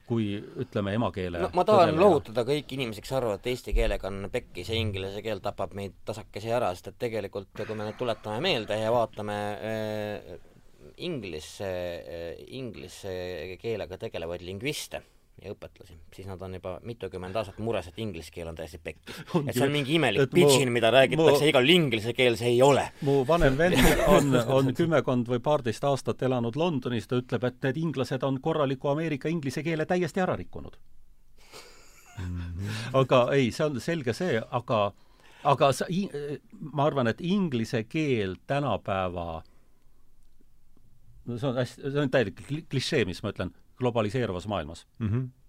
kui ütleme, emakeele no, ma tahan kõneleja. lohutada kõiki inimesi, kes arvavad, et eesti keelega on pekkis ja inglise keel tapab meid tasakesi ära, sest et tegelikult kui me nüüd tuletame meelde ja vaatame äh, inglise äh,, inglise keelega tegelevaid lingviste ja õpetlasi, siis nad on juba mitukümmend aastat mures, et inglise keel on täiesti pekkis. [laughs] et see on mingi imelik pidžin, mida räägitakse mu, igal inglise keel, see ei ole. mu vanem [laughs] vend on, on kümmekond või paarteist aastat elanud Londonis, ta ütleb, et need inglased on korraliku Ameerika inglise keele täiesti ära rikkunud. -hmm. aga ei, see on selge see, aga aga sa, ma arvan, et inglise keel tänapäeva no see on hästi, see on täielik klišee, mis ma ütlen, globaliseeruvas maailmas mm. -hmm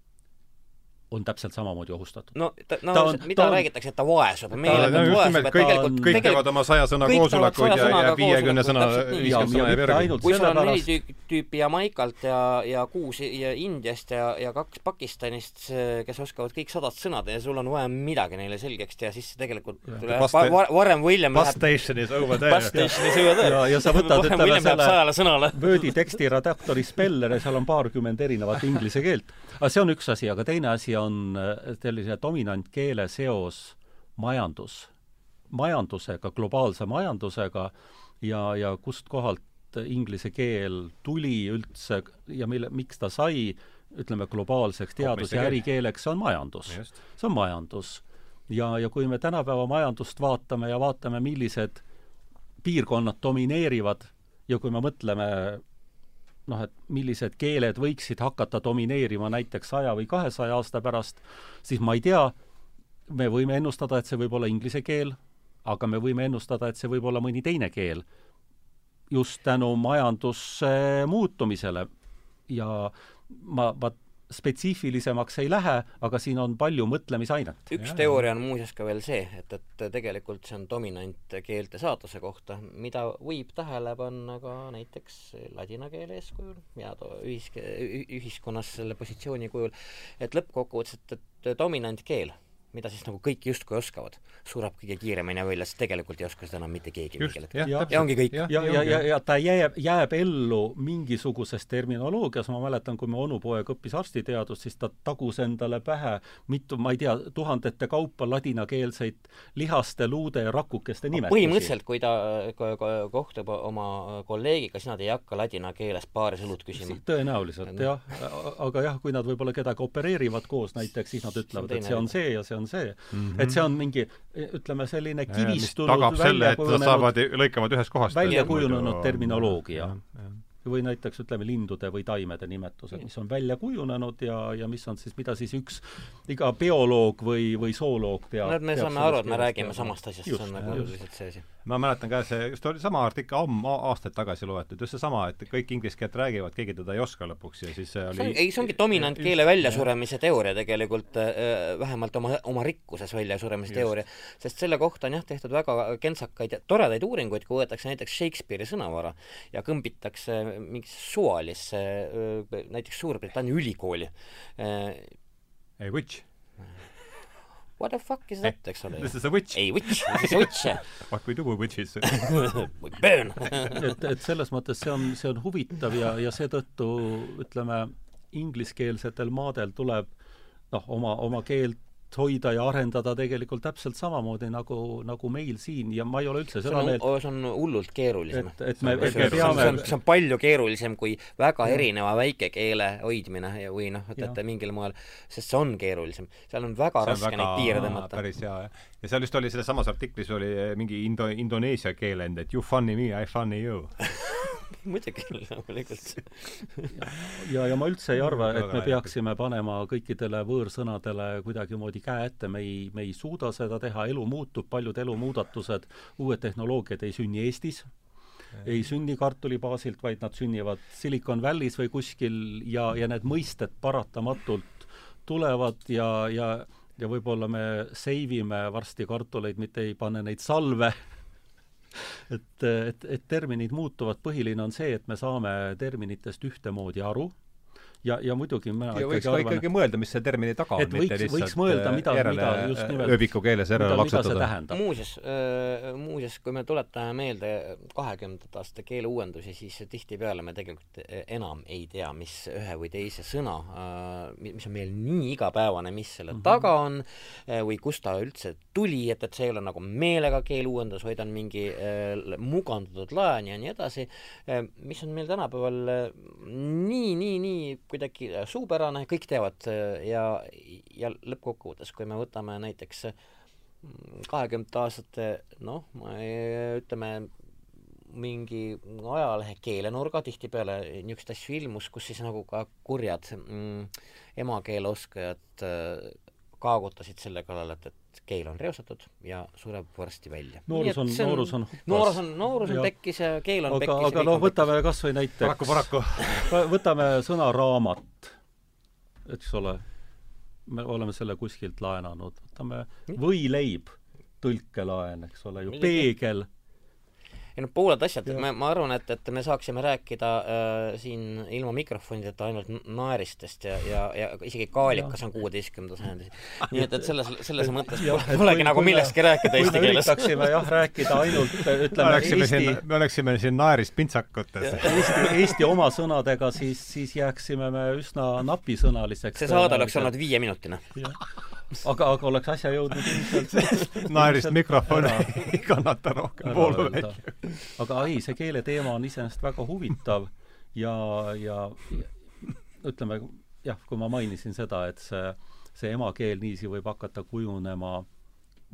on täpselt samamoodi ohustatud. no ta, no ta on, mida ta räägitakse, et ta vaesub, meile ta vaesub, et tegelikult kõik teevad oma saja sõna koosolekuid ja, ja viiekümne sõna, viiskümmend sõna jääb järgi. kui sul on neli tüüpi, Jamaikalt ja, ja kuus ja Indiast ja, ja kaks Pakistanist, kes oskavad kõik sadat sõnad ja sul on vaja midagi neile selgeks teha, siis tegelikult varem või hiljem Bus station is over there. Bus station is over there. ja, ja sa võtad, ütleme selle [laughs] Wordi teksti redaktori speller ja seal on paarkümmend erinevat inglise keelt. aga see on üks asi, aga teine asi on äh, sellise dominantkeele seos majandus, majandusega, globaalse majandusega ja, ja kust kohalt inglise keel tuli üldse ja mille, miks ta sai ütleme, globaalseks teadus- ja ärikeeleks, see on majandus. see on majandus. ja, ja kui me tänapäeva majandust vaatame ja vaatame, millised piirkonnad domineerivad ja kui me mõtleme noh, et millised keeled võiksid hakata domineerima näiteks saja või kahesaja aasta pärast, siis ma ei tea, me võime ennustada, et see võib olla inglise keel, aga me võime ennustada, et see võib olla mõni teine keel. Just tänu majanduse muutumisele. Ja ma, ma spetsiifilisemaks ei lähe, aga siin on palju mõtlemisainet. üks ja, teooria on muuseas ka veel see, et, et tegelikult see on dominant keelte saatuse kohta, mida võib tähele panna ka näiteks ladina keele eeskujul ja ühis-, ühiskonnas selle positsiooni kujul, et lõppkokkuvõttes, et, et dominantkeel mida siis nagu kõik justkui oskavad, sureb kõige kiiremini välja, sest tegelikult ei oska seda enam mitte keegi mingil hetkel. ja, ja ongi kõik. ja, ja, ja, ja, ja ta jääb, jääb ellu mingisuguses terminoloogias, ma mäletan, kui mu onupoeg õppis arstiteadust, siis ta tagus endale pähe mitu, ma ei tea, tuhandete kaupa ladinakeelseid lihaste, luude ja rakukeste nimetusi. põhimõtteliselt, kui ta kohtub oma kolleegiga, siis nad ei hakka ladina keeles paari sõlut küsima. tõenäoliselt jah, aga jah, kui nad võib-olla kedagi opereerivad koos näiteks, siis nad ütlevad, et see on see ja see on see mm. -hmm. et see on mingi ütleme, selline kivistunud tagab selle, et nad saavad, lõikavad ühest kohast välja kujunenud terminoloogia või näiteks ütleme, lindude või taimede nimetused, mis on välja kujunenud ja, ja mis on siis, mida siis üks iga bioloog või, või zooloog peab no et me saame aru, et me räägime samast asjast, see on nagu lihtsalt see asi. Ma mäletan ka, see just oli sama artikkel ammu, aastaid tagasi loetud, just seesama, et kõik inglise keelt räägivad, keegi teda ei oska lõpuks ja siis oli see on, ei, see ongi dominantkeele väljasuremise teooria tegelikult äh,, vähemalt oma, oma rikkuses väljasuremise teooria, sest selle kohta on jah, tehtud väga kentsakaid ja toredaid uuringuid, kui võetakse näiteks Shakespeare'i sõnavara ja kõmbitakse mingisse suvalisse näiteks Suurbritannia ülikooli. ei, which? What the fuck is that, eks ole. [laughs] This is a witch. ei, witch, this is a witch. What we do with witches. [laughs] We burn. Et, et selles mõttes see on, see on huvitav ja, ja seetõttu ütleme, ingliskeelsetel maadel tuleb noh, oma, oma keelt hoida ja arendada tegelikult täpselt samamoodi nagu, nagu meil siin ja ma ei ole üldse seda meelt see on hullult keerulisem. et, et me, et me peame see on, see on palju keerulisem kui väga ja. erineva väikekeele hoidmine või noh, et, et mingil moel, sest see on keerulisem. seal on väga see raske on väga, neid piire tõmmata. päris hea, jah. ja seal just oli, selles samas artiklis oli mingi indo-, Indoneesia keelend, et you funny me, I funny you [laughs] [laughs] muidugi, loomulikult. [laughs] Ja, ja ma üldse ei arva, et me peaksime panema kõikidele võõrsõnadele kuidagimoodi käe ette, me ei, me ei suuda seda teha, elu muutub, paljud elumuudatused, uued tehnoloogiad ei sünni Eestis, ei. sünni kartuli baasilt, vaid nad sünnivad Silicon Valley's või kuskil ja, ja need mõisted paratamatult tulevad ja, ja ja võib-olla me save ime varsti kartuleid, mitte ei pane neid salve [laughs] et, et, et terminid muutuvad, põhiline on see, et me saame terminitest ühtemoodi aru ja, ja muidugi mina ja võiks ka ikkagi mõelda, mis see termini taga on, mitte võiks, võiks mõelda, mida, järele, mida just nimelt ööbiku keeles järele laksutada. muuseas äh,, muuseas, kui me tuletame meelde kahekümnendate aastate keeleuuendusi, siis tihtipeale me tegelikult enam ei tea, mis ühe või teise sõna äh,, mis on meil nii igapäevane, mis selle mm -hmm. taga on äh, või kust ta üldse tuli, et, et see ei ole nagu meelega keeluuendus, vaid on mingi äh, mugandatud laen ja nii edasi äh,, mis on meil tänapäeval äh, nii, nii, nii kuidagi äh, suupärane, kõik teavad äh, ja, ja lõppkokkuvõttes, kui me võtame näiteks mm, kahekümnendate aastate noh, ütleme, mingi ajalehe keelenurga, tihtipeale niisuguseid asju ilmus, kus siis nagu ka kurjad mm, emakeele oskajad äh, kaagutasid selle kallal, et, et keel on reostatud ja sureb varsti välja. noorus on, noorus on noorus on, noorus on tekkis ja keel on aga, tekkis aga noh, võtame kas või näiteks paraku, paraku. [laughs] võtame sõna raamat, eks ole, me oleme selle kuskilt laenanud, võtame võileib, tõlkelaen, eks ole ju, peegel ei noh, pooled asjad, ma, ma arvan, et, et me saaksime rääkida äh, siin ilma mikrofonideta ainult naeristest ja, ja, ja isegi kaalikas on kuueteistkümnenda sajandi. nii et, et selles, selles mõttes polegi pole nagu millestki rääkida eesti keeles. üritaksime jah, rääkida ainult [laughs] ütleme Eesti me oleksime siin naerist pintsakutes. Eesti, Eesti oma sõnadega, siis, siis jääksime me üsna napisõnaliseks. see saade oleks olnud viieminutine aga, aga oleks asja jõudnud ilmselt [laughs] naerist mikrofon ei kannata rohkem voolu välja. aga ei, see keeleteema on iseenesest väga huvitav ja, ja, ja ütleme jah, kui ma mainisin seda, et see, see emakeel niiviisi võib hakata kujunema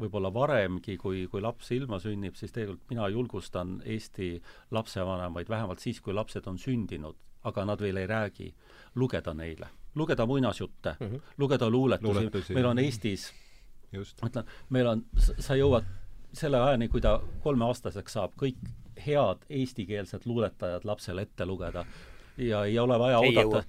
võib-olla varemgi, kui, kui laps ilma sünnib, siis tegelikult mina julgustan Eesti lapsevanemaid, vähemalt siis, kui lapsed on sündinud, aga nad veel ei räägi, lugeda neile. Lugeda muinasjutte mm, -hmm. lugeda luuletusi, luuletusi., meil on Eestis, ütlen, meil on, sa jõuad selle ajani, kui ta kolmeaastaseks saab, kõik head eestikeelsed luuletajad lapsele ette lugeda ja ei ole vaja ei oodata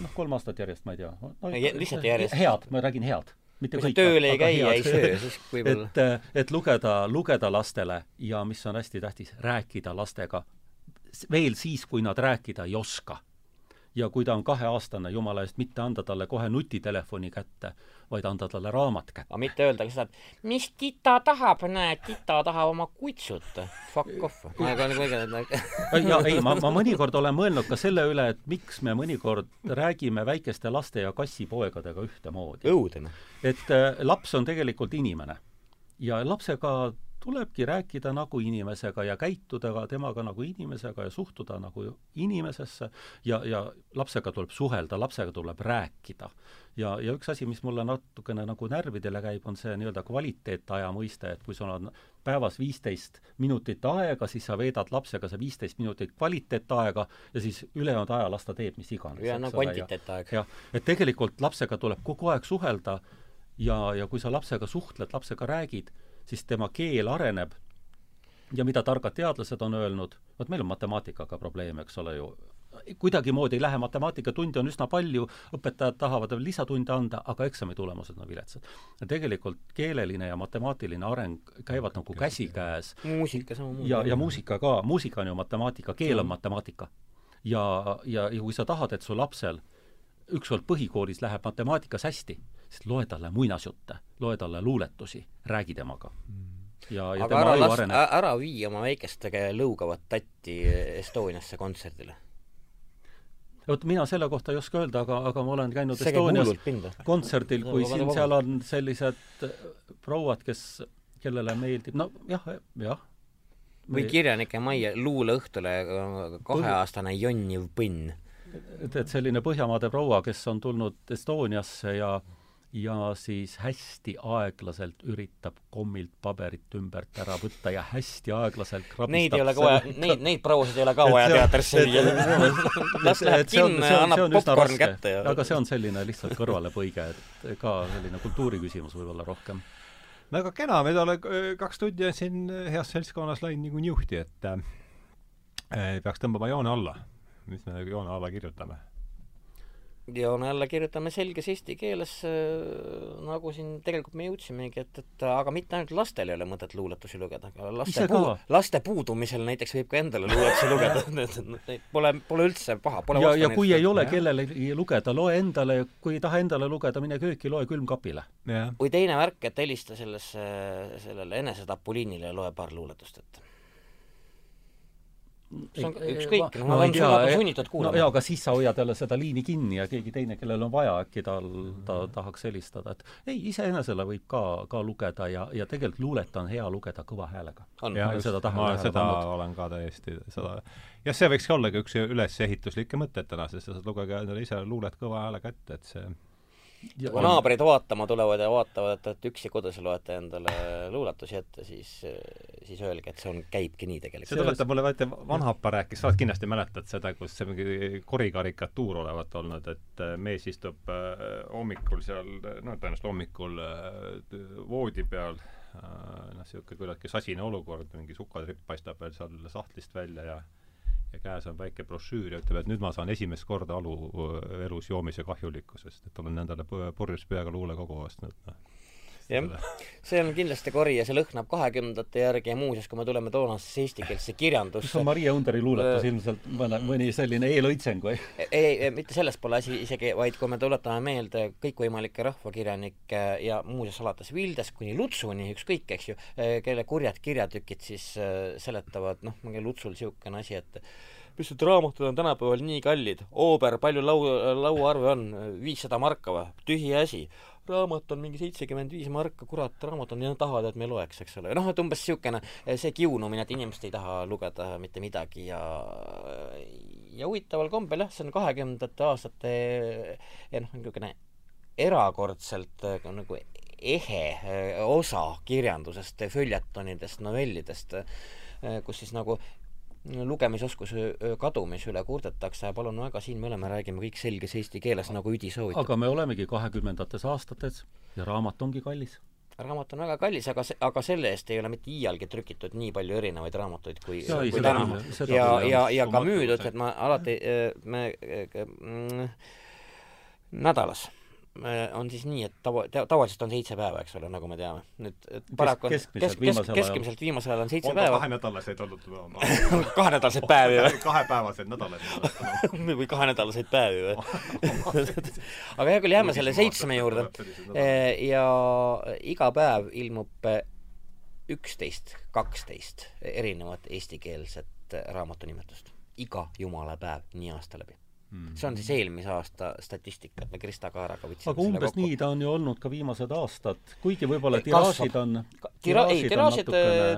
noh, kolm aastat järjest, ma ei tea no,. lihtsalt järjest? head, ma räägin head mitte kui kõik. tööl ei käi ja ei söö, siis võib-olla. et, et lugeda, lugeda lastele ja mis on hästi tähtis, rääkida lastega veel siis, kui nad rääkida ei oska ja kui ta on kaheaastane, jumala eest, mitte anda talle kohe nutitelefoni kätte, vaid anda talle raamat kätte. aga mitte öelda ka seda, et mis tita tahab, näe, tita tahab oma kutsut. Fuck off. ja ei, ma, ma mõnikord olen mõelnud ka selle üle, et miks me mõnikord räägime väikeste laste ja kassipoegadega ühtemoodi. õudne. et äh, laps on tegelikult inimene ja lapsega tulebki rääkida nagu inimesega ja käituda ka temaga nagu inimesega ja suhtuda nagu inimesesse ja, ja lapsega tuleb suhelda, lapsega tuleb rääkida. ja, ja üks asi, mis mulle natukene nagu närvidele käib, on see nii-öelda kvaliteetaja mõiste, et kui sul on päevas viisteist minutit aega, siis sa veedad lapsega see viisteist minutit kvaliteetaega ja siis ülejäänud aja las ta teeb mis iganes. ülejäänud on kvantiteetaeg. jah, et tegelikult lapsega tuleb kogu aeg suhelda ja, ja kui sa lapsega suhtled, lapsega räägid, siis tema keel areneb ja mida targad teadlased on öelnud, vot meil on matemaatikaga probleeme, eks ole ju, kuidagimoodi ei lähe, matemaatikatunde on üsna palju, õpetajad tahavad veel lisatunde anda, aga eksami tulemused on viletsad. tegelikult keeleline ja matemaatiline areng käivad nagu käsikäes. muusika samamoodi. ja, ja muusika ka, muusika on ju matemaatika, keel on matemaatika. ja, ja, ja kui sa tahad, et su lapsel ükskord põhikoolis läheb matemaatikas hästi, siis loe talle muinasjutte, loe talle luuletusi, räägi temaga. Mm. ja, ja aga ära las-, ära vii oma väikest lõugavat tatti Estoniasse kontserdile. Vot mina selle kohta ei oska öelda, aga, aga ma olen käinud see Estonias kontserdil, kui siin seal on sellised prouad, kes, kellele meeldib, no jah, jah. või kirjanike majja luuleõhtule kaheaastane jonniv põnn. Et, et selline Põhjamaade proua, kes on tulnud Estoniasse ja ja siis hästi aeglaselt üritab kommilt paberit ümbert ära võtta ja hästi aeglaselt krabistab Neid ei ole ka vaja, neid, neid prouasid ei ole ka vaja teatrisse viia. las läheb kinno ja annab popkorn kätte ja aga see on selline lihtsalt kõrvalepõige, et ka selline kultuuriküsimus võib-olla rohkem aga kena, me oleme kaks tundi on siin heas seltskonnas läinud niikuinii juhti, et äh, peaks tõmbama joone alla mis me joone alla kirjutame? Joone alla kirjutame selges eesti keeles äh,, nagu siin tegelikult me jõudsimegi, et, et aga mitte ainult lastel ei ole mõtet luuletusi lugeda, aga laste puu-, laste puudumisel näiteks võib ka endale luuletusi lugeda. [laughs] Pole, pole üldse paha, pole ja, ja kui ei ole kellelegi lugeda, loe endale, kui ei taha endale lugeda, mine kööki, loe külmkapile. või teine värk, et helista sellesse, sellele enesetapuliinile ja loe paar luuletust ette see on ükskõik, no nad on tea, sunnitud kuulama. no jaa, aga siis sa hoiad jälle seda liini kinni ja keegi teine, kellel on vaja, äkki tal, ta tahaks helistada, et ei, iseenesele võib ka, ka lugeda ja, ja tegelikult luulet on hea lugeda kõva häälega. jah, seda tahan ma seda pannud. olen ka täiesti, seda, jah, see võiks ka olla ka üks ülesehituslikke mõtteid täna, sest sa lugege endale ise luulet kõva häälega ette, et see kui naabrid vaatama tulevad ja vaatavad, et, et üksi kodus loete endale luuletusi ette, siis, siis öelge, et see on, käibki nii tegelikult. see tuletab mulle meelde, vanahapa rääkis, sa kindlasti mäletad seda, kus see mingi korikarikatuur olevat olnud, et äh, mees istub äh, hommikul seal, no tõenäoliselt hommikul äh, voodi peal, noh, niisugune küllaltki sasine olukord, mingi sukatripp paistab veel seal sahtlist välja ja ja käes on väike brošüür ja ütleb, et nüüd ma saan esimest korda alu elus joomise kahjulikkusest, et olen endale purjus peaga luulekogu ostnud, noh jah, see on kindlasti kori ja see lõhnab kahekümnendate järgi ja muuseas, kui me tuleme toonasesse eestikeelsesse kirjandusse. Maria Underi luuletus ilmselt mõne, mõni selline eelõitseng või? ei, ei, mitte selles pole asi isegi, vaid kui me tuletame meelde kõikvõimalikke rahvakirjanikke ja muuseas alates Vildest kuni Lutsuni, ükskõik, eks ju, kelle kurjad kirjatükid siis seletavad, noh, mingi Lutsul niisugune asi, et need raamatud on tänapäeval nii kallid, oober, palju lau-, lauaarve on, viissada marka või? tühi asi raamat on mingi seitsekümmend viis marka, kurat, raamat on, nad tahavad, et me loeks, eks ole. noh, et umbes niisugune see kiunumine, et inimesed ei taha lugeda mitte midagi ja ja huvitaval kombel jah, see on kahekümnendate aastate ja noh, niisugune erakordselt nagu ehe osa kirjandusest, följetonidest, novellidest, kus siis nagu lugemisoskuse kadumise üle kurdetakse ja palun väga, siin me oleme, räägime kõik selges eesti keeles, nagu Üdi soovitab. aga me olemegi kahekümnendates aastates ja raamat ongi kallis. Raamat on väga kallis, aga see, aga selle eest ei ole mitte iialgi trükitud nii palju erinevaid raamatuid kui, kui täna. ja, ja, ja ka müüdud, et ma alati, me mm, nädalas on siis nii, et tava, tavaliselt on seitse päeva, eks ole, nagu me teame. nüüd paraku on keskmiselt kesk, kesk, keskmiselt viimasel ajal on seitse päeva. kahenädalaseid olnud [laughs] kahenädalaseid päevi või? [laughs] kahepäevaseid nädalaid [laughs] või kahenädalaseid päevi või aga hea küll, jääme selle seitsme juurde. Äh, ja iga päev ilmub äh, üksteist, kaksteist erinevat eestikeelset raamatunimetust. iga jumala päev, nii aasta läbi Mm. see on siis eelmise aasta statistika, et me Krista Kaaraga võtsime aga umbes nii ta on ju olnud ka viimased aastad, kuigi võib-olla tiraažid on tira-, ei, tiraažid,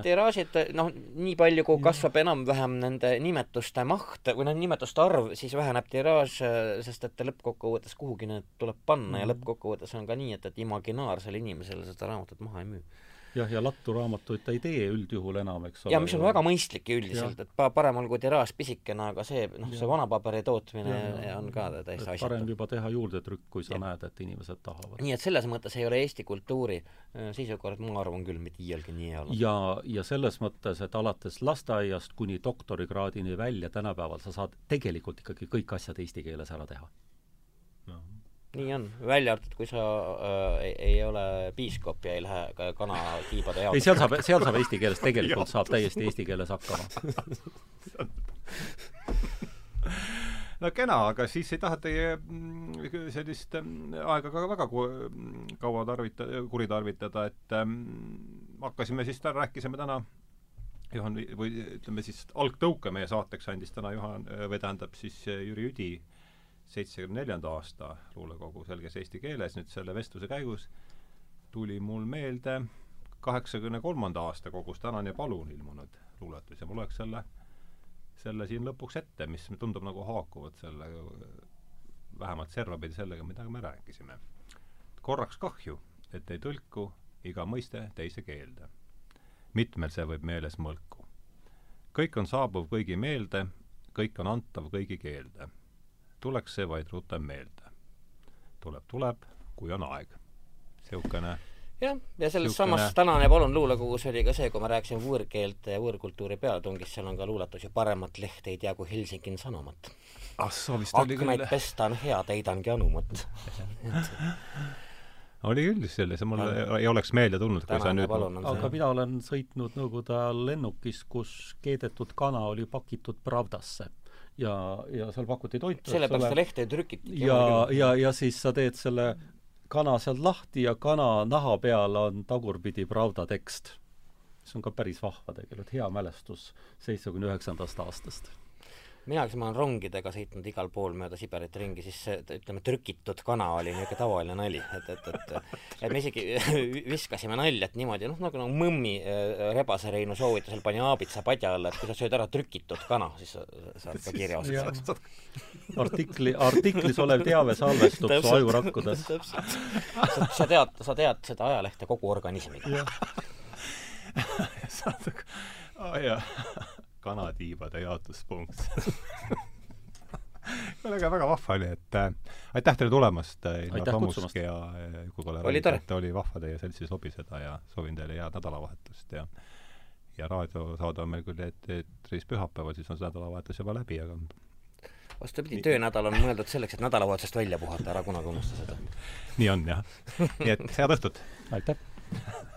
tiraažid noh, nii palju, kui kasvab enam-vähem nende nimetuste maht või noh, nimetuste arv, siis väheneb tiraaž, sest et lõppkokkuvõttes kuhugi need tuleb panna mm. ja lõppkokkuvõttes on ka nii, et, et imaginaarsel inimesel seda raamatut maha ei müü jah, ja lattu raamatuid ta ei tee üldjuhul enam, eks ole. ja mis on väga mõistlik üldiselt, et pa-, parem olgu tiraaž pisikene, aga see, noh, see vanapaberi tootmine ja, on ka täiesti asjatu. parem juba teha juurdetrükk, kui sa ja. näed, et inimesed tahavad. nii et selles mõttes ei ole Eesti kultuuri äh, seisukohalt, ma arvan küll, mitte iialgi nii hea olnud. ja, ja selles mõttes, et alates lasteaiast kuni doktorikraadini välja tänapäeval sa saad tegelikult ikkagi kõik asjad eesti keeles ära teha nii on, välja arvatud, kui sa äh, ei, ei ole piiskop ja ei lähe ka kanatiibade jaoks. ei, seal saab, seal saab eesti keeles, [laughs] tegelikult saab täiesti eesti keeles hakkama. No kena, aga siis ei taha teie mm, sellist mm, aega ka väga kaua tarvita-, kuritarvitada, et ähm, hakkasime siis, rääkisime täna Juhan, või ütleme siis, algtõuke meie saateks andis täna Juhan, või tähendab siis Jüri Üdi seitsmekümne neljanda aasta luulekogu selges eesti keeles, nüüd selle vestluse käigus tuli mul meelde kaheksakümne kolmanda aasta kogus Tänan ja palun ilmunud luuletus ja ma loeks selle, selle siin lõpuks ette, mis tundub nagu haakuvat selle, vähemalt servapidi sellega, mida me rääkisime. korraks kahju, et ei tõlku iga mõiste teise keelde. mitmel see võib meeles mõlku. kõik on saabuv kõigi meelde, kõik on antav kõigi keelde tuleks see vaid rutem meelde. tuleb, tuleb, kui on aeg. niisugune jah, ja selles Siukene... samas tänane Palun luulekogus oli ka see, kui ma rääkisin võõrkeelte ja võõrkultuuri pealetungist, seal on ka luuletus ju paremat lehte ei tea kui Helsingin sanomat. ah, soo vist oli küll. aknaid pesta on hea, täidangi anumat [laughs] oli küll sellise, mul ei oleks meelde tulnud, kui sa nüüd aga mina olen sõitnud Nõukogude ajal lennukis, kus keedetud kana oli pakitud Pravdasse ja, ja seal pakuti toitu. sellepärast seda lehte trükiti. ja, ja, ja siis sa teed selle kana sealt lahti ja kana naha peal on tagurpidi Pravda tekst. see on ka päris vahva tegelikult, hea mälestus seitsmekümne üheksandast aastast mina, kes ma olen rongidega sõitnud igal pool mööda Siberit ringi, siis see, ütleme, trükitud kana oli niisugune tavaline nali, et, et, et et me isegi viskasime nalja, et niimoodi, noh, nagu, nagu mõmmi äh, Rebase Reinu soovitusel pani aabitsa padja alla, et kui sa sööd ära trükitud kana, siis sa saad ka kirjaosaks. artikli, artiklis olev teave salvestub su ajurakkudes. sa, sa tead, sa tead seda ajalehte kogu organismiga. [laughs] saad, aa jaa kanatiibade jaotuspunkt [laughs] kuule, aga väga vahva oli, et äh, aitäh teile tulemast äh,, Ilmar Tomusk ja Juku-Kalle oli tore. oli vahva teie seltsis lobiseda ja soovin teile head nädalavahetust ja ja raadiosaade on meil küll eetris pühapäeval, siis on see nädalavahetus juba läbi, aga vastupidi, töönädal on mõeldud selleks, et nädalavahetusest välja puhata, ära kunagi unusta seda. nii on, jah. nii et head õhtut! aitäh!